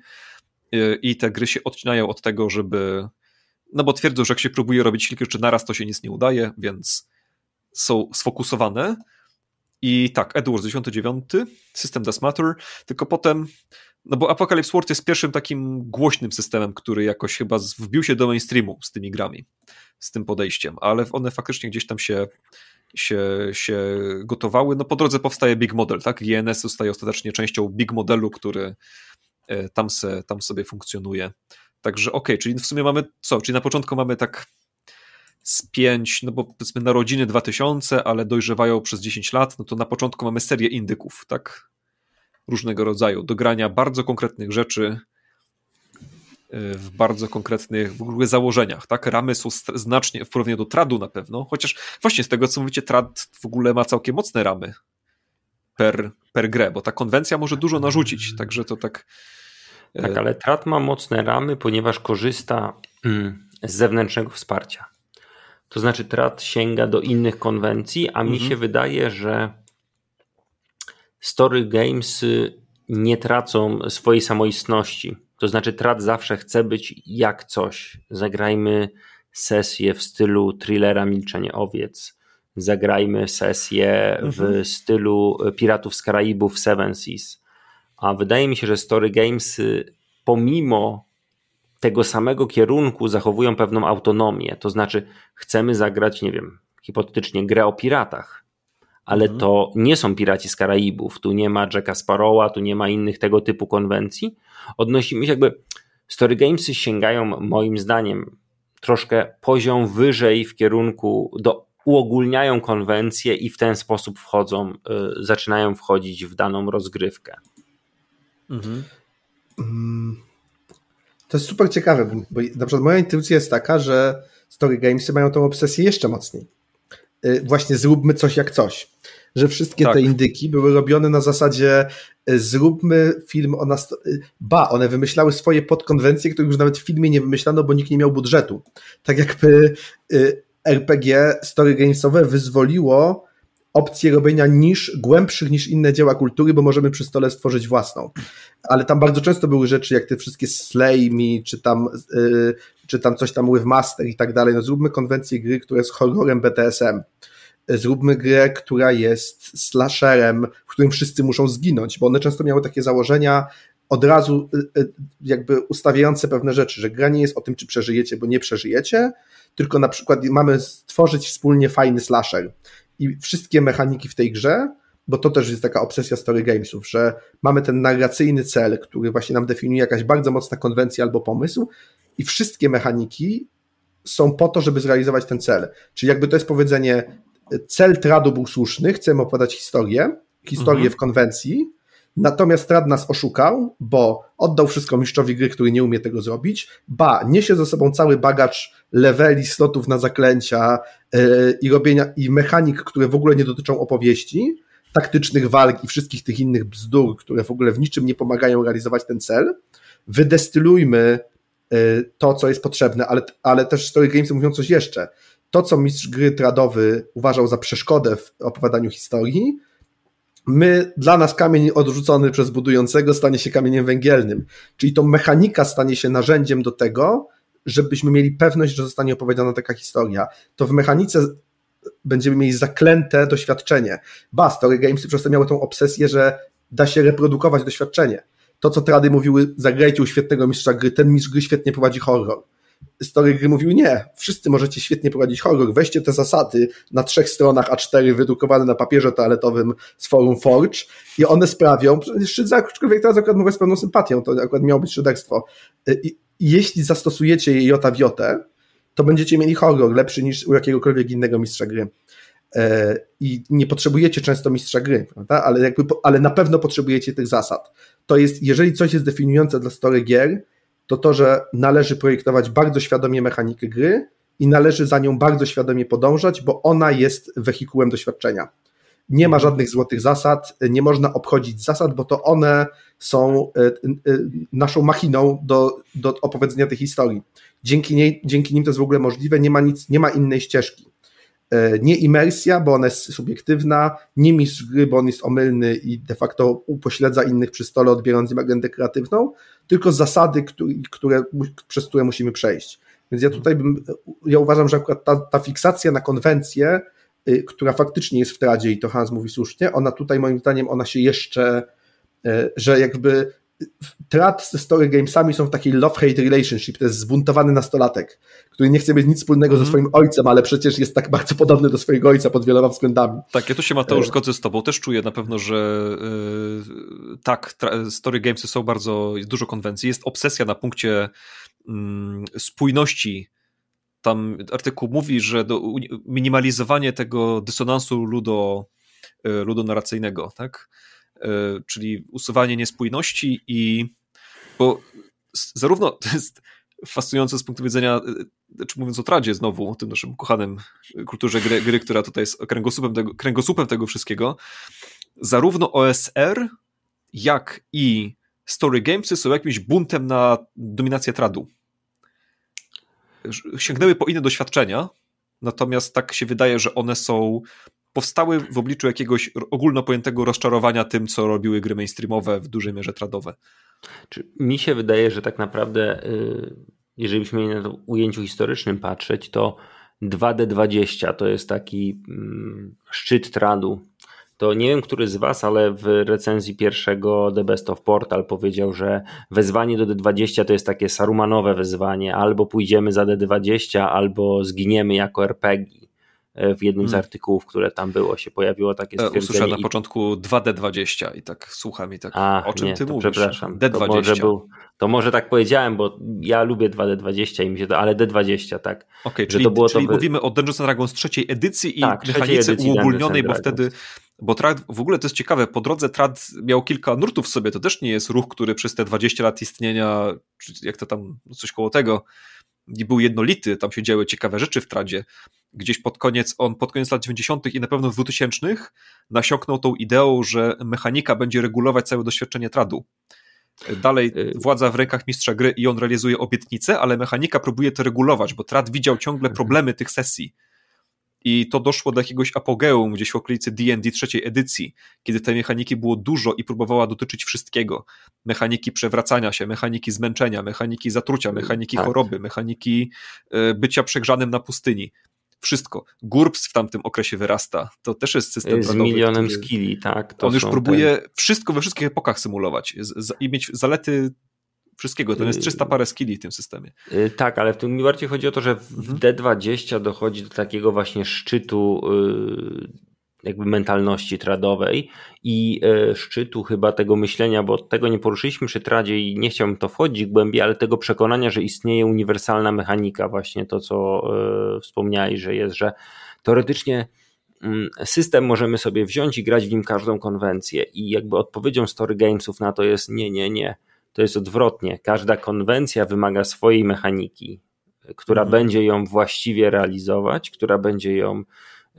y, i te gry się odcinają od tego, żeby no bo twierdzą, że jak się próbuje robić kilka rzeczy naraz, to się nic nie udaje, więc są sfokusowane i tak, Edwards 99, System Does Matter, tylko potem, no bo Apocalypse World jest pierwszym takim głośnym systemem, który jakoś chyba wbił się do mainstreamu z tymi grami, z tym podejściem, ale one faktycznie gdzieś tam się, się, się gotowały. No po drodze powstaje Big Model, tak? GNS zostaje ostatecznie częścią Big Modelu, który e, tam, se, tam sobie funkcjonuje. Także okej, okay, czyli w sumie mamy co? Czyli na początku mamy tak z 5, no bo powiedzmy narodziny 2000, ale dojrzewają przez 10 lat, no to na początku mamy serię indyków, tak? Różnego rodzaju, do grania bardzo konkretnych rzeczy y, w bardzo konkretnych w ogóle założeniach, tak? Ramy są znacznie w porównaniu do tradu na pewno, chociaż właśnie z tego co mówicie, trad w ogóle ma całkiem mocne ramy per, per grę, bo ta konwencja może dużo narzucić, także to tak... Tak, y, ale trad ma mocne ramy, ponieważ korzysta mm, z zewnętrznego wsparcia. To znaczy TRAT sięga do innych konwencji, a mi mhm. się wydaje, że story games nie tracą swojej samoistności. To znaczy TRAT zawsze chce być jak coś. Zagrajmy sesję w stylu thrillera Milczenie Owiec. Zagrajmy sesję mhm. w stylu Piratów z Karaibów Seven Seas. A wydaje mi się, że Story Games pomimo tego samego kierunku zachowują pewną autonomię. To znaczy, chcemy zagrać, nie wiem, hipotetycznie grę o piratach, ale mhm. to nie są piraci z Karaibów. Tu nie ma Jacka Sparrowa, tu nie ma innych tego typu konwencji. Odnosimy się jakby. Story Gamesy sięgają, moim zdaniem, troszkę poziom wyżej w kierunku do uogólniają konwencje i w ten sposób wchodzą, y, zaczynają wchodzić w daną rozgrywkę. Mhm. To jest super ciekawe, bo na przykład moja intuicja jest taka, że story gamesy mają tą obsesję jeszcze mocniej. Y, właśnie zróbmy coś jak coś. Że wszystkie tak. te indyki były robione na zasadzie y, zróbmy film o nas. Ba, one wymyślały swoje podkonwencje, których już nawet w filmie nie wymyślano, bo nikt nie miał budżetu. Tak jakby RPG story gamesowe wyzwoliło opcję robienia niż głębszych niż inne dzieła kultury, bo możemy przy stole stworzyć własną. Ale tam bardzo często były rzeczy jak te wszystkie Slay Me, czy tam, yy, czy tam coś tam Master i tak dalej. No zróbmy konwencję gry, która jest horrorem BTSM. Zróbmy grę, która jest slasherem, w którym wszyscy muszą zginąć, bo one często miały takie założenia od razu y, y, jakby ustawiające pewne rzeczy, że gra nie jest o tym, czy przeżyjecie, bo nie przeżyjecie, tylko na przykład mamy stworzyć wspólnie fajny slasher i wszystkie mechaniki w tej grze, bo to też jest taka obsesja story gamesów, że mamy ten narracyjny cel, który właśnie nam definiuje jakaś bardzo mocna konwencja albo pomysł i wszystkie mechaniki są po to, żeby zrealizować ten cel. Czyli jakby to jest powiedzenie, cel tradu był słuszny, chcemy opowiadać historię, historię mhm. w konwencji, Natomiast Rad nas oszukał, bo oddał wszystko mistrzowi gry, który nie umie tego zrobić. Ba, niesie ze sobą cały bagaż leveli, slotów na zaklęcia i robienia i mechanik, które w ogóle nie dotyczą opowieści, taktycznych walk i wszystkich tych innych bzdur, które w ogóle w niczym nie pomagają realizować ten cel. Wydestylujmy yy, to, co jest potrzebne, ale, ale też Story Games mówią coś jeszcze. To, co mistrz gry tradowy uważał za przeszkodę w opowiadaniu historii, my, dla nas kamień odrzucony przez budującego stanie się kamieniem węgielnym. Czyli to mechanika stanie się narzędziem do tego, żebyśmy mieli pewność, że zostanie opowiedziana taka historia. To w mechanice będziemy mieli zaklęte doświadczenie. Ba, Story Gamesy przez to miały tą obsesję, że da się reprodukować doświadczenie. To, co trady mówiły, zagrajcie u świetnego mistrza gry, ten mistrz gry świetnie prowadzi horror story gry mówił nie, wszyscy możecie świetnie prowadzić horror, weźcie te zasady na trzech stronach A4 wydrukowane na papierze toaletowym z forum Forge i one sprawią, szczyt aczkolwiek teraz akurat mówię z pełną sympatią, to akurat miało być szyderstwo. I, jeśli zastosujecie je jota w jotę, to będziecie mieli horror lepszy niż u jakiegokolwiek innego mistrza gry. E, I nie potrzebujecie często mistrza gry, prawda? Ale, jakby, ale na pewno potrzebujecie tych zasad. To jest, jeżeli coś jest definiujące dla story gier, to to, że należy projektować bardzo świadomie mechanikę gry i należy za nią bardzo świadomie podążać, bo ona jest wehikułem doświadczenia. Nie ma żadnych złotych zasad, nie można obchodzić zasad, bo to one są e, e, naszą machiną do, do opowiedzenia tej historii. Dzięki, niej, dzięki nim to jest w ogóle możliwe, nie ma, nic, nie ma innej ścieżki. E, nie imersja, bo ona jest subiektywna, nie mistrz gry, bo on jest omylny i de facto upośledza innych przy stole, odbierając im agendę kreatywną, tylko zasady, które, które, przez które musimy przejść. Więc ja tutaj bym, ja uważam, że akurat ta, ta fiksacja na konwencję, która faktycznie jest w tradzie i to Hans mówi słusznie, ona tutaj moim zdaniem, ona się jeszcze, y, że jakby Trad ze story gamesami są w takiej love-hate relationship, to jest zbuntowany nastolatek, który nie chce mieć nic wspólnego mm. ze mhm. swoim ojcem, ale przecież jest tak bardzo podobny do swojego ojca pod wieloma względami. Tak, ja tu się Mateusz e. zgodzę z tobą, też czuję na pewno, że yy, tak, story gamesy są bardzo, jest dużo konwencji, jest obsesja na punkcie yy, spójności tam artykuł mówi, że do, minimalizowanie tego dysonansu ludo, e, ludonarracyjnego, tak? E, czyli usuwanie niespójności i bo zarówno to jest fascynujące z punktu widzenia, e, czy mówiąc o tradzie znowu, o tym naszym kochanym kulturze gry, gry która tutaj jest kręgosłupem tego, kręgosłupem tego wszystkiego, zarówno OSR, jak i story gamesy są jakimś buntem na dominację tradu. Sięgnęły po inne doświadczenia, natomiast tak się wydaje, że one są powstały w obliczu jakiegoś ogólnopojętego rozczarowania tym, co robiły gry mainstreamowe, w dużej mierze tradowe. Mi się wydaje, że tak naprawdę, y, jeżeli byśmy mieli na to ujęciu historycznym patrzeć, to 2D20 to jest taki mm, szczyt tradu. To nie wiem, który z Was, ale w recenzji pierwszego The Best of Portal powiedział, że wezwanie do D20 to jest takie sarumanowe wezwanie, albo pójdziemy za D20, albo zginiemy jako RPG. W jednym z hmm. artykułów, które tam było, się pojawiło takie stwierdzenie. Usłyszałem na początku 2D20 i tak słucham i tak, A, o czym nie, ty mówisz? Przepraszam. D20. To może, był, to może tak powiedziałem, bo ja lubię 2D20 i mi się to, ale D20, tak. Okej, okay, czyli, to było czyli to mówimy o Dungeons Dragons trzeciej edycji i tak, mechanice edycji uogólnionej, bo wtedy bo trad, w ogóle to jest ciekawe, po drodze trad miał kilka nurtów w sobie, to też nie jest ruch, który przez te 20 lat istnienia, jak to tam, coś koło tego, nie był jednolity, tam się działy ciekawe rzeczy w tradzie. Gdzieś pod koniec, on pod koniec lat 90. i na pewno w 2000 nasiąknął tą ideą, że mechanika będzie regulować całe doświadczenie tradu. Dalej y- władza w rękach mistrza gry i on realizuje obietnice, ale mechanika próbuje to regulować, bo trad widział ciągle mhm. problemy tych sesji i to doszło do jakiegoś apogeum gdzieś w okolicy D&D trzeciej edycji, kiedy tej mechaniki było dużo i próbowała dotyczyć wszystkiego. Mechaniki przewracania się, mechaniki zmęczenia, mechaniki zatrucia, mechaniki tak. choroby, mechaniki e, bycia przegrzanym na pustyni. Wszystko. GURPS w tamtym okresie wyrasta. To też jest system Z milionem który... skilli, tak. on już próbuje ten... wszystko we wszystkich epokach symulować i mieć zalety wszystkiego. To jest 300 y, parę skilli w tym systemie. Y, tak, ale w tym mi bardziej chodzi o to, że w mhm. D20 dochodzi do takiego właśnie szczytu y, jakby mentalności tradowej i szczytu chyba tego myślenia, bo tego nie poruszyliśmy przy tradzie i nie chciałbym to wchodzić głębiej, ale tego przekonania, że istnieje uniwersalna mechanika, właśnie to, co wspomniałeś, że jest, że teoretycznie mm, system możemy sobie wziąć i grać w nim każdą konwencję i jakby odpowiedzią story gamesów na to jest nie, nie, nie to jest odwrotnie. Każda konwencja wymaga swojej mechaniki, która mhm. będzie ją właściwie realizować, która będzie ją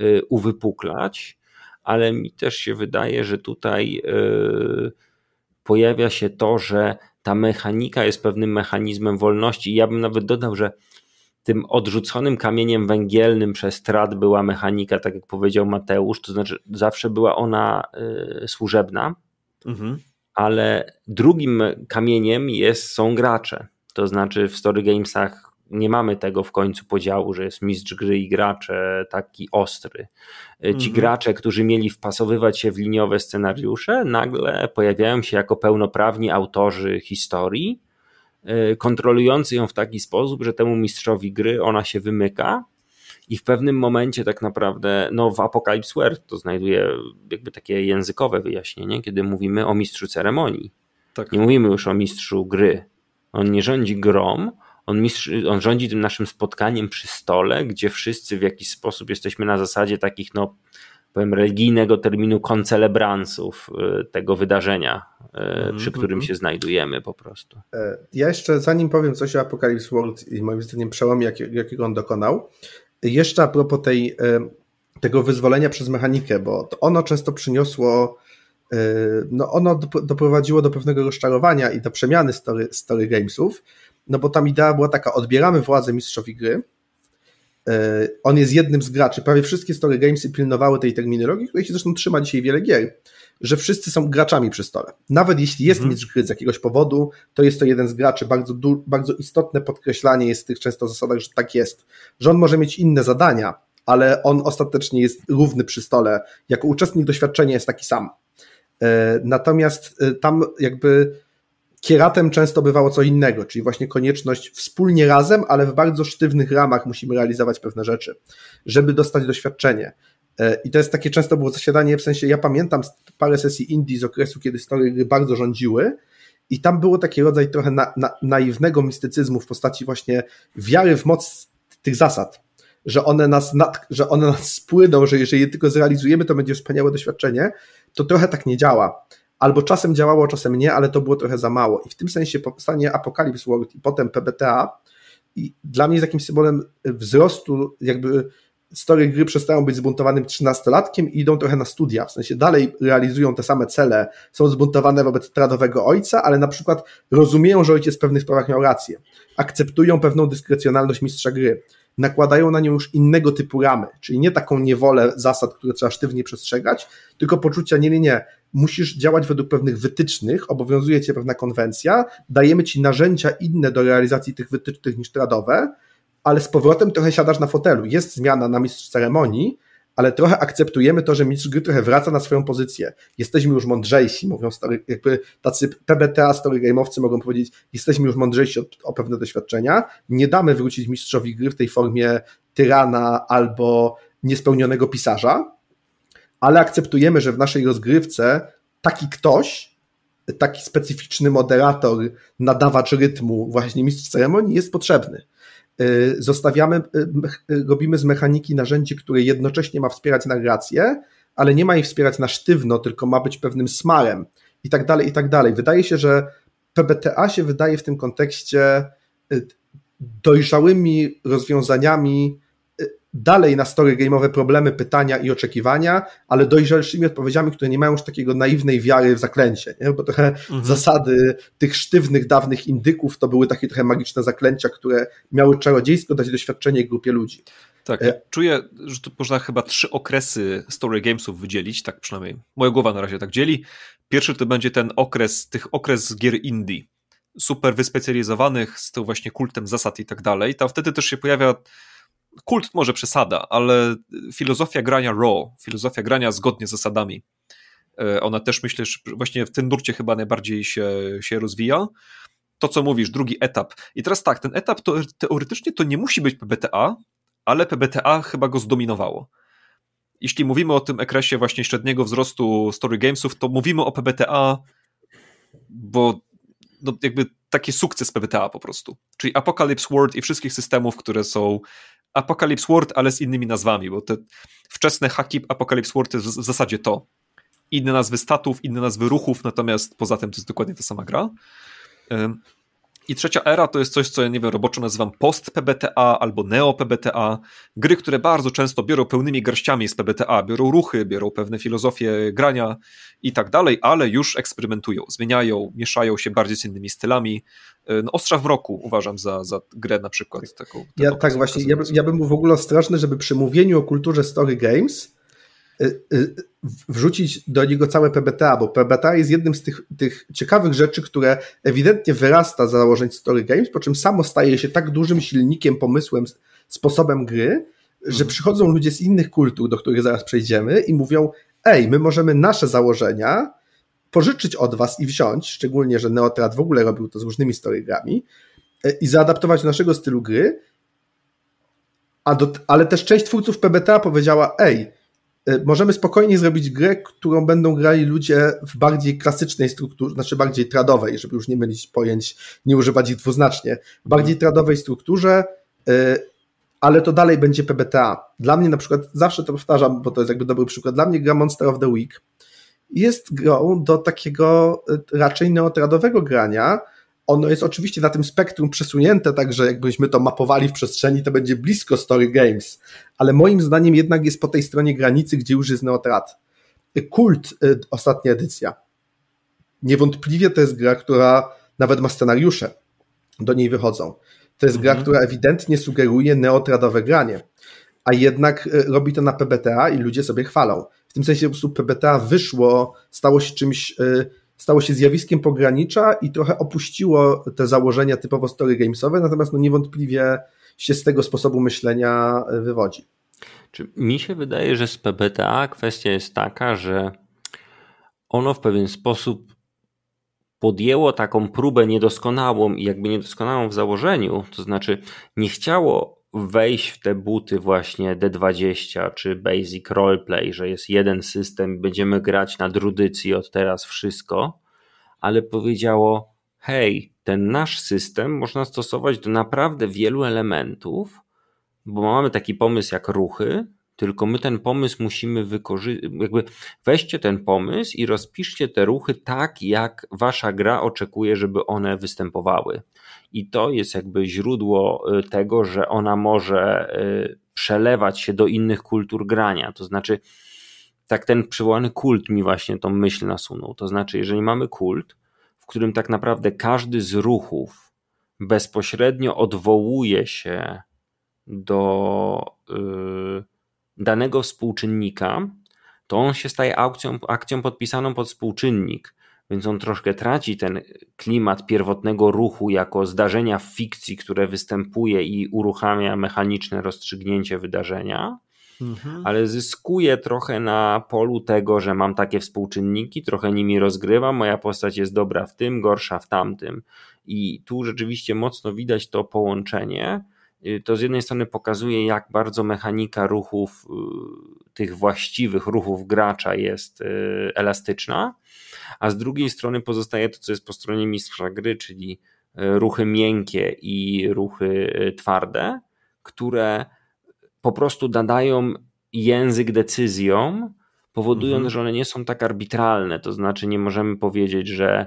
y, uwypuklać, ale mi też się wydaje, że tutaj y, pojawia się to, że ta mechanika jest pewnym mechanizmem wolności. I ja bym nawet dodał, że tym odrzuconym kamieniem węgielnym przez strat była mechanika, tak jak powiedział Mateusz, to znaczy zawsze była ona y, służebna. Mhm ale drugim kamieniem jest, są gracze. To znaczy w Story Gamesach nie mamy tego w końcu podziału, że jest mistrz gry i gracze taki ostry. Ci mhm. gracze, którzy mieli wpasowywać się w liniowe scenariusze, nagle pojawiają się jako pełnoprawni autorzy historii, y, kontrolujący ją w taki sposób, że temu mistrzowi gry ona się wymyka i w pewnym momencie tak naprawdę, no w Apocalypse World to znajduje jakby takie językowe wyjaśnienie, kiedy mówimy o mistrzu ceremonii. Tak. Nie mówimy już o mistrzu gry. On nie rządzi grom, on, mistrz, on rządzi tym naszym spotkaniem przy stole, gdzie wszyscy w jakiś sposób jesteśmy na zasadzie takich, no powiem, religijnego terminu koncelebransów y, tego wydarzenia, mm, przy którym mm. się znajdujemy po prostu. E, ja jeszcze, zanim powiem coś o Apocalypse World i moim zdaniem przełomie, jakiego on dokonał, jeszcze a propos tej, e, tego wyzwolenia przez mechanikę, bo ono często przyniosło, e, no ono doprowadziło do pewnego rozczarowania i do przemiany story, story gamesów, no bo tam idea była taka, odbieramy władzę mistrzowi gry, on jest jednym z graczy, prawie wszystkie story gamesy pilnowały tej terminologii, której się zresztą trzyma dzisiaj wiele gier, że wszyscy są graczami przy stole. Nawet jeśli jest mhm. mistrz gry z jakiegoś powodu, to jest to jeden z graczy. Bardzo, bardzo istotne podkreślanie jest w tych często zasadach, że tak jest. Że on może mieć inne zadania, ale on ostatecznie jest równy przy stole. Jako uczestnik doświadczenia jest taki sam. E, natomiast e, tam jakby kieratem często bywało co innego, czyli właśnie konieczność wspólnie razem, ale w bardzo sztywnych ramach musimy realizować pewne rzeczy, żeby dostać doświadczenie. E, I to jest takie często było zasiadanie, w sensie ja pamiętam parę sesji Indii z okresu, kiedy story gry bardzo rządziły i tam było taki rodzaj trochę na, na, naiwnego mistycyzmu w postaci właśnie wiary w moc tych zasad, że one nas, nad, że one nas spłyną, że jeżeli je tylko zrealizujemy, to będzie wspaniałe doświadczenie, to trochę tak nie działa. Albo czasem działało, czasem nie, ale to było trochę za mało. I w tym sensie powstanie Apocalypse World i potem PBTA i dla mnie jest jakimś symbolem wzrostu jakby story gry przestają być zbuntowanym trzynastolatkiem i idą trochę na studia, w sensie dalej realizują te same cele, są zbuntowane wobec tradowego ojca, ale na przykład rozumieją, że ojciec w pewnych sprawach miał rację, akceptują pewną dyskrecjonalność mistrza gry, nakładają na nią już innego typu ramy, czyli nie taką niewolę zasad, które trzeba sztywnie przestrzegać, tylko poczucia, nie, nie, nie, musisz działać według pewnych wytycznych, obowiązuje cię pewna konwencja, dajemy ci narzędzia inne do realizacji tych wytycznych niż tradowe, ale z powrotem trochę siadasz na fotelu. Jest zmiana na mistrz ceremonii, ale trochę akceptujemy to, że mistrz gry trochę wraca na swoją pozycję. Jesteśmy już mądrzejsi, mówią story, jakby tacy PBTA story game'owcy mogą powiedzieć, jesteśmy już mądrzejsi o, o pewne doświadczenia, nie damy wrócić mistrzowi gry w tej formie tyrana albo niespełnionego pisarza, ale akceptujemy, że w naszej rozgrywce taki ktoś, taki specyficzny moderator, nadawacz rytmu, właśnie mistrz ceremonii jest potrzebny. Y, zostawiamy, y, robimy z mechaniki narzędzie, które jednocześnie ma wspierać narrację, ale nie ma jej wspierać na sztywno, tylko ma być pewnym smarem i tak dalej, i tak dalej. Wydaje się, że PBTA się wydaje w tym kontekście y, dojrzałymi rozwiązaniami dalej na story game'owe problemy, pytania i oczekiwania, ale dojrzalszymi odpowiedziami, które nie mają już takiego naiwnej wiary w zaklęcie, nie? bo trochę mhm. zasady tych sztywnych, dawnych indyków to były takie trochę magiczne zaklęcia, które miały czarodziejsko dać doświadczenie grupie ludzi. Tak, e... czuję, że tu można chyba trzy okresy story gamesów wydzielić, tak przynajmniej moja głowa na razie tak dzieli. Pierwszy to będzie ten okres, tych okres gier indie, super wyspecjalizowanych z tym właśnie kultem zasad i tak dalej. Tam wtedy też się pojawia kult może przesada, ale filozofia grania raw, filozofia grania zgodnie z zasadami, e, ona też myślę, że właśnie w tym nurcie chyba najbardziej się, się rozwija. To, co mówisz, drugi etap. I teraz tak, ten etap to teoretycznie to nie musi być PBTA, ale PBTA chyba go zdominowało. Jeśli mówimy o tym ekresie właśnie średniego wzrostu story gamesów, to mówimy o PBTA, bo no jakby taki sukces PBTA po prostu. Czyli Apocalypse World i wszystkich systemów, które są Apocalypse World, ale z innymi nazwami, bo te wczesne haki Apocalypse World to jest w zasadzie to. Inne nazwy statów, inne nazwy ruchów, natomiast poza tym to jest dokładnie ta sama gra. I trzecia era to jest coś, co ja nie wiem, roboczo nazywam post-PBTA albo neo-PBTA. Gry, które bardzo często biorą pełnymi garściami z PBTA, biorą ruchy, biorą pewne filozofie grania i tak dalej, ale już eksperymentują, zmieniają, mieszają się bardziej z innymi stylami. E, no, Ostrza w roku uważam za, za grę na przykład taką. Ja, tak właśnie, ja, ja bym był w ogóle ostrożny, żeby przy mówieniu o kulturze story games wrzucić do niego całe PBTA, bo PBTA jest jednym z tych, tych ciekawych rzeczy, które ewidentnie wyrasta z założeń Story Games, po czym samo staje się tak dużym silnikiem, pomysłem, sposobem gry, że mhm. przychodzą ludzie z innych kultur, do których zaraz przejdziemy i mówią, ej, my możemy nasze założenia pożyczyć od was i wziąć, szczególnie, że Neotrat w ogóle robił to z różnymi storygrami y, i zaadaptować do naszego stylu gry, do, ale też część twórców PBTA powiedziała, ej, Y, możemy spokojnie zrobić grę, którą będą grali ludzie w bardziej klasycznej strukturze, znaczy bardziej tradowej, żeby już nie mylić pojęć, nie używać ich dwuznacznie, w bardziej tradowej strukturze, y, ale to dalej będzie PBTA. Dla mnie na przykład, zawsze to powtarzam, bo to jest jakby dobry przykład, dla mnie gra Monster of the Week jest grą do takiego y, raczej neotradowego grania, ono jest oczywiście na tym spektrum przesunięte, także jakbyśmy to mapowali w przestrzeni, to będzie blisko Story Games, ale moim zdaniem jednak jest po tej stronie granicy, gdzie już jest Neotrat. Kult, y, ostatnia edycja. Niewątpliwie to jest gra, która nawet ma scenariusze, do niej wychodzą. To jest mhm. gra, która ewidentnie sugeruje neotradowe granie, a jednak y, robi to na PBTA i ludzie sobie chwalą. W tym sensie po prostu PBTA wyszło, stało się czymś y, stało się zjawiskiem pogranicza i trochę opuściło te założenia typowo story gamesowe, natomiast no niewątpliwie się z tego sposobu myślenia e, wywodzi. Czy mi się wydaje, że z PBTA kwestia jest taka, że ono w pewien sposób podjęło taką próbę niedoskonałą i jakby niedoskonałą w założeniu, to znaczy nie chciało wejść w te buty właśnie D20 czy Basic Roleplay, że jest jeden system będziemy grać na drudycji od teraz wszystko, ale powiedziało: hej, ten nasz system można stosować do naprawdę wielu elementów, bo mamy taki pomysł jak ruchy, tylko my ten pomysł musimy wykorzystać, jakby weźcie ten pomysł i rozpiszcie te ruchy tak, jak wasza gra oczekuje, żeby one występowały. I to jest jakby źródło y, tego, że ona może y, przelewać się do innych kultur grania. To znaczy, tak ten przywołany kult mi właśnie tą myśl nasunął. To znaczy, jeżeli mamy kult, w którym tak naprawdę każdy z ruchów bezpośrednio odwołuje się do. Yy, danego współczynnika, to on się staje akcją, akcją podpisaną pod współczynnik, więc on troszkę traci ten klimat pierwotnego ruchu jako zdarzenia w fikcji, które występuje i uruchamia mechaniczne rozstrzygnięcie wydarzenia, mhm. ale zyskuje trochę na polu tego, że mam takie współczynniki, trochę nimi rozgrywam, moja postać jest dobra w tym, gorsza w tamtym. I tu rzeczywiście mocno widać to połączenie to z jednej strony pokazuje, jak bardzo mechanika ruchów, tych właściwych ruchów gracza jest elastyczna, a z drugiej strony pozostaje to, co jest po stronie mistrza gry, czyli ruchy miękkie i ruchy twarde, które po prostu nadają język decyzjom, powodując, mhm. że one nie są tak arbitralne. To znaczy, nie możemy powiedzieć, że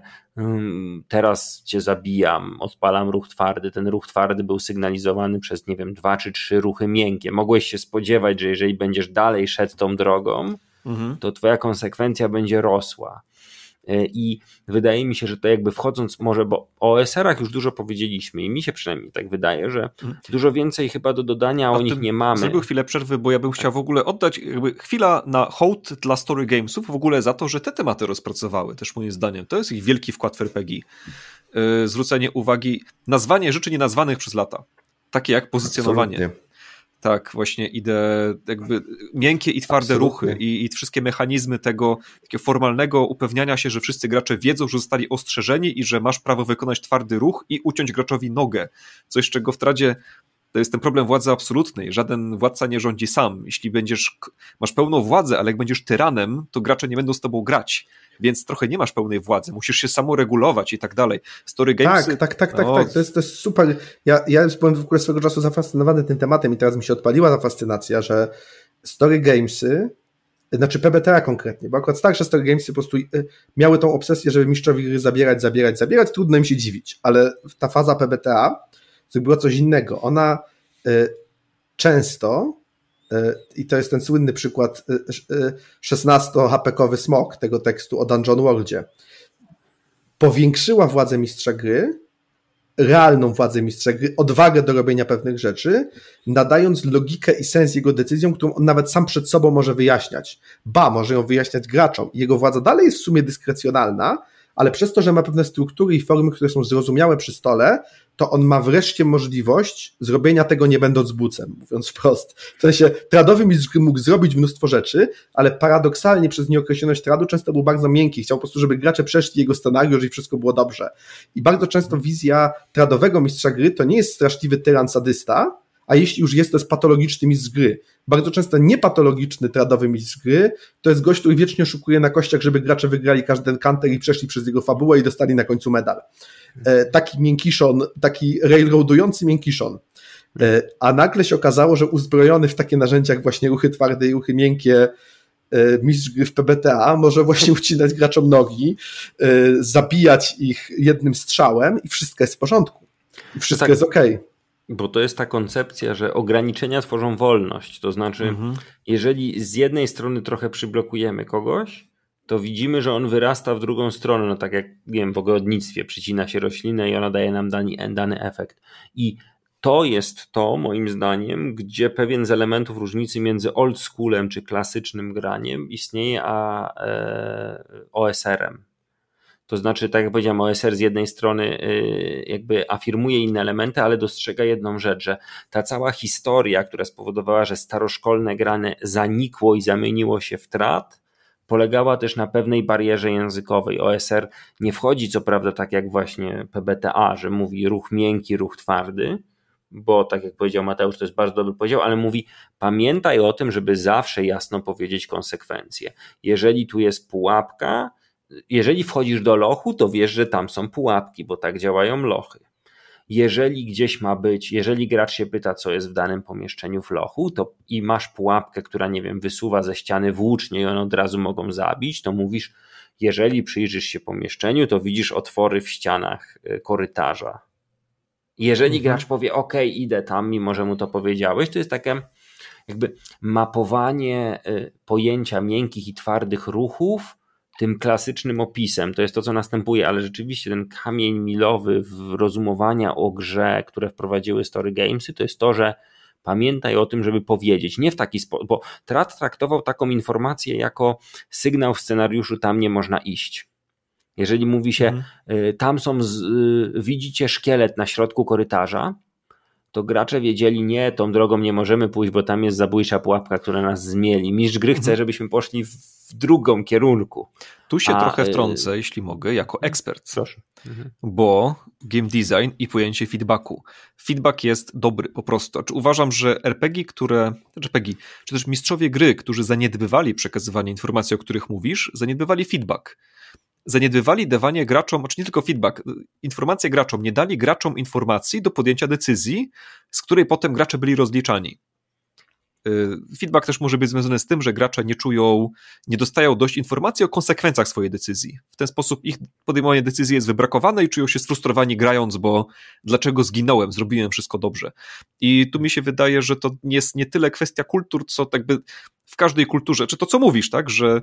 teraz cię zabijam, odpalam ruch twardy. Ten ruch twardy był sygnalizowany przez, nie wiem, dwa czy trzy ruchy miękkie. Mogłeś się spodziewać, że jeżeli będziesz dalej szedł tą drogą, mhm. to twoja konsekwencja będzie rosła. E, I wydaje mi się, że to jakby wchodząc może, bo o OSR-ach już dużo powiedzieliśmy i mi się przynajmniej tak wydaje, że mhm. dużo więcej chyba do dodania A o nich nie mamy. Zrobił chwilę przerwy, bo ja bym chciał w ogóle oddać jakby chwila na hołd dla Story Gamesów w ogóle za to, że te tematy rozpracowały, też moim zdaniem. To jest ich wielki wkład w RPG. E, zwrócenie uwagi, nazwanie rzeczy nienazwanych przez lata. Takie jak pozycjonowanie. Absolutnie. Tak, właśnie idę jakby miękkie i twarde Absolutnie. ruchy i, i, wszystkie mechanizmy tego takiego formalnego upewniania się, że wszyscy gracze wiedzą, że zostali ostrzeżeni i że masz prawo wykonać twardy ruch i uciąć graczowi nogę. Coś, czego w tradzie to jest ten problem władzy absolutnej. Żaden władca nie rządzi sam. Jeśli będziesz, masz pełną władzę, ale jak będziesz tyranem, to gracze nie będą z tobą grać. Więc trochę nie masz pełnej władzy. Musisz się samoregulować i tak dalej. Story Games. Tak, tak, tak, tak, no. tak. To jest, to jest super. Ja, ja byłem w ogóle swego czasu zafascynowany tym tematem i teraz mi się odpaliła ta fascynacja, że Story Gamesy znaczy PBTA konkretnie, bo akurat starsze Story Gamesy po prostu y, miały tą obsesję, żeby mistrzowi gry zabierać, zabierać, zabierać, trudno im się dziwić, ale ta faza PBTA była coś innego. Ona y, często, y, i to jest ten słynny przykład 16-hapekowy smok tego tekstu o Dungeon Worldzie, powiększyła władzę mistrza gry, realną władzę mistrza gry, odwagę do robienia pewnych rzeczy, nadając logikę i sens jego decyzjom, którą on nawet sam przed sobą może wyjaśniać. Ba, może ją wyjaśniać graczom. Jego władza dalej jest w sumie dyskrecjonalna, ale przez to, że ma pewne struktury i formy, które są zrozumiałe przy stole, to on ma wreszcie możliwość zrobienia tego nie będąc bucem, mówiąc wprost. W sensie tradowy mistrz mógł zrobić mnóstwo rzeczy, ale paradoksalnie przez nieokreśloność tradu często był bardzo miękki. Chciał po prostu, żeby gracze przeszli jego scenariusz i wszystko było dobrze. I bardzo często wizja tradowego mistrza gry to nie jest straszliwy tyran sadysta, a jeśli już jest, to jest patologiczny mistrz gry. Bardzo często niepatologiczny tradowy mistrz gry to jest gość, który wiecznie szukuje na kościach, żeby gracze wygrali każdy kanter i przeszli przez jego fabułę i dostali na końcu medal. E, taki miękiszon, taki railroadujący miękiszon. E, a nagle się okazało, że uzbrojony w takie narzędzia jak właśnie ruchy twarde i ruchy miękkie e, mistrz gry w PBTA może właśnie ucinać graczom nogi, zabijać ich jednym strzałem i wszystko jest w porządku. I wszystko tak, jest ok. Bo to jest ta koncepcja, że ograniczenia tworzą wolność. To znaczy, mhm. jeżeli z jednej strony trochę przyblokujemy kogoś, to widzimy, że on wyrasta w drugą stronę, no tak jak nie wiem, w ogrodnictwie przycina się roślinę i ona daje nam dany, dany efekt. I to jest to, moim zdaniem, gdzie pewien z elementów różnicy między old schoolem czy klasycznym graniem istnieje, a e, OSR-em. To znaczy, tak jak powiedziałem, OSR z jednej strony y, jakby afirmuje inne elementy, ale dostrzega jedną rzecz, że ta cała historia, która spowodowała, że staroszkolne grane zanikło i zamieniło się w trat, polegała też na pewnej barierze językowej. OSR nie wchodzi co prawda tak jak właśnie PBTA, że mówi ruch miękki, ruch twardy, bo tak jak powiedział Mateusz, to jest bardzo dobry podział, ale mówi pamiętaj o tym, żeby zawsze jasno powiedzieć konsekwencje. Jeżeli tu jest pułapka, jeżeli wchodzisz do lochu, to wiesz, że tam są pułapki, bo tak działają lochy. Jeżeli gdzieś ma być, jeżeli gracz się pyta, co jest w danym pomieszczeniu w lochu, to i masz pułapkę, która, nie wiem, wysuwa ze ściany włócznie i one od razu mogą zabić, to mówisz, jeżeli przyjrzysz się pomieszczeniu, to widzisz otwory w ścianach y, korytarza. Jeżeli mhm. gracz powie, OK, idę tam, mimo że mu to powiedziałeś, to jest takie jakby mapowanie y, pojęcia miękkich i twardych ruchów tym klasycznym opisem. To jest to, co następuje, ale rzeczywiście ten kamień milowy w rozumowania o grze, które wprowadziły Story Gamesy, to jest to, że pamiętaj o tym, żeby powiedzieć. Nie w taki sposób, bo Trat traktował taką informację jako sygnał w scenariuszu, tam nie można iść. Jeżeli mówi się, mhm. Y, tam są, z, y, widzicie szkielet na środku korytarza, to gracze wiedzieli, nie, tą drogą nie możemy pójść, bo tam jest zabójcza pułapka, która nas zmieli. Mistrz gry chce, mhm. żebyśmy poszli w drugą kierunku. Tu się A, trochę y, wtrącę, jeśli mogę, jako ekspert. Proszę. Mhm. Bo game design i pojęcie feedbacku. Feedback jest dobry po prostu. Znaczy, uważam, że RPG, które, RPG, czy też mistrzowie gry, którzy zaniedbywali przekazywanie informacji, o których mówisz, zaniedbywali feedback zaniedbywali dawanie graczom, czy nie tylko feedback, informacje graczom, nie dali graczom informacji do podjęcia decyzji, z której potem gracze byli rozliczani. Y, feedback też może być związany z tym, że gracze nie czują, nie dostają dość informacji o konsekwencjach swojej decyzji. W ten sposób ich podejmowanie decyzji jest wybrakowane i czują się sfrustrowani grając, bo dlaczego zginąłem, zrobiłem wszystko dobrze. I tu mi się wydaje, że to jest nie tyle kwestia kultur, co tak by w każdej kulturze, czy to co mówisz, tak, że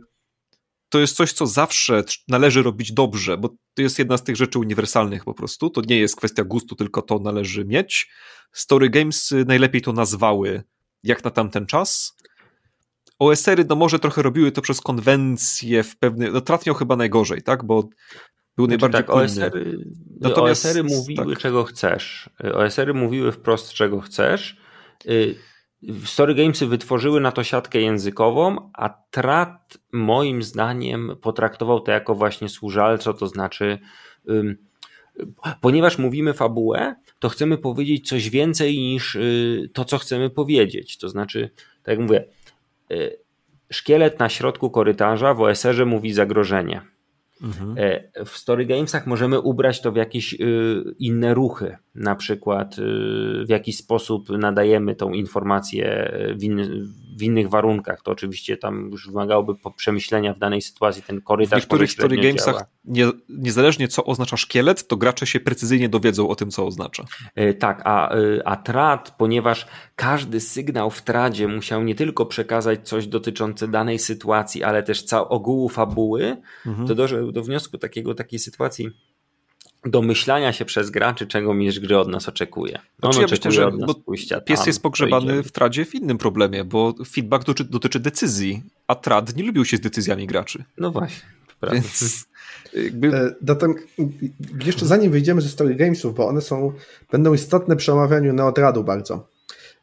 to jest coś, co zawsze należy robić dobrze, bo to jest jedna z tych rzeczy uniwersalnych po prostu. To nie jest kwestia gustu, tylko to należy mieć. Story Games najlepiej to nazwały jak na tamten czas. OSR-y no może trochę robiły to przez konwencje w pewny, no Tratnią chyba najgorzej, tak, bo był znaczy, najbardziej tak, OSR-y, Natomiast, OSR-y mówiły tak. czego chcesz. OSR-y mówiły wprost czego chcesz. Story Gamesy wytworzyły na to siatkę językową, a Trat moim zdaniem potraktował to jako właśnie służalco, to znaczy ponieważ mówimy fabułę, to chcemy powiedzieć coś więcej niż y, to, co chcemy powiedzieć. To znaczy, tak jak mówię, y, szkielet na środku korytarza w OSR-ze mówi zagrożenie. Mhm. E, w Story Gamesach możemy ubrać to w jakieś y, inne ruchy, na przykład y, w jakiś sposób nadajemy tą informację w, inny, w innych warunkach. To oczywiście tam już wymagałoby przemyślenia w danej sytuacji. Ten korytarz w niektórych Story Gamesach, nie, niezależnie co oznacza szkielet, to gracze się precyzyjnie dowiedzą o tym, co oznacza. E, tak, a, a trad, ponieważ każdy sygnał w tradzie musiał nie tylko przekazać coś dotyczące danej sytuacji, ale też cał ogółu fabuły, mhm. to do, do wniosku takiego, takiej sytuacji domyślania się przez graczy, czego mistrz gry od nas oczekuje. On znaczy, ja myślę, że pójścia pies tam, jest pogrzebany w tradzie w innym problemie, bo feedback dotyczy, dotyczy decyzji, a trad nie lubił się z decyzjami graczy. No właśnie. Więc jakby... E, jeszcze zanim wyjdziemy ze Story Gamesów, bo one są, będą istotne przy omawianiu Neodradu bardzo,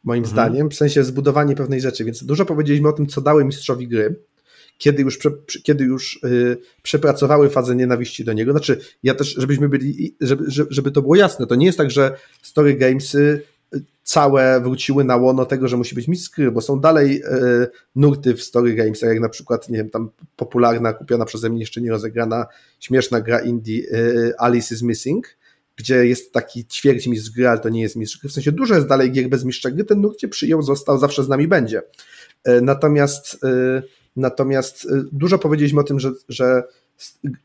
moim mhm. zdaniem, w sensie zbudowanie pewnej rzeczy, więc dużo powiedzieliśmy o tym, co dały mistrzowi gry, kiedy już, kiedy już yy, przepracowały fazę nienawiści do niego. Znaczy, ja też, żebyśmy byli, żeby, żeby to było jasne, to nie jest tak, że Story Gamesy y, całe wróciły na łono tego, że musi być mistrz bo są dalej y, nurty w Story Gamesach, jak na przykład, nie wiem, tam popularna, kupiona przeze mnie jeszcze nie rozegrana, śmieszna gra indie y, Alice is Missing, gdzie jest taki ćwierć mistrz gry, ale to nie jest mistrz gry. W sensie dużo jest dalej gier bez mistrza gry, ten nurt cię przyjął, został, zawsze z nami będzie. Natomiast y, dużo powiedzieliśmy o tym, że, że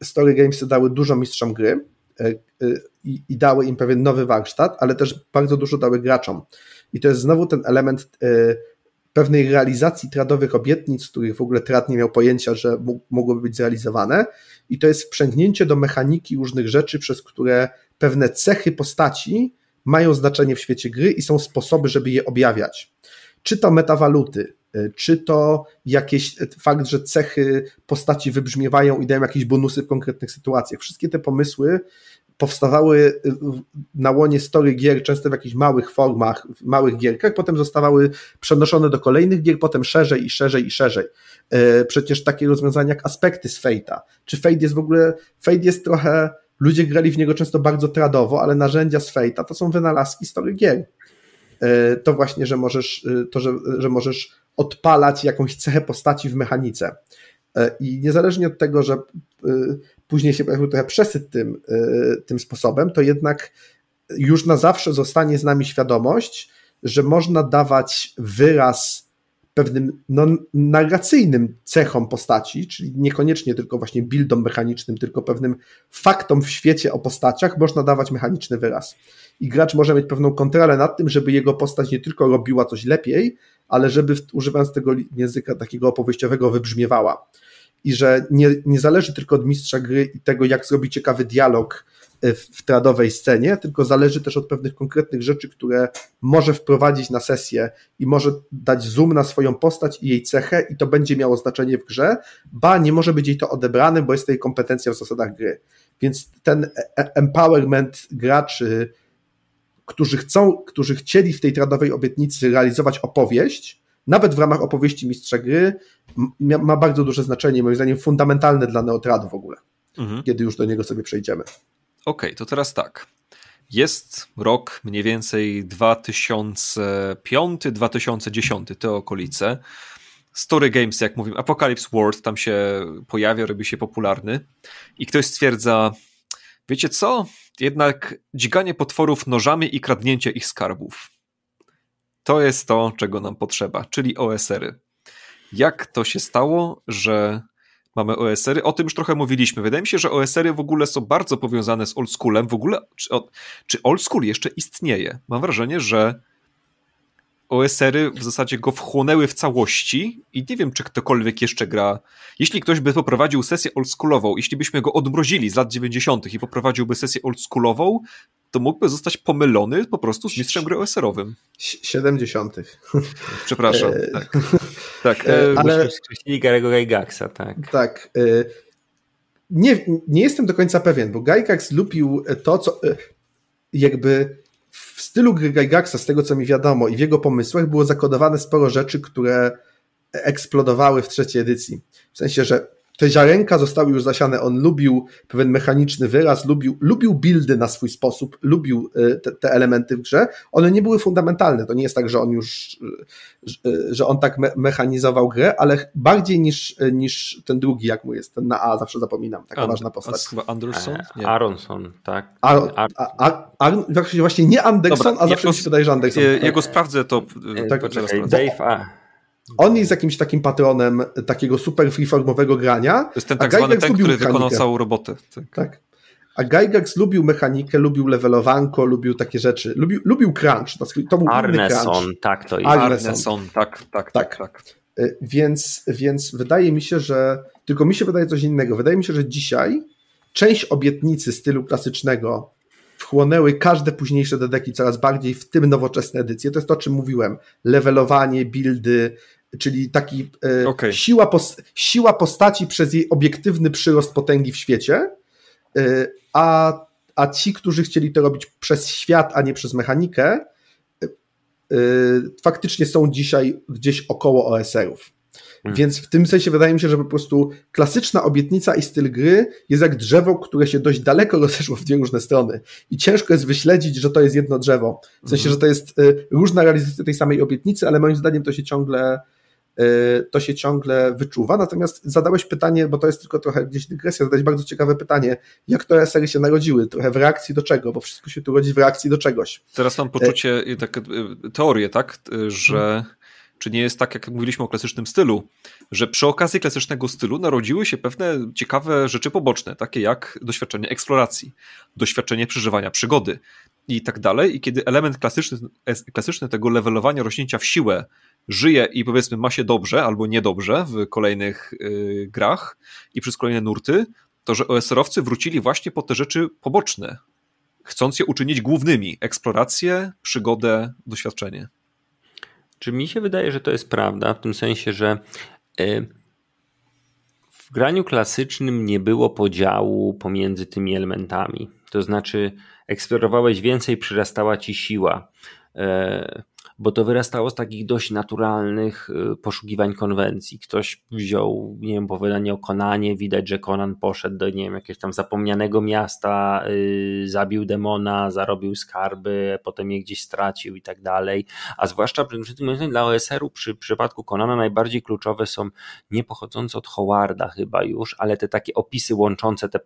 Story Gamesy dały dużo mistrzom gry y, y, i, i dały im pewien nowy warsztat, ale też bardzo dużo dały graczom. I to jest znowu ten element pewnej realizacji tradowych obietnic, których w ogóle trad nie miał pojęcia, że mogłyby być zrealizowane. I to jest wprzęgnięcie do mechaniki różnych rzeczy, przez które pewne cechy postaci mają znaczenie w świecie gry i są sposoby, żeby je objawiać. Czy to metawaluty, czy to jakiś e, fakt, że cechy postaci wybrzmiewają i dają jakieś bonusy w konkretnych sytuacjach. Wszystkie te pomysły powstawały e, na łonie story gier, często w jakichś małych formach, w małych gierkach, potem zostawały przenoszone do kolejnych gier, potem szerzej i szerzej i szerzej. Przecież takie rozwiązania jak aspekty z Fate'a. Czy Fate jest w ogóle, Fate jest trochę, ludzie grali w niego często bardzo tradowo, ale narzędzia z Fate'a to są wynalazki story gier. To właśnie, że możesz, to, że, że możesz odpalać jakąś cechę postaci w mechanice. E, I niezależnie od tego, że e, później się pojawił trochę przesyt tym, e, tym sposobem, to jednak już na zawsze zostanie z nami świadomość, że można dawać wyraz pewnym no, narracyjnym cechom postaci, czyli niekoniecznie tylko właśnie buildom mechanicznym, tylko pewnym faktom w świecie o postaciach można dawać mechaniczny wyraz. I gracz może mieć pewną kontrolę nad tym, żeby jego postać nie tylko robiła coś lepiej, ale żeby używając tego języka takiego opowieściowego wybrzmiewała. I że nie, nie zależy tylko od mistrza gry i tego, jak zrobić ciekawy dialog e, w, w tradowej scenie, tylko zależy też od pewnych konkretnych rzeczy, które może wprowadzić na sesję i może dać zoom na swoją postać i jej cechę i to będzie miało znaczenie w grze, ba, nie może być jej to odebrane, bo jest to jej kompetencja w zasadach gry. Więc ten e, e, empowerment graczy którzy chcą, którzy chcieli w tej tradowej obietnicy realizować opowieść, nawet w ramach opowieści mistrza gry, ma bardzo duże znaczenie, moim zdaniem fundamentalne dla neotradu w ogóle, mhm. kiedy już do niego sobie przejdziemy. Okej, okay, to teraz tak. Jest rok mniej więcej 2005-2010, te okolice. Story Games, jak mówimy, Apocalypse World tam się pojawia, robi się popularny i ktoś stwierdza, wiecie co, jednak dzikanie potworów nożami i kradnięcie ich skarbów. To jest to, czego nam potrzeba, czyli OSR-y. Jak to się stało, że mamy OSR-y? O tym już trochę mówiliśmy. Wydaje mi się, że OSR-y w ogóle są bardzo powiązane z oldschoolem. W ogóle, czy, czy oldschool jeszcze istnieje? Mam wrażenie, że OSR-y w zasadzie go wchłonęły w całości i nie wiem, czy ktokolwiek jeszcze gra. Jeśli ktoś by poprowadził sesję oldschoolową, jeśli byśmy go odmrozili z lat 90. i poprowadziłby sesję oldschoolową, to mógłby zostać pomylony po prostu z mistrzem gry OSR-owym. 70. Przepraszam. E, tak. tak. E, ale skreślili Garego Gygaxa, tak. Tak. E, nie, nie jestem do końca pewien, bo Gygax lubił to, co jakby w stylu gry Gygaxa, z tego co mi wiadomo i w jego pomysłach było zakodowane sporo rzeczy, które eksplodowały w trzeciej edycji. W sensie, że te ziarenka zostały już zasiane. On lubił pewien mechaniczny wyraz, lubił, lubił buildy na swój sposób, lubił e, te, te, elementy w grze. One nie były fundamentalne. To nie jest tak, że on już, e, że on tak me mechanizował grę, ale bardziej niż, niż ten drugi, jak mu jest, ten na A, zawsze zapominam, taka And, ważna postać. Chyba Anderson? Nie. Aronson, tak. Ar, Ar, Ar, właśnie nie Anderson, Dobra, a zawsze mi się wydaje, że Anderson. Jego sprawdzę to. Tak, Dave A. On jest jakimś takim patronem takiego super freeformowego grania. To jest ten tak zwany ten, który wykonał całą robotę. Tak. tak. A Gygax lubił mechanikę, lubił levelowanko, lubił takie rzeczy. Lubił, lubił crunch. To był Arneson, tak to jest. Arneson, tak, tak, tak, tak. Y, więc, więc wydaje mi się, że tylko mi się wydaje coś innego. Wydaje mi się, że dzisiaj część obietnicy stylu klasycznego wchłonęły każde późniejsze dedeki coraz bardziej, w tym nowoczesne edycje. To jest to, o czym mówiłem. Levelowanie, buildy, czyli taki e, okay. siła, pos, siła postaci przez jej obiektywny przyrost potęgi w świecie, e, a, a ci, którzy chcieli to robić przez świat, a nie przez mechanikę, e, faktycznie są dzisiaj gdzieś około OSR-ów. Hmm. Więc w tym sensie wydaje mi się, że po prostu klasyczna obietnica i styl gry jest jak drzewo, które się dość daleko rozeszło w dwie różne strony. I ciężko jest wyśledzić, że to jest jedno drzewo. W sensie, hmm. że to jest różna realizacja tej samej obietnicy, ale moim zdaniem to się ciągle to się ciągle wyczuwa. Natomiast zadałeś pytanie, bo to jest tylko trochę gdzieś dygresja, zadałeś bardzo ciekawe pytanie, jak te serie się narodziły, trochę w reakcji do czego, bo wszystko się tu rodzi w reakcji do czegoś. Teraz mam poczucie, e... tak, teorię, tak, że hmm. czy nie jest tak, jak mówiliśmy o klasycznym stylu, że przy okazji klasycznego stylu narodziły się pewne ciekawe rzeczy poboczne, takie jak doświadczenie eksploracji, doświadczenie przeżywania przygody i tak dalej. I kiedy element klasyczny, klasyczny tego levelowania, rośnięcia w siłę żyje i powiedzmy ma się dobrze albo niedobrze w kolejnych yy, grach i przez kolejne nurty, to że OSR-owcy wrócili właśnie po te rzeczy poboczne, chcąc je uczynić głównymi. Eksplorację, przygodę, doświadczenie. Czy mi się wydaje, że to jest prawda, w tym sensie, że yy, w graniu klasycznym nie było podziału pomiędzy tymi elementami. To znaczy, eksplorowałeś więcej, przyrastała ci siła. Yy, bo to wyrastało z takich dość naturalnych y, poszukiwań konwencji. Ktoś wziął, nie wiem, opowiadanie o Konanie, widać, że Konan poszedł do, nie wiem, jakiegoś tam zapomnianego miasta, yy, zabił demona, zarobił skarby, potem je gdzieś stracił i tak dalej. A zwłaszcza przy tym dla OSR-u przy przypadku Konana najbardziej kluczowe są nie pochodzące od Howarda chyba już, ale te takie opisy łączące te,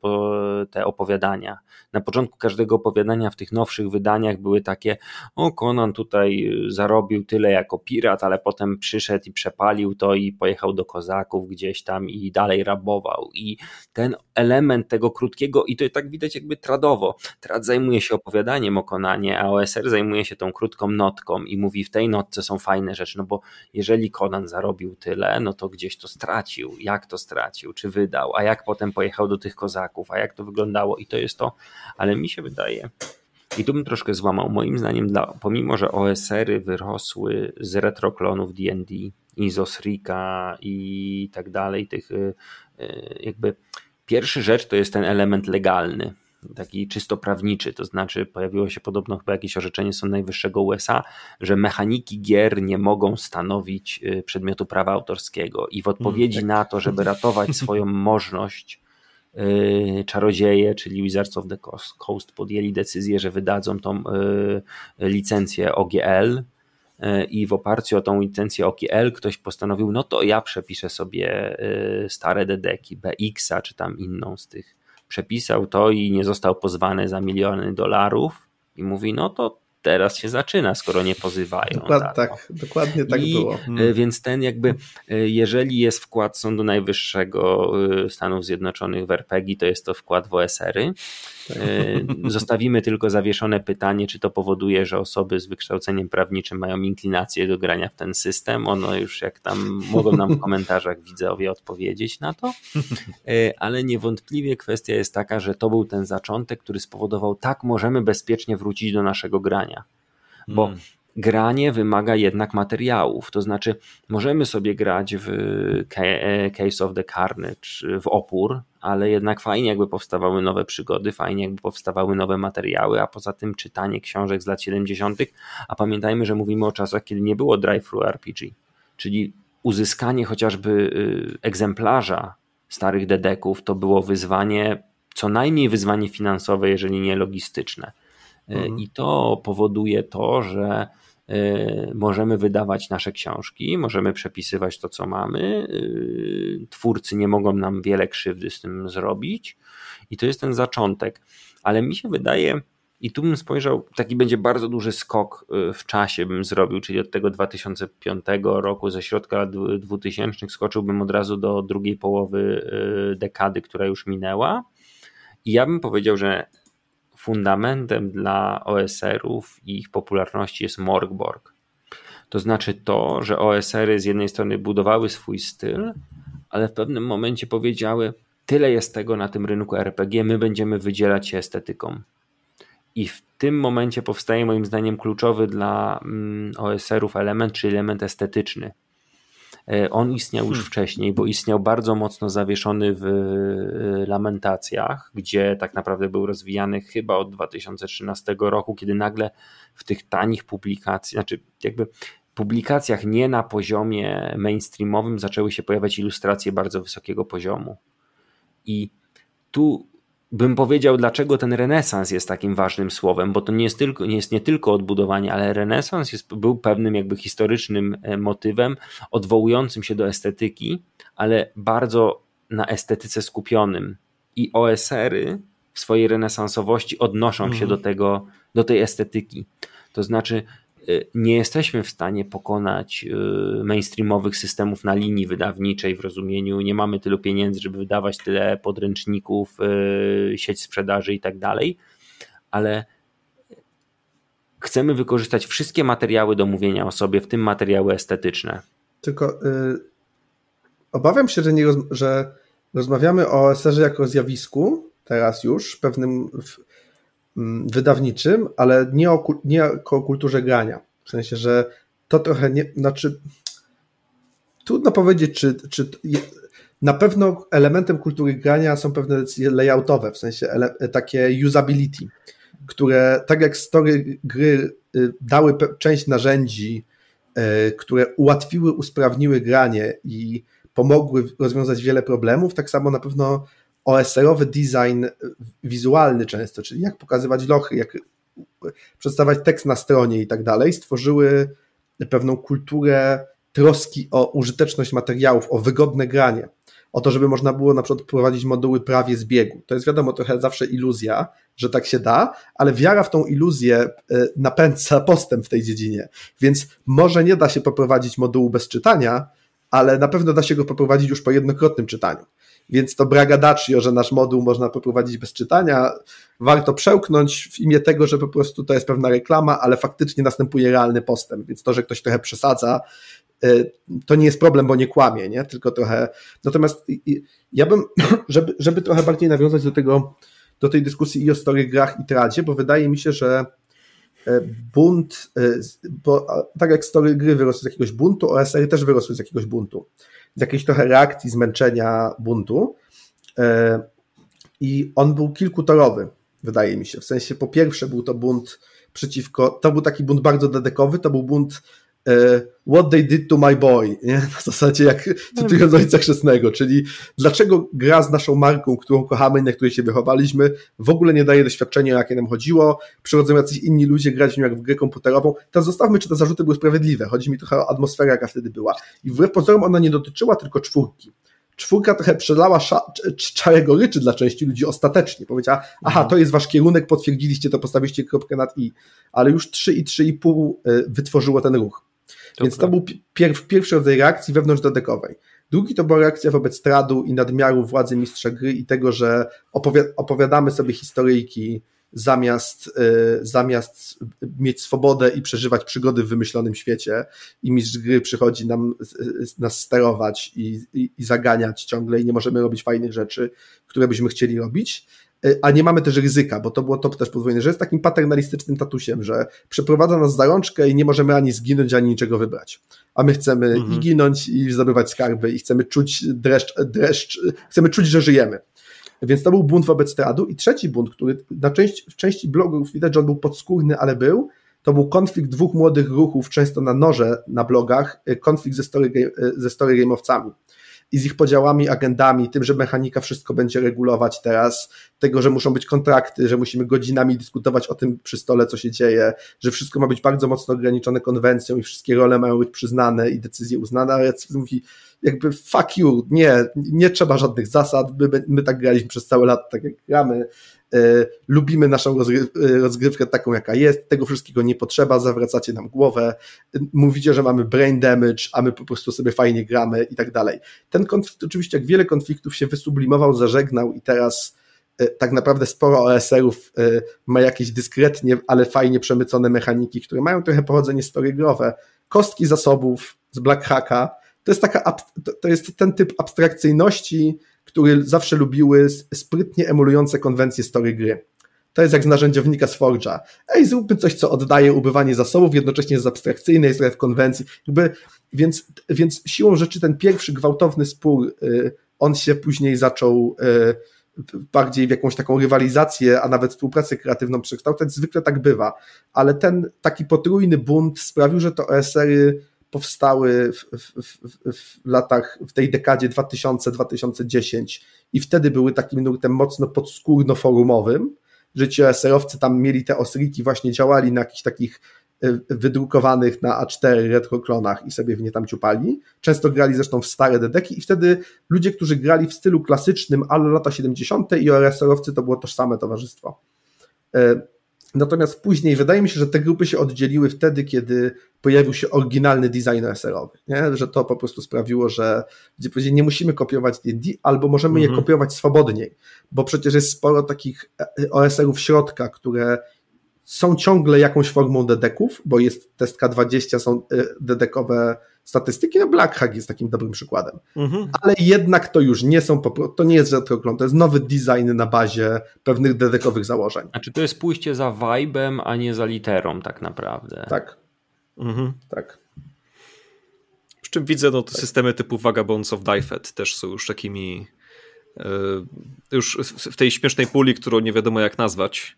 te opowiadania. Na początku każdego opowiadania w tych nowszych wydaniach były takie, o Konan tutaj zarobił zarobił tyle jako pirat, ale potem przyszedł i przepalił to i pojechał do kozaków gdzieś tam i dalej rabował. I ten element tego krótkiego, i to tak widać jakby tradowo. Trad zajmuje się opowiadaniem o Konanie, a OSR zajmuje się tą krótką notką i mówi w tej notce są fajne rzeczy, no bo jeżeli Konan zarobił tyle, no to gdzieś to stracił. Jak to stracił? Czy wydał? A jak potem pojechał do tych kozaków? A jak to wyglądało? I to jest to, ale mi się wydaje, i tu bym troszkę złamał. Moim zdaniem, dla, pomimo że OSR-y wyrosły z retroklonów D&D, i z Osrika i tak dalej, tych y, y, jakby pierwsza rzecz to jest ten element legalny. taki czysto prawniczy, to znaczy pojawiło się podobno chyba jakieś orzeczenie Sądu Najwyższego USA, że mechaniki gier nie mogą stanowić y, przedmiotu prawa autorskiego i w odpowiedzi mm, tak. na to, żeby ratować swoją możliwość y, czarodzieje, czyli Wizards of the Coast podjęli decyzję, że wydadzą tą licencję OGL, i w oparciu o tą licencję OGL ktoś postanowił, no to ja przepiszę sobie stare dedeki BX-a czy tam inną z tych. Przepisał to i nie został pozwany za miliony dolarów i mówi, no to teraz się zaczyna, skoro nie pozywają. Dokładnie tak, dokładnie tak I, było. Hmm. Więc ten jakby, e, jeżeli jest wkład Sądu Najwyższego e, Stanów Zjednoczonych w RPG, to jest to wkład w OSR-y. Zostawimy tylko zawieszone pytanie, czy to powoduje, że osoby z wykształceniem prawniczym mają inklinację do grania w ten system. Ono już jak tam mogą nam w komentarzach widzowie odpowiedzieć na to, ale niewątpliwie kwestia jest taka, że to był ten zaczątek, który spowodował tak możemy bezpiecznie wrócić do naszego grania bo hmm. granie wymaga jednak materiałów. To znaczy, możemy sobie grać w Case of the Carnage, w opór, ale jednak fajnie jakby powstawały nowe przygody, fajnie jakby powstawały nowe materiały, a poza tym czytanie książek z lat 70., a pamiętajmy, że mówimy o czasach, kiedy nie było drive-thru RPG, czyli uzyskanie chociażby y, egzemplarza starych dedeków to było wyzwanie, co najmniej wyzwanie finansowe, jeżeli nie logistyczne. E, mhm. I to powoduje to, że e, możemy wydawać nasze książki, możemy przepisywać to, co mamy. E, twórcy nie mogą nam wiele krzywdy z tym zrobić, i to jest ten zaczątek. Ale mi się wydaje, i tu bym spojrzał, taki będzie bardzo duży skok w czasie bym zrobił, czyli od tego 2005 roku, ze środka lat 2000 skoczyłbym od razu do drugiej połowy dekady, która już minęła. I ja bym powiedział, że fundamentem dla OSR-ów i ich popularności jest Morgborg. To znaczy to, że OSR-y z jednej strony budowały swój styl, ale w pewnym momencie powiedziały: Tyle jest tego na tym rynku RPG, my będziemy wydzielać się estetyką. I w tym momencie powstaje moim zdaniem kluczowy dla mm, OSR-ów element, czyli element estetyczny. E, on istniał już hmm. wcześniej, bo istniał bardzo mocno zawieszony w e, lamentacjach, gdzie tak naprawdę był rozwijany chyba od 2013 roku, kiedy nagle w tych tanich publikacjach, znaczy jakby publikacjach nie na poziomie mainstreamowym zaczęły się pojawiać ilustracje bardzo wysokiego poziomu. I tu bym powiedział, dlaczego ten renesans jest takim ważnym słowem, bo to nie jest, tylko, nie jest nie tylko odbudowanie, ale renesans jest, był pewnym jakby historycznym e, motywem odwołującym się do estetyki, ale bardzo na estetyce skupionym. I OSR-y w swojej renesansowości odnoszą mhm. się do tego, do tej estetyki. To znaczy, nie jesteśmy w stanie pokonać y, mainstreamowych systemów na linii wydawniczej w rozumieniu, nie mamy tylu pieniędzy, żeby wydawać tyle podręczników, y, sieć sprzedaży i tak dalej, ale chcemy wykorzystać wszystkie materiały do mówienia o sobie, w tym materiały estetyczne. Tylko obawiam się, że, nie że rozmawiamy o OSR jako zjawisku, teraz już, pewnym Mm, wydawniczym, ale nie o, nie o kulturze grania. W sensie, że to trochę nie, znaczy trudno powiedzieć, czy, czy na pewno elementem kultury grania są pewne decyzje layoutowe, w sensie takie usability, które tak jak story gry y, dały część narzędzi, y, które ułatwiły, usprawniły granie i pomogły rozwiązać wiele problemów, tak samo na pewno OSR-owy design wizualny często, czyli jak pokazywać lochy, jak przedstawiać tekst na stronie i tak dalej, stworzyły pewną kulturę troski o użyteczność materiałów, o wygodne granie, o to, żeby można było na przykład prowadzić moduły prawie z biegu. To jest wiadomo trochę zawsze iluzja, że tak się da, ale wiara w tą iluzję e, napędza postęp w tej dziedzinie, więc może nie da się poprowadzić modułu bez czytania, ale na pewno da się go poprowadzić już po jednokrotnym czytaniu więc to bragadacio, że nasz moduł można poprowadzić bez czytania, warto przełknąć w imię tego, że po prostu to jest pewna reklama, ale faktycznie następuje realny postęp, więc to, że ktoś trochę przesadza, y, to nie jest problem, bo nie kłamie, nie? tylko trochę. Natomiast ja bym, żeby, żeby trochę bardziej nawiązać do tego, do tej dyskusji i o story grach i tradzie, bo wydaje mi się, że e, bunt, e, bo tak jak story gry wyrosły z jakiegoś buntu, OSR też wyrosły z jakiegoś buntu z jakiejś trochę reakcji, zmęczenia buntu. E, I on był kilkutorowy. wydaje mi się. W sensie po pierwsze był to bunt przeciwko, to był taki bunt bardzo dedekowy, to był bunt what they did to my boy, nie? na zasadzie jak cytując ojca chrzestnego, czyli dlaczego gra z naszą marką, którą kochamy i na której się wychowaliśmy, w ogóle nie daje doświadczenia, jakie nam chodziło, przychodzą jacyś inni ludzie grać w nią jak w grę komputerową, to zostawmy, czy te zarzuty były sprawiedliwe, chodzi mi trochę o atmosferę, jaka wtedy była i wbrew pozorom ona nie dotyczyła tylko czwórki, czwórka trochę przelała czarego ryczy dla części ludzi ostatecznie. Powiedziała, aha, to jest wasz kierunek, potwierdziliście to, postawiliście kropkę nad i, ale już 3 i 3,5 e, wytworzyło ten ruch. Dobra. Więc to był pier pierwszy rodzaj reakcji wewnątrzdodekowej. Drugi to była reakcja wobec tradu i nadmiaru władzy mistrza gry i tego, że opowiadamy sobie historyjki zamiast, y, zamiast mieć swobodę i przeżywać przygody w wymyślonym świecie i mistrz gry przychodzi nam, nas sterować i, i, i zaganiać ciągle i nie możemy robić fajnych rzeczy, które byśmy chcieli robić, a nie mamy też ryzyka, bo to było to też podwójne, że jest takim paternalistycznym tatusiem, że przeprowadza nas za rączkę i nie możemy ani zginąć, ani niczego wybrać. A my chcemy mhm. i ginąć, i zdobywać skarby, i chcemy czuć dreszcz, dreszcz, chcemy czuć, że żyjemy. Więc to był bunt wobec teatru. I trzeci bunt, który na część, w części blogów widać, że on był podskórny, ale był, to był konflikt dwóch młodych ruchów, często na noże na blogach, y, konflikt ze story, y, ze story game'owcami i z ich podziałami, agendami, tym, że mechanika wszystko będzie regulować teraz, tego, że muszą być kontrakty, że musimy godzinami dyskutować o tym przy stole, co się dzieje, że wszystko ma być bardzo mocno ograniczone konwencją i wszystkie role mają być przyznane i decyzje uznane, ale mówi, jakby fuck you, nie, nie trzeba żadnych zasad, my, my tak graliśmy przez całe lat, tak jak gramy, lubimy naszą e, rozgrywkę taką, jaka jest, tego wszystkiego nie potrzeba, zawracacie nam głowę, mówicie, że mamy brain damage, a my po prostu sobie fajnie gramy i tak dalej. Ten konflikt, oczywiście jak wiele konfliktów się wysublimował, zażegnał i teraz e, tak naprawdę sporo OSR-ów ma jakieś dyskretnie, ale fajnie przemycone mechaniki, które mają trochę pochodzenie storygrowe, kostki zasobów z Black Hacka, to jest taka, to jest ten typ abstrakcyjności, który zawsze lubiły sprytnie emulujące konwencje story gry. To jest jak z narzędziownika z Forge'a. Ej, zróbmy coś, co oddaje ubywanie zasobów, jednocześnie jest abstrakcyjne, jest w konwencji. Jakby, więc, więc siłą rzeczy ten pierwszy gwałtowny spór, y, on się później zaczął y, bardziej w jakąś taką rywalizację, a nawet współpracę kreatywną przekształcać. Zwykle tak bywa. Ale ten taki potrójny bunt sprawił, że to OSR-y powstały w, w, w, latach, w tej dekadzie 2000-2010 i wtedy były takim nurtem mocno podskórno-forumowym, że ci OSR-owcy tam mieli te osriki, właśnie działali na jakichś takich e, wydrukowanych na A4 retroklonach i sobie w nie tam ciupali. Często grali zresztą w stare dedeki i wtedy ludzie, którzy grali w stylu klasycznym, ale lata 70. i OSR-owcy to było tożsame towarzystwo. E, Natomiast później wydaje mi się, że te grupy się oddzieliły wtedy, kiedy pojawił się oryginalny design SR-owy, nie? że to po prostu sprawiło, że gdzie nie musimy kopiować D&D, albo możemy mhm. je kopiować swobodniej, bo przecież jest sporo takich e, OSR-ów środka, które są ciągle jakąś formą dedeków, bo jest testka 20, są e, dedekowe statystyki, no Black Hack jest takim dobrym przykładem. Mhm. Ale jednak to już nie są, to nie jest retroklon, to jest nowy design na bazie pewnych dedekowych założeń. A czy to jest pójście za vibem, a nie za literą tak naprawdę? Tak. Mhm. Tak. Przy czym widzę, no, tak. systemy typu Vagabonds of Dyfed też są już takimi yy, już w tej śmiesznej puli, którą nie wiadomo jak nazwać,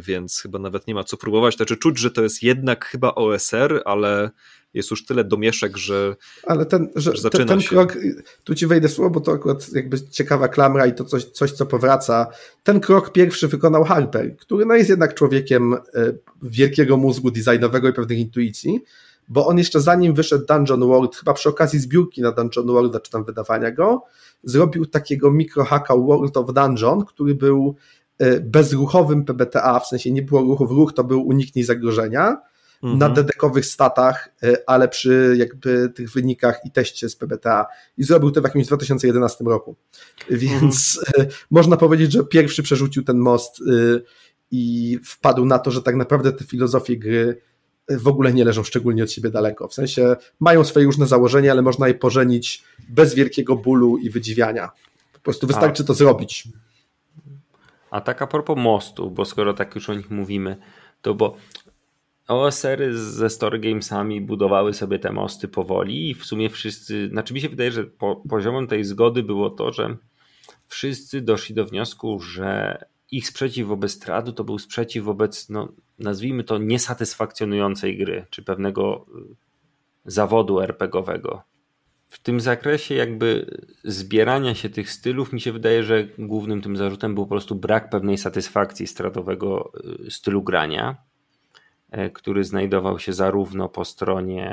więc chyba nawet nie ma co próbować. Znaczy czuć, że to jest jednak chyba OSR, ale jest już tyle domieszek, że, Ale ten, że, że zaczyna ten, ten krok, tu ci wejdę słowo, bo to akurat jakby ciekawa klamra i to coś, coś, co powraca. Ten krok pierwszy wykonał Harper, który no jest jednak człowiekiem e, wielkiego mózgu designowego i pewnych intuicji, bo on jeszcze zanim wyszedł Dungeon World, chyba przy okazji zbiórki na Dungeon World, czy tam wydawania go, zrobił takiego mikrohacka World of Dungeon, który był e, bezruchowym PBTA, w sensie nie było ruchu w ruch, to był uniknij zagrożenia, mhm. na dedekowych statach, e, ale przy jakby tych wynikach i teście z PBTA. I zrobił to w jakimś 2011 roku. Więc mhm. można powiedzieć, że pierwszy przerzucił ten most i wpadł na to, że tak naprawdę te filozofie gry w ogóle nie leżą szczególnie od siebie daleko. W sensie mają swoje różne założenia, ale można je pożenić bez wielkiego bólu i wydziwiania. Po prostu wystarczy A. to zrobić. A tak a propos mostu, bo skoro tak już o nich mówimy, to bo OSR-y ze Story Gamesami budowały sobie te mosty powoli i w sumie wszyscy, znaczy mi się wydaje, że po, poziomem tej zgody było to, że wszyscy doszli do wniosku, że ich sprzeciw wobec tradu to był sprzeciw wobec, no, nazwijmy to, niesatysfakcjonującej gry, czy pewnego y, zawodu RPGowego. W tym zakresie jakby zbierania się tych stylów mi się wydaje, że głównym tym zarzutem był po prostu brak pewnej satysfakcji stratowego y, stylu grania, e, który znajdował się zarówno po stronie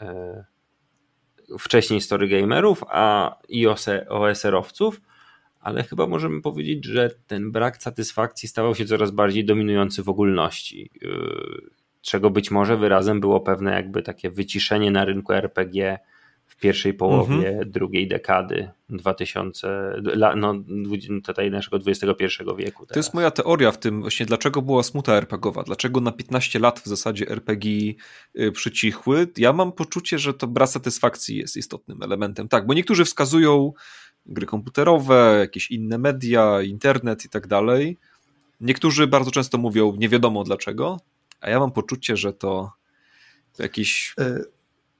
e, wcześniej story gamerów, a i OSR-owców, ale chyba możemy powiedzieć, że ten brak satysfakcji stawał się coraz bardziej dominujący w ogólności. Yy, czego być może wyrazem było pewne jakby takie wyciszenie na rynku RPG pierwszej połowie mhm. drugiej dekady 2000, no tutaj naszego XXI wieku. Teraz. To jest moja teoria w tym właśnie, dlaczego była smuta RPGowa, dlaczego na 15 lat w zasadzie RPG y, przycichły. Ja mam poczucie, że to brak satysfakcji jest istotnym elementem. Tak, bo niektórzy wskazują gry komputerowe, jakieś inne media, internet i tak dalej. Niektórzy bardzo często mówią nie wiadomo dlaczego, a ja mam poczucie, że to jakieś e,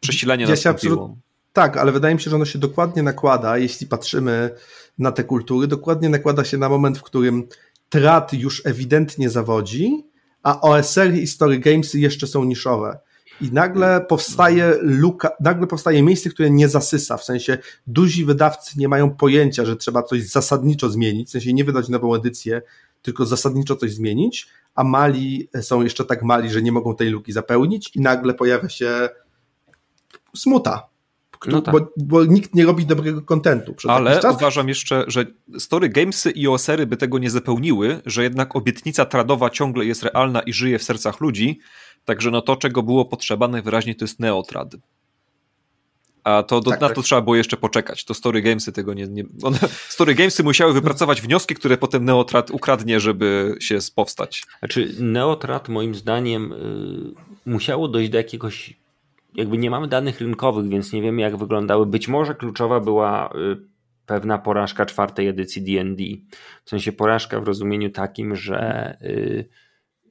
przesilenie ja nastąpiło. Tak, ale wydaje mi się, że ono się dokładnie nakłada, jeśli patrzymy na te kultury, dokładnie nakłada się na moment, w którym trat już ewidentnie zawodzi, a OSR i Story Gamesy jeszcze są niszowe. I nagle powstaje luka, nagle powstaje miejsce, które nie zasysa, w sensie duzi wydawcy nie mają pojęcia, że trzeba coś zasadniczo zmienić, w sensie nie wydać nową edycję, tylko zasadniczo coś zmienić, a mali są jeszcze tak mali, że nie mogą tej luki zapełnić i nagle pojawia się smuta. No tak. bo, bo, nikt nie robi dobrego kontentu. Ale uważam jeszcze, że Story Gamesy i OSR-y by tego nie zapełniły, że jednak obietnica tradowa ciągle jest realna i żyje w sercach ludzi, Także no to, czego było potrzeba najwyraźniej to jest Neotrad. A to do, tak, na tak. to trzeba było jeszcze poczekać. To Story Gamesy tego nie. nie one, Story Gamesy musiały wypracować wnioski, które potem Neotrad ukradnie, żeby się powstać. Znaczy, Neotrad moim zdaniem y, musiało dojść do jakiegoś. Jakby nie mamy danych rynkowych, więc nie wiemy, jak wyglądały. Być może kluczowa była y, pewna porażka czwartej edycji DD. W sensie porażka w rozumieniu takim, że. Y,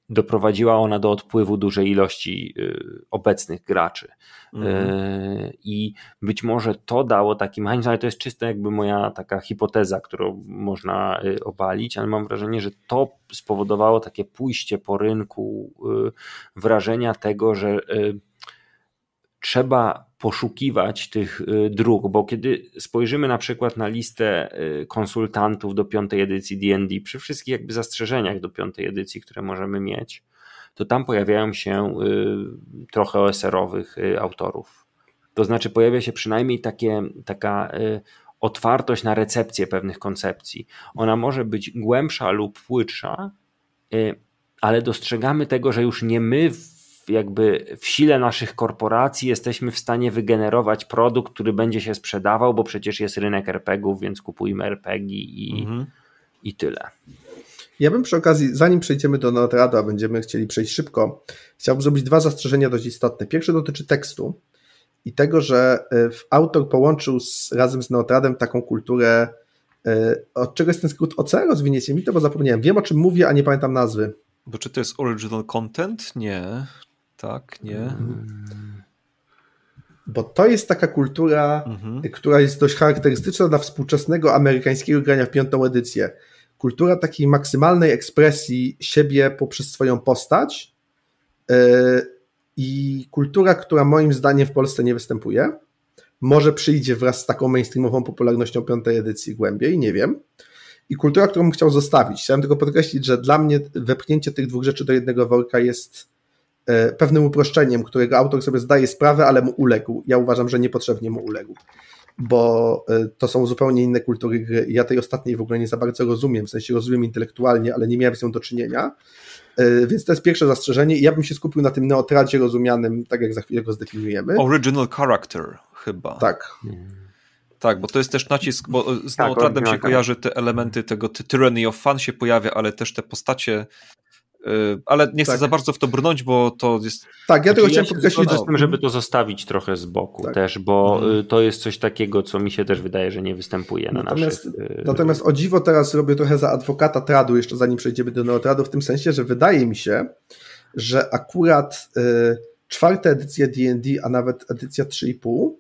doprowadziła ona do odpływu dużej ilości y, obecnych graczy. Mhm. I być może to dało taki mechanizm, ale to jest czysta jakby moja taka hipoteza, którą można obalić, ale mam wrażenie, że to spowodowało takie pójście po rynku wrażenia tego, że trzeba poszukiwać tych y, dróg, bo kiedy spojrzymy na przykład na listę y, konsultantów do piątej edycji D&D, przy wszystkich jakby zastrzeżeniach do piątej edycji, które możemy mieć, to tam pojawiają się y, trochę OSR-owych autorów. To znaczy pojawia się przynajmniej takie, taka otwartość na recepcję pewnych koncepcji. Ona może być głębsza lub płytsza, ale dostrzegamy tego, że już nie my jakby w sile naszych korporacji jesteśmy w stanie wygenerować produkt, który będzie się sprzedawał, bo przecież jest rynek RPGów, więc kupujmy RPG i, mhm. i tyle. Ja bym przy okazji, zanim przejdziemy do Notrada, będziemy chcieli przejść szybko, chciałbym zrobić dwa zastrzeżenia dość istotne. Pierwsze dotyczy tekstu i tego, że e, autor połączył z, razem z Neotradem taką kulturę, e, od czego jest ten skrót OC? Rozwiniecie mi to, bo zapomniałem. Wiem o czym mówię, a nie pamiętam nazwy. Bo czy to jest original content? Nie. Tak, nie. Mm. Bo to jest taka kultura, mhm. która jest dość charakterystyczna dla współczesnego amerykańskiego grania w piątą edycję. Kultura takiej maksymalnej ekspresji siebie poprzez swoją postać yy, i kultura, która moim zdaniem w Polsce nie występuje. Może przyjdzie wraz z taką mainstreamową popularnością piątej edycji głębiej, nie wiem. I kultura, którą bym chciał zostawić. Chciałem tylko podkreślić, że dla mnie wepchnięcie tych dwóch rzeczy do jednego worka jest E, pewnym uproszczeniem, którego autor sobie zdaje sprawę, ale mu uległ. Ja uważam, że niepotrzebnie mu uległ, bo e, to są zupełnie inne kultury gry. Ja tej ostatniej w ogóle nie za bardzo rozumiem, w sensie rozumiem intelektualnie, ale nie miałem z nią do czynienia. E, więc to jest pierwsze zastrzeżenie i ja bym się skupił na tym neotradzie rozumianym, tak jak za chwilę go zdefiniujemy. Original character chyba. Tak. Tak, bo to jest też nacisk, bo z tak, Neotradem się kojarzy te elementy tego Tyranny of Fun się pojawia, ale też te postacie ale nie chcę tak. za bardzo w to brnąć, bo to jest. Tak, ja znaczy, chciałem ja podkreślić. z tym, żeby to zostawić trochę z boku tak. też, bo mhm. Y, to jest coś takiego, co mi się też wydaje, że nie występuje na natomiast, naszych. Y, natomiast o dziwo teraz robię trochę za adwokata tradu, jeszcze zanim przejdziemy do neotradu, w tym sensie, że wydaje mi się, że akurat y, czwarta edycja D&D, a nawet edycja 3,5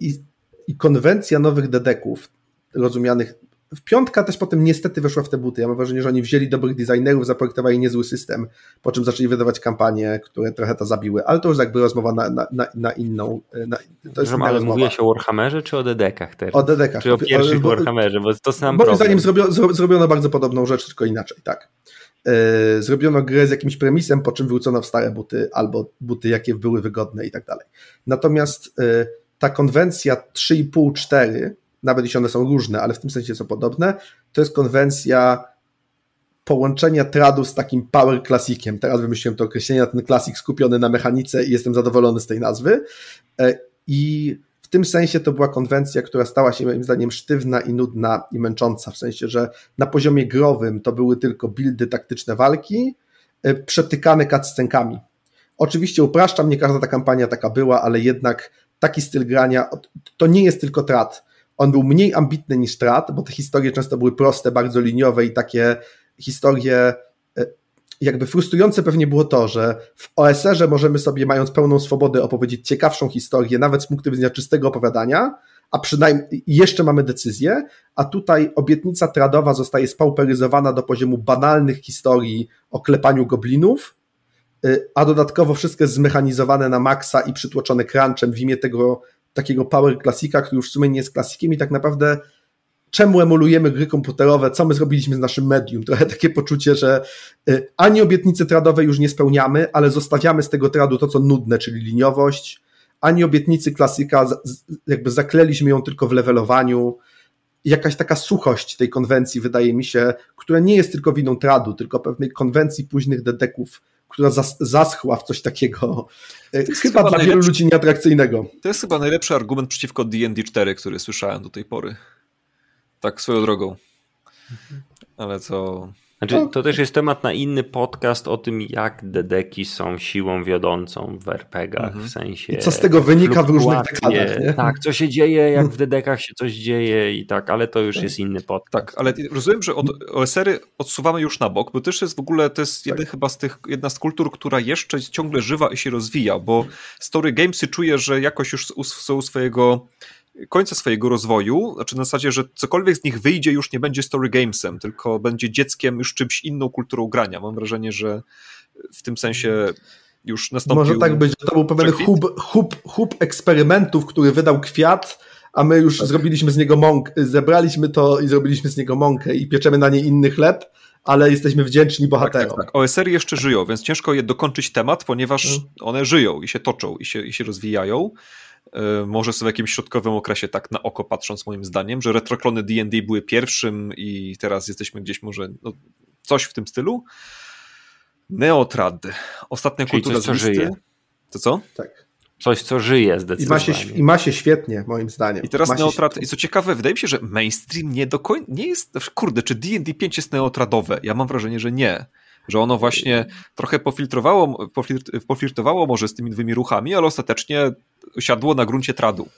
i, i konwencja nowych dedeków, rozumianych w piątka też potem niestety weszła w te buty. Ja mam wrażenie, że oni wzięli dobrych designerów, zaprojektowali niezły system, po czym zaczęli wydawać kampanie, które trochę to zabiły, ale to już jakby rozmowa na, na, na, na inną. Na, to jest ale mówiłeś o Warhammerze czy o Dedekach teraz? O Dedekach. Czy o pierwszych bo, Warhammerze, bo to sam Moim zdaniem zrobio, zrobiono bardzo podobną rzecz, tylko inaczej, tak. Yy, zrobiono grę z jakimś premisem, po czym wrócono w stare buty albo buty, jakie były wygodne i tak dalej. Natomiast yy, ta konwencja 3,5-4 nawet jeśli one są różne, ale w tym sensie są podobne, to jest konwencja połączenia tradu z takim power classiciem. Teraz wymyśliłem to określenie, ten klasik skupiony na mechanice i jestem zadowolony z tej nazwy. E, I w tym sensie to była konwencja, która stała się moim zdaniem sztywna i nudna i męcząca, w sensie, że na poziomie growym to były tylko buildy taktyczne walki, e, przetykane cutscenkami. Oczywiście upraszczam, nie każda ta kampania taka była, ale jednak taki styl grania to nie jest tylko trad on był mniej ambitny niż Strat, bo te historie często były proste, bardzo liniowe i takie historie e, jakby frustrujące pewnie było to, że w OSR-ze możemy sobie, mając pełną swobodę, opowiedzieć ciekawszą historię, nawet z punktu widzenia czystego opowiadania, a przynajmniej jeszcze mamy decyzję, a tutaj obietnica tradowa zostaje spauperyzowana do poziomu banalnych historii o klepaniu goblinów, e, a dodatkowo wszystko jest zmechanizowane na maksa i przytłoczone crunchem w imię tego takiego power klasika, który już w sumie nie jest klasikiem i tak naprawdę czemu emulujemy gry komputerowe, co my zrobiliśmy z naszym medium. Trochę takie poczucie, że y, ani obietnicy tradowej już nie spełniamy, ale zostawiamy z tego tradu to, co nudne, czyli liniowość, ani obietnicy klasyka, jakby zakleliśmy ją tylko w levelowaniu. Jakaś taka suchość tej konwencji, wydaje mi się, która nie jest tylko winą tradu, tylko pewnej konwencji późnych dedeków która zas zaschła w coś takiego e, chyba, chyba dla wielu ludzi nieatrakcyjnego. To jest chyba najlepszy argument przeciwko D&D 4, który słyszałem do tej pory. Tak swoją drogą. Ale co... Znaczy, no. to też jest temat na inny podcast o tym, jak dedeki są siłą wiodącą w RPGach, mhm. w sensie. I co z tego wynika w różnych dekadach. Nie? Tak, co się dzieje, jak w dedekach się coś dzieje i tak, ale to już tak. jest inny podcast. Tak, ale rozumiem, że od OSR-y odsuwamy już na bok, bo też jest w ogóle, to jest tak. chyba z tych, jedna z kultur, która jeszcze ciągle żywa i się rozwija, bo Story Gamesy czuje, że jakoś już są swojego końca swojego rozwoju, znaczy na zasadzie, że cokolwiek z nich wyjdzie już nie będzie story gamesem, tylko będzie dzieckiem już czymś inną kulturą grania. Mam wrażenie, że w tym sensie już nastąpił... Może tak być, że to był pewien hub, hub, hub eksperymentów, który wydał kwiat, a my już tak. zrobiliśmy z niego mąkę, zebraliśmy to i zrobiliśmy z niego mąkę i pieczemy na niej inny chleb, ale jesteśmy wdzięczni bohaterom. Tak, tak, tak. OSR jeszcze żyją, więc ciężko je dokończyć temat, ponieważ hmm. one żyją i się toczą i się, i się rozwijają. E, może są w jakimś środkowym okresie, tak na oko patrząc moim zdaniem, że retroklony D&D były pierwszym i teraz jesteśmy gdzieś może no, coś w tym stylu. Neotrad. Ostatnia Czyli kultura coś, z listy. Żyje. To co? Tak. Coś, co żyje zdecydowanie. I ma się, i ma się świetnie, moim zdaniem. I teraz Neotrad, i co ciekawe, wydaje mi się, że mainstream nie do końca, nie jest, kurde, czy D&D 5 jest neotradowe? Ja mam wrażenie, że nie że ono właśnie trochę pofiltrowało, poflirtowało może z tymi nowymi ruchami, ale ostatecznie siadło na gruncie tradu.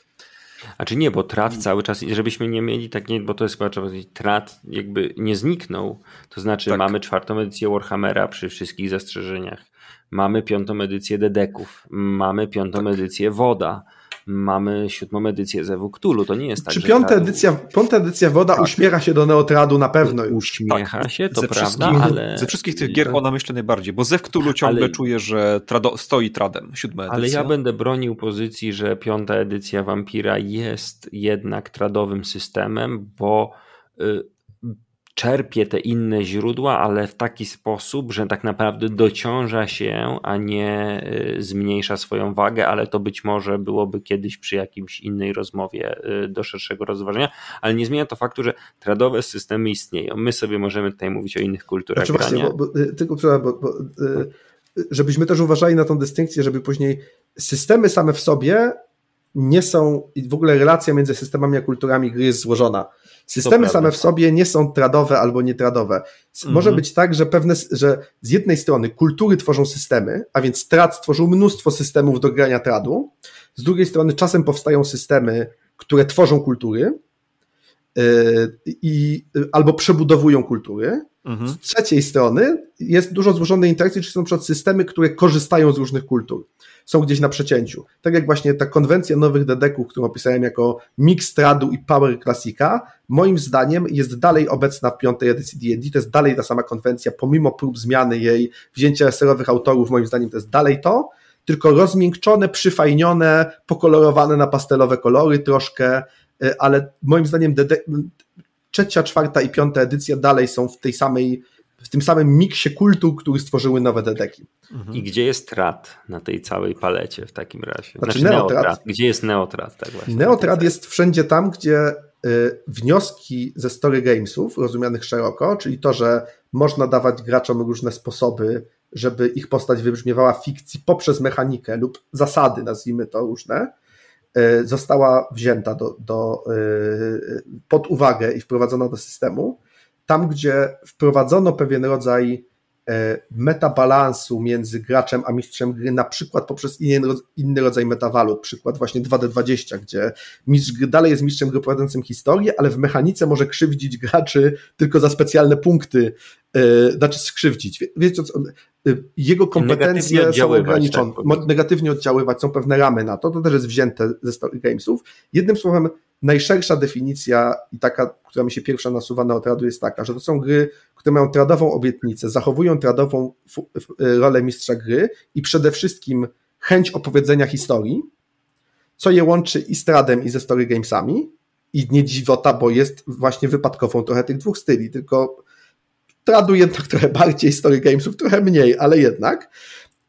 A czy nie, bo trad cały czas, żebyśmy nie mieli tak, nie, bo to jest chyba trzeba powiedzieć, trad jakby nie zniknął. To znaczy tak. mamy czwartą edycję Warhammera przy wszystkich zastrzeżeniach. Mamy piątą edycję Dedeków. Mamy piątą tak. edycję Woda mamy siódmą edycję Zewu Cthulhu. To nie jest tak, Czy piąta, edycja, piąta edycja Woda tak. uśmiecha się do Neotradu na pewno. Uśmiecha tak. się, to ze prawda, ale... Ze wszystkich tych gier ona myślę najbardziej, bo Zew Cthulhu ciągle ale... czuje, że trado, stoi tradem, siódma edycja. Ale ja będę bronił pozycji, że piąta edycja Vampira jest jednak tradowym systemem, bo... Y czerpie te inne źródła, ale w taki sposób, że tak naprawdę dociąża się, a nie y, zmniejsza swoją wagę, ale to być może byłoby kiedyś przy jakimś innej rozmowie y, do szerszego rozważenia, ale nie zmienia to faktu, że tradowe systemy istnieją. My sobie możemy tutaj mówić o innych kulturach znaczy grania. Właśnie, bo, bo, y, tylko bo, bo, żebyśmy też uważali na tą dystynkcję, żeby później systemy same w sobie nie są, i w ogóle relacja między systemami a kulturami gry jest złożona. Systemy same w sobie nie są tradowe albo nietradowe. Może mhm. być tak, że pewne, że z jednej strony kultury tworzą systemy, a więc trad tworzył mnóstwo systemów do grania tradu, z drugiej strony czasem powstają systemy, które tworzą kultury, i, albo przebudowują kultury. Mhm. Z trzeciej strony jest dużo złożonej interakcji, czyli są na przykład systemy, które korzystają z różnych kultur. Są gdzieś na przecięciu. Tak jak właśnie ta konwencja nowych dedeków, którą opisałem jako mix tradu i power classica, moim zdaniem jest dalej obecna w piątej edycji D&D, to jest dalej ta sama konwencja, pomimo prób zmiany jej, wzięcia serowych autorów, moim zdaniem to jest dalej to, tylko rozmiękczone, przyfajnione, pokolorowane na pastelowe kolory troszkę, y, ale moim zdaniem trzecia, czwarta i piąta edycja dalej są w tej samej, w tym samym miksie kultu, który stworzyły nowe dedeki. I gdzie jest trad na tej całej palecie w takim razie? Znaczy, znaczy neotrat. neotrat. Gdzie jest neotrat? Tak właśnie, neotrat jest wszędzie tam, gdzie y, wnioski ze story gamesów, rozumianych szeroko, czyli to, że można dawać graczom różne sposoby, żeby ich postać wybrzmiewała w fikcji poprzez mechanikę lub zasady, nazwijmy to różne, E, została wzięta do, do, e, pod uwagę i wprowadzona do systemu. Tam, gdzie wprowadzono pewien rodzaj E, metabalansu między graczem a mistrzem gry, na przykład poprzez inny, rodzaj metawalut, przykład właśnie 2D20, gdzie mistrz gry dalej jest mistrzem gry prowadzącym historię, ale w mechanice może krzywdzić graczy tylko za specjalne punkty, yy, znaczy skrzywdzić. Wiecie, co, yy, jego kompetencje są ograniczone, tak negatywnie oddziaływać, są pewne ramy na to, to też jest wzięte ze Story Gamesów. Jednym słowem, najszersza definicja i taka, która mi się pierwsza nasuwa na otradu jest taka, że to są gry, które mają tradową obietnicę, zachowują tradową rolę mistrza gry i przede wszystkim chęć opowiedzenia historii, co je łączy i z tradem i ze story gamesami. I nie dziwota, bo jest właśnie wypadkową trochę tych dwóch styli, tylko tradu jednak trochę bardziej, story gamesów trochę mniej, ale jednak,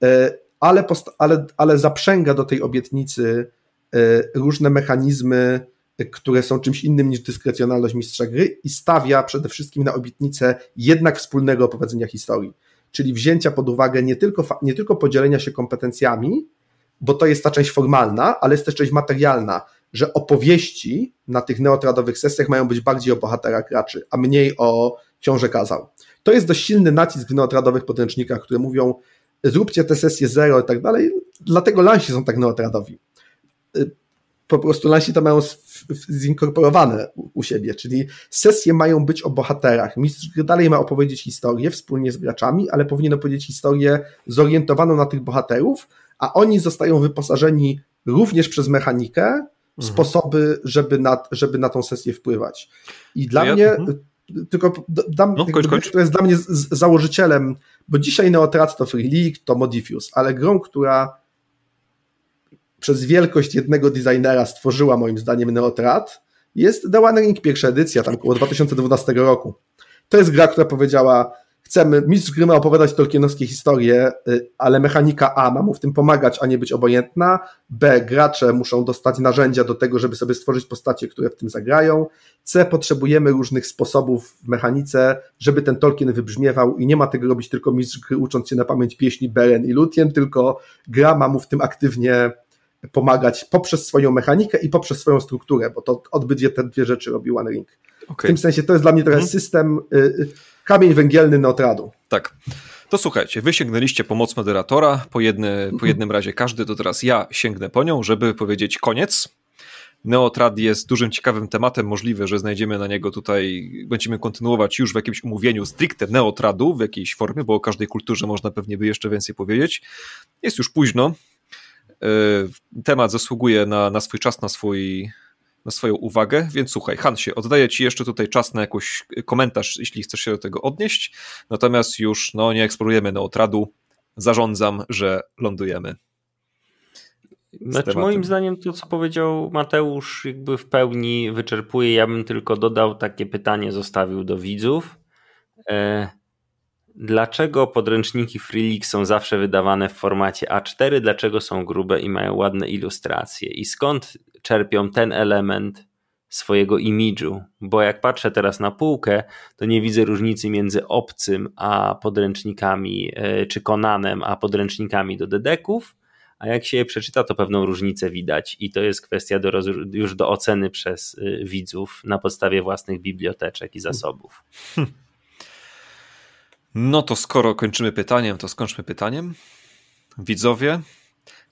e, ale, ale, ale zaprzęga do tej obietnicy e, różne mechanizmy które są czymś innym niż dyskrecjonalność mistrza gry i stawia przede wszystkim na obietnicę jednak wspólnego opowiedzenia historii, czyli wzięcia pod uwagę nie tylko, nie tylko podzielenia się kompetencjami, bo to jest ta część formalna, ale jest też część materialna, że opowieści na tych neotradowych sesjach mają być bardziej o bohaterach graczy, a mniej o książę kazał. To jest dość silny nacisk w neotradowych podręcznikach, które mówią zróbcie te sesje zero i tak dalej, dlatego lansi są tak neotradowi po prostu lansi to mają zinkorporowane u siebie, czyli sesje mają być o bohaterach. Mistrz dalej ma opowiedzieć historię wspólnie z graczami, ale powinien opowiedzieć historię zorientowaną na tych bohaterów, a oni zostają wyposażeni również przez mechanikę mhm. sposoby, żeby na, żeby na tą sesję wpływać. I dla ja, mnie, mhm. tylko dam, no, kończ, kończ. jest dla mnie z, z założycielem, bo dzisiaj Neotrat to Free League, to Modifius, ale grą, która przez wielkość jednego designera stworzyła moim zdaniem Neotrat, jest The One Ring pierwsza edycja, tam około 2012 roku. To jest gra, która powiedziała, chcemy, mistrz gry ma opowiadać tolkienowskie historie, y, ale mechanika A ma mu w tym pomagać, a nie być obojętna, B, gracze muszą dostać narzędzia do tego, żeby sobie stworzyć postacie, które w tym zagrają, C, potrzebujemy różnych sposobów w mechanice, żeby ten Tolkien wybrzmiewał i nie ma tego robić tylko mistrz gry ucząc się na pamięć pieśni Beren i Lutien, tylko gra ma mu w tym aktywnie pomagać poprzez swoją mechanikę i poprzez swoją strukturę, bo to odbycie te dwie rzeczy robi One Ring. Okay. W tym sensie to jest dla mnie trochę hmm. system y, y, kamień węgielny Neotradu. Tak. To słuchajcie, wy sięgnęliście pomoc moderatora, po, jedny, po mhm. jednym razie każdy, to teraz ja sięgnę po nią, żeby powiedzieć koniec. Neotrad jest dużym ciekawym tematem, możliwe, że znajdziemy na niego tutaj, będziemy kontynuować już w jakimś umówieniu stricte neotradu w jakiejś formie, bo o każdej kulturze można pewnie by jeszcze więcej powiedzieć. Jest już późno, temat zasługuje na, na swój czas, na, swój, na swoją uwagę, więc słuchaj, Hansie, oddaję Ci jeszcze tutaj czas na jakiś komentarz, jeśli chcesz się do tego odnieść, natomiast już no, nie eksplorujemy neotradu, zarządzam, że lądujemy. Znaczy, moim zdaniem to, co powiedział Mateusz, jakby w pełni wyczerpuje. Ja bym tylko dodał takie pytanie, zostawił do widzów. E, Dlaczego podręczniki Freeleak są zawsze wydawane w formacie A4? Dlaczego są grube i mają ładne ilustracje? I skąd czerpią ten element swojego imidżu? Bo jak patrzę teraz na półkę, to nie widzę różnicy między obcym a podręcznikami, e, czy Konanem, a podręcznikami do dedeków. A jak się je przeczyta, to pewną różnicę widać, i to jest kwestia do, już do oceny przez e, widzów na podstawie własnych biblioteczek i zasobów. Hm. No to skoro kończymy pytaniem, to skończmy pytaniem. Widzowie,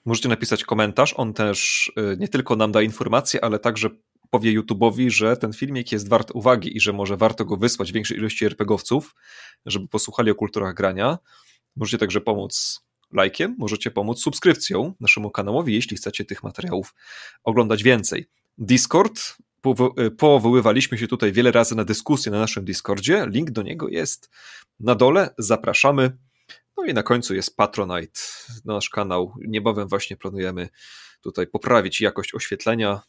możecie napisać komentarz. On też y, nie tylko nam da informacje, ale także powie YouTube'owi, że ten filmik jest wart uwagi i że może warto go wysłać większej ilości RPGowców, żeby posłuchali o kulturach grania. Możecie także pomóc lajkiem, możecie pomóc subskrypcją naszemu kanałowi, jeśli chcecie tych materiałów oglądać więcej. Discord, powoływaliśmy się tutaj wiele razy na dyskusję na naszym Discordzie, link do niego jest na dole, zapraszamy. No i na końcu jest Patronite, nasz kanał. Niebawem właśnie planujemy tutaj poprawić jakość oświetlenia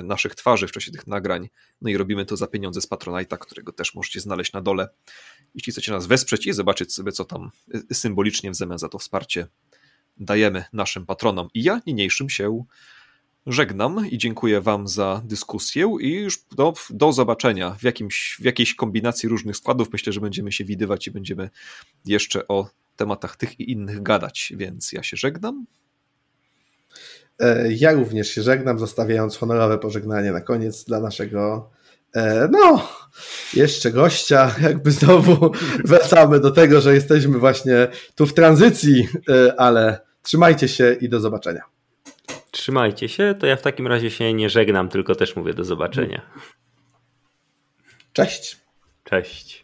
y, naszych twarzy w czasie tych nagrań. No i robimy to za pieniądze z Patronite'a, którego też możecie znaleźć na dole. Jeśli chcecie nas wesprzeć i zobaczyć sobie, co tam y, symbolicznie w zamian za to wsparcie dajemy naszym patronom. I ja niniejszym się żegnam i dziękuję Wam za dyskusję i już do, do zobaczenia w, jakimś, w jakiejś kombinacji różnych składów. Myślę, że będziemy się widywać i będziemy jeszcze o tematach tych i innych gadać, więc ja się żegnam. E, ja również się żegnam, zostawiając honorowe pożegnanie na koniec dla naszego e, no, jeszcze gościa, jakby znowu wracamy do tego, że jesteśmy właśnie tu w tranzycji, e, ale trzymajcie się i do zobaczenia. Trzymajcie się, to ja w takim razie się nie żegnam, tylko też mówię do zobaczenia. Cześć. Cześć.